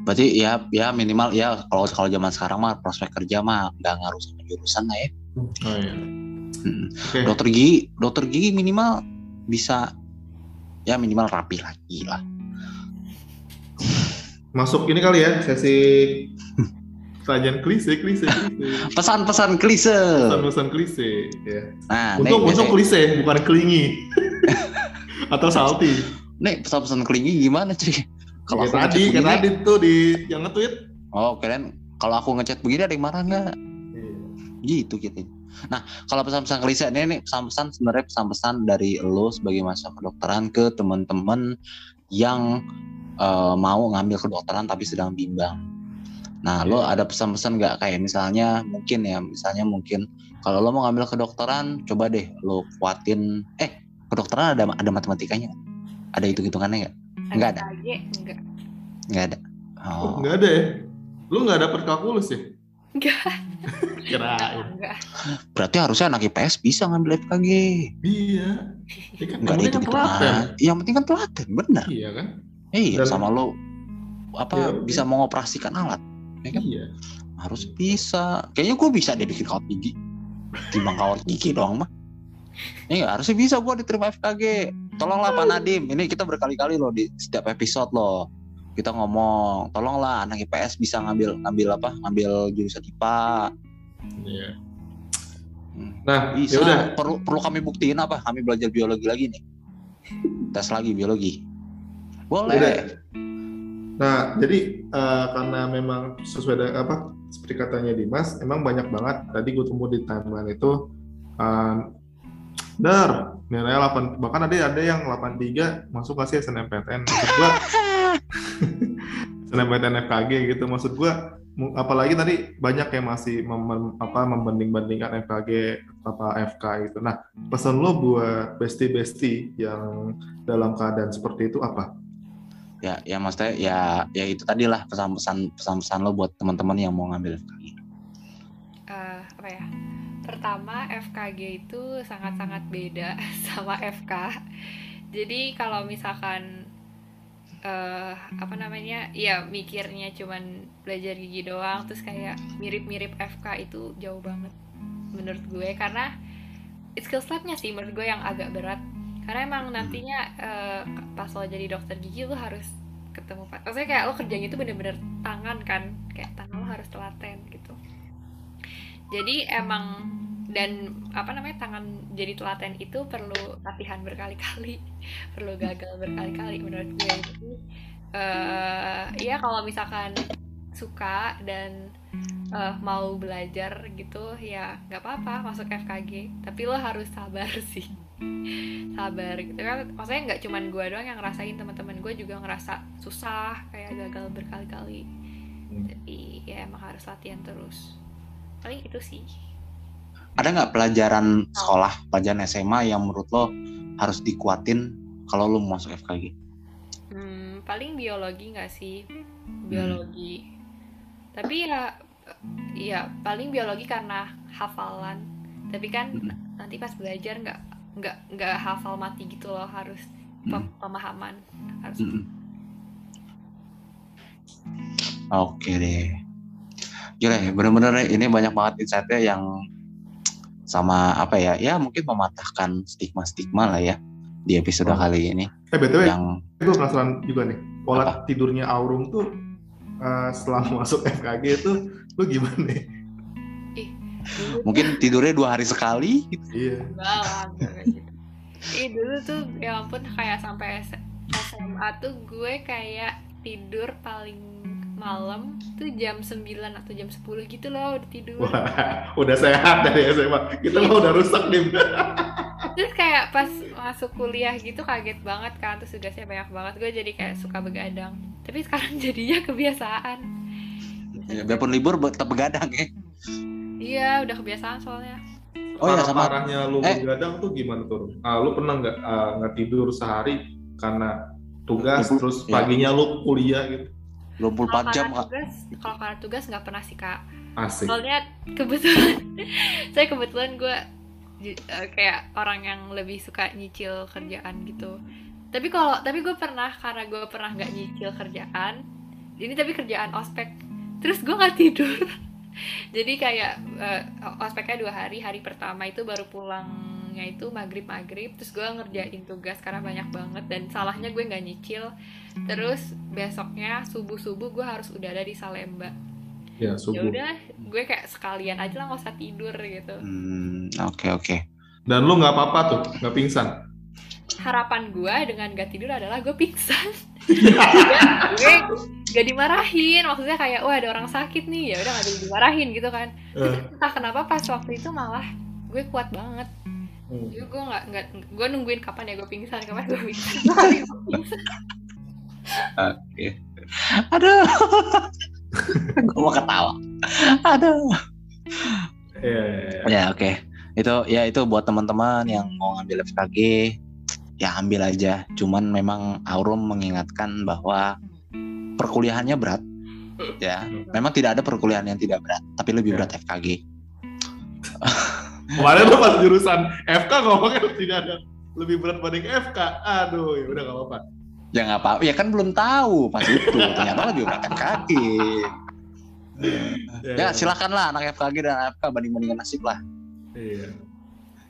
S1: berarti ya ya minimal ya kalau kalau zaman sekarang mah prospek kerja mah nggak ngaruh sama jurusan lah ya
S2: Oh iya.
S1: Hmm.
S2: Oke.
S1: dokter gigi dokter gigi minimal bisa ya minimal rapi lagi lah
S2: Masuk ini kali ya sesi pertanyaan klise, klise, klise.
S1: pesan-pesan klise
S2: Pesan-pesan klise. Ya.
S1: nah
S2: untuk
S1: biasanya-
S2: klise, bukan kelingi. Atau salty.
S1: Nih pesan-pesan klingi gimana cuy? Kalau aku
S2: tadi,
S1: begini
S2: tadi tuh di yang nge-tweet.
S1: oh kalian kalau aku ngechat begini ada yang marah nggak? Gitu gitu. Nah kalau pesan-pesan klise ini nih pesan-pesan sebenarnya pesan-pesan dari lo sebagai mahasiswa kedokteran ke teman-teman yang eh, mau ngambil kedokteran tapi sedang bimbang. Nah lo ada pesan-pesan nggak? Kayak misalnya mungkin ya misalnya mungkin kalau lo mau ngambil kedokteran coba deh lo kuatin eh kedokteran ada ada matematikanya? Ada hitung hitungannya nggak Nggak ada.
S3: Enggak.
S1: nggak ada
S2: Oh,
S1: oh
S2: nggak ada ya? Lu nggak dapet kalkulus ya?
S3: Enggak.
S2: Kirain.
S3: Enggak.
S1: berarti harusnya anak IPS bisa ngambil FKG
S2: Iya. Ya kan,
S1: nggak ada
S2: yang penting
S1: hitung
S2: kan telaten.
S1: hitungan yang penting kan telaten benar
S2: Iya kan?
S1: Iya,
S2: Dan-
S1: sama lo apa
S2: Ya,
S1: bisa mengoperasikan alat, ya kan?
S2: Iya.
S1: Harus bisa. Kayaknya gue bisa deh bikin kawat gigi. Timbang kawat gigi doang mah. Iya, harusnya bisa gue diterima FKG. Tolonglah Pak Nadim. Ini kita berkali-kali loh di setiap episode loh. Kita ngomong, tolonglah anak IPS bisa ngambil ngambil apa? Ngambil jurusan IPA.
S2: Iya.
S1: Hmm.
S2: Nah, ya
S1: Bisa.
S2: udah.
S1: Perlu perlu kami buktiin apa? Kami belajar biologi lagi nih. Tes lagi biologi. Boleh.
S2: Udah. Nah, jadi eh, karena memang sesuai dengan apa seperti katanya Dimas, emang banyak banget. Tadi gue temu di timeline itu, eh, dar nilainya 8, bahkan ada ada yang 83 masuk nggak sih SNMPTN. Maksud gue, SNMPTN FKG gitu. Maksud gue mu- apalagi tadi banyak yang masih mem- apa membanding-bandingkan FKG apa FK gitu. Nah, pesan lo buat bestie-bestie yang dalam keadaan seperti itu apa?
S1: Ya, ya maksudnya ya ya itu tadi lah pesan-pesan pesan-pesan lo buat teman-teman yang mau ngambil FKG.
S3: Eh, apa ya? Pertama, FKG itu sangat-sangat beda sama FK. Jadi kalau misalkan eh apa namanya? Ya mikirnya cuman belajar gigi doang terus kayak mirip-mirip FK itu jauh banget menurut gue karena skills labnya sih menurut gue yang agak berat. Karena emang nantinya eh, pas lo jadi dokter gigi lo harus ketemu. Maksudnya kayak lo kerjanya itu bener-bener tangan kan, kayak tangan lo harus telaten gitu jadi emang dan apa namanya tangan jadi telaten itu perlu latihan berkali-kali perlu gagal berkali-kali menurut gue. Jadi eh ya kalau misalkan suka dan eh, mau belajar gitu ya nggak apa-apa masuk FKG tapi lo harus sabar sih. Sabar gitu kan. Maksudnya nggak cuman gue doang yang ngerasain teman-teman gue juga ngerasa susah kayak gagal berkali-kali.
S2: Hmm.
S3: jadi ya emang harus latihan terus. Paling itu sih
S1: Ada nggak pelajaran sekolah, pelajaran SMA yang menurut lo harus dikuatin kalau lo mau masuk FKG?
S3: Hmm, paling biologi nggak sih? Biologi. Tapi ya ya paling biologi karena hafalan. Tapi kan
S1: Hmm.
S3: nanti pas belajar nggak nggak nggak hafal mati gitu loh, harus
S1: Hmm.
S3: pe- pemahaman harus.
S1: Mm-mm. Oke deh. Gila ya, bener-bener ini banyak banget insight-nya yang sama apa ya, ya mungkin mematahkan stigma-stigma lah ya di episode
S2: Oh.
S1: kali ini.
S2: Eh btw,
S1: Yang
S2: gue penasaran juga nih. Pola tidurnya Aurum tuh eh, setelah masuk FKG itu lu gimana nih?
S1: Mungkin tidurnya dua hari sekali gitu.
S2: Iya.
S3: Ih dulu tuh ya ampun kayak sampai SMA tuh gue kayak tidur paling malam tuh jam 9 atau jam 10 gitu loh udah tidur.
S2: Wah, udah sehat dari SMA. Kita mah udah rusak nih.
S3: Terus kayak pas masuk kuliah gitu kaget banget kan Terus tugasnya banyak banget Gue jadi kayak suka begadang Tapi sekarang jadinya kebiasaan
S1: Ya, biarpun libur tetap begadang ya.
S3: Iya udah kebiasaan soalnya
S1: Oh ya sama
S2: Parah-parahnya lu
S1: Eh.
S2: begadang tuh gimana tuh? Ah, lu pernah nggak nggak tidur sehari karena tugas
S1: Iya.
S2: terus paginya lu kuliah gitu?
S1: 24
S3: Kalau
S1: jam Kak.
S3: tugas Kalau karena tugas nggak pernah sih kak
S2: Asik.
S3: Soalnya kebetulan Saya kebetulan gue eh, Kayak orang yang lebih suka nyicil kerjaan gitu Tapi kalau Tapi gue pernah Karena gue pernah nggak nyicil kerjaan Ini tapi kerjaan ospek Terus gue nggak tidur jadi kayak eh, ospeknya dua hari hari pertama itu baru pulangnya itu maghrib maghrib terus gue ngerjain tugas karena banyak banget dan salahnya gue nggak nyicil. Terus besoknya subuh subuh gue harus udah ada di Salemba.
S2: Ya,
S3: ya
S2: subuh.
S3: udah gue kayak sekalian aja lah nggak usah tidur gitu.
S1: Hmm, oke oke.
S2: Dan lu nggak apa-apa tuh, nggak pingsan.
S3: harapan gue dengan gak tidur adalah gue pingsan. Gue gak dimarahin maksudnya kayak wah ada orang sakit nih. Ya udah gak jadi dimarahin gitu kan.
S2: Eh,
S3: entah kenapa pas waktu itu malah gue kuat banget
S2: hmm.
S3: Jadi gue nggak nggak gue nungguin kapan ya gue pingsan kapan gue pingsan Dua hari gue pingsan.
S1: Aduh. Gue mau ketawa. Aduh.
S2: Iya, iya, iya.
S1: Ya oke. Itu ya itu buat teman-teman yang mau ngambil FKG ya ambil aja. Cuman memang Aurum mengingatkan bahwa perkuliahannya berat. Ya, memang tidak ada perkuliahan yang tidak berat, tapi lebih
S2: Ya.
S1: berat FKG.
S2: Kemarin lu pas jurusan FK ngomongnya tidak ada lebih berat banding FK. Aduh, ya udah nggak apa-apa.
S1: Ya nggak apa, ya kan belum tahu pas itu. Ternyata lebih berat FKG. Ya silakanlah anak FKG dan FK banding-bandingan nasib lah.
S2: Iya.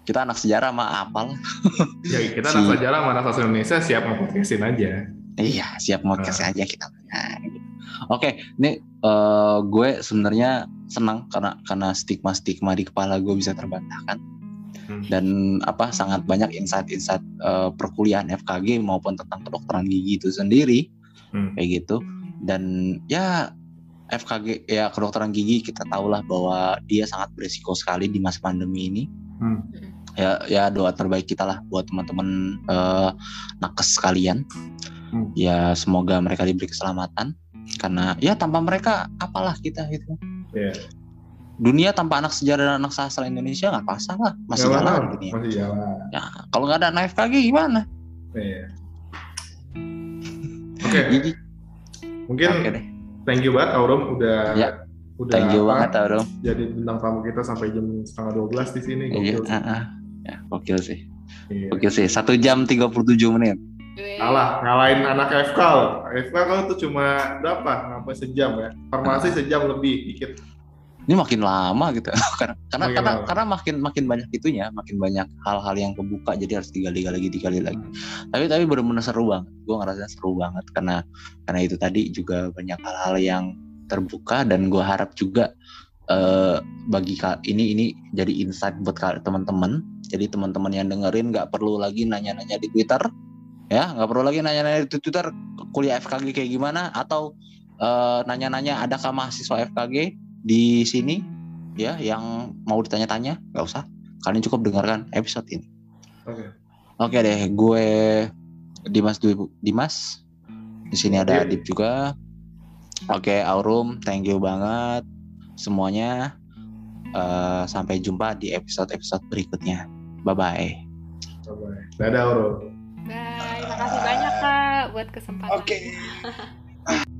S1: Kita anak sejarah mah apal.
S2: Ya kita
S1: Si-
S2: anak sejarah mana sastra Indonesia siap ngepodcastin aja.
S1: Iya, siap podcast aja kita. Nah, gitu. Oke, ini eh, gue sebenarnya senang karena karena stigma-stigma di kepala gue bisa terbantahkan
S2: Hmm.
S1: dan apa sangat banyak insight-insight eh, perkuliahan FKG maupun tentang kedokteran gigi itu sendiri
S2: Hmm.
S1: kayak gitu. Dan ya FKG ya kedokteran gigi kita tahulah bahwa dia sangat berisiko sekali di masa pandemi ini.
S2: Hmm.
S1: Ya ya doa terbaik kita lah buat teman-teman eh, nakes sekalian.
S2: Hmm.
S1: Ya semoga mereka diberi keselamatan karena ya tanpa mereka apalah kita gitu
S2: Iya.
S1: dunia tanpa anak sejarah dan anak sastra Indonesia nggak pasang lah masih
S2: Jalan,
S1: jalan dunia
S2: Masih jalan.
S1: ya kalau nggak ada anak FKG gimana
S2: Iya. Oke,
S1: jadi
S2: mungkin
S1: oke deh
S2: thank you banget Aurum udah
S1: Ya,
S2: udah
S1: thank you
S2: apa,
S1: banget Aurum
S2: jadi bintang tamu kita sampai jam setengah 12 di sini.
S1: iya
S2: Gokil sih.
S1: ah, ah. ya gokil sih
S2: Iya.
S1: gokil sih satu jam 37 menit
S2: Kalah, ngalahin anak FK loh. FK kalau tuh cuma berapa? Sampai sejam ya. Farmasi sejam lebih dikit.
S1: ini makin lama gitu karena karena
S2: Makin
S1: karena,
S2: lama.
S1: karena makin makin banyak itunya makin banyak hal-hal yang kebuka jadi harus digali lagi digali lagi tapi tapi benar-benar seru banget gue ngerasa seru banget karena karena itu tadi juga banyak hal-hal yang terbuka dan gue harap juga eh, bagi ini ini jadi insight buat teman-teman jadi teman-teman yang dengerin nggak perlu lagi nanya-nanya di Twitter ya nggak perlu lagi nanya-nanya di Twitter kuliah FKG kayak gimana atau eh, nanya-nanya adakah mahasiswa FKG di sini ya yang mau ditanya-tanya nggak usah kalian cukup dengarkan episode ini
S2: Oke.
S1: Oke deh, gue Dimas Dwi Dimas. Di sini ada
S2: Iya.
S1: Adip juga. Oke, Aurum, thank you banget semuanya. Eh, sampai jumpa di episode-episode berikutnya. Bye bye.
S2: Bye-bye. Dadah Aurum.
S3: Bye, makasih banyak kak buat kesempatan.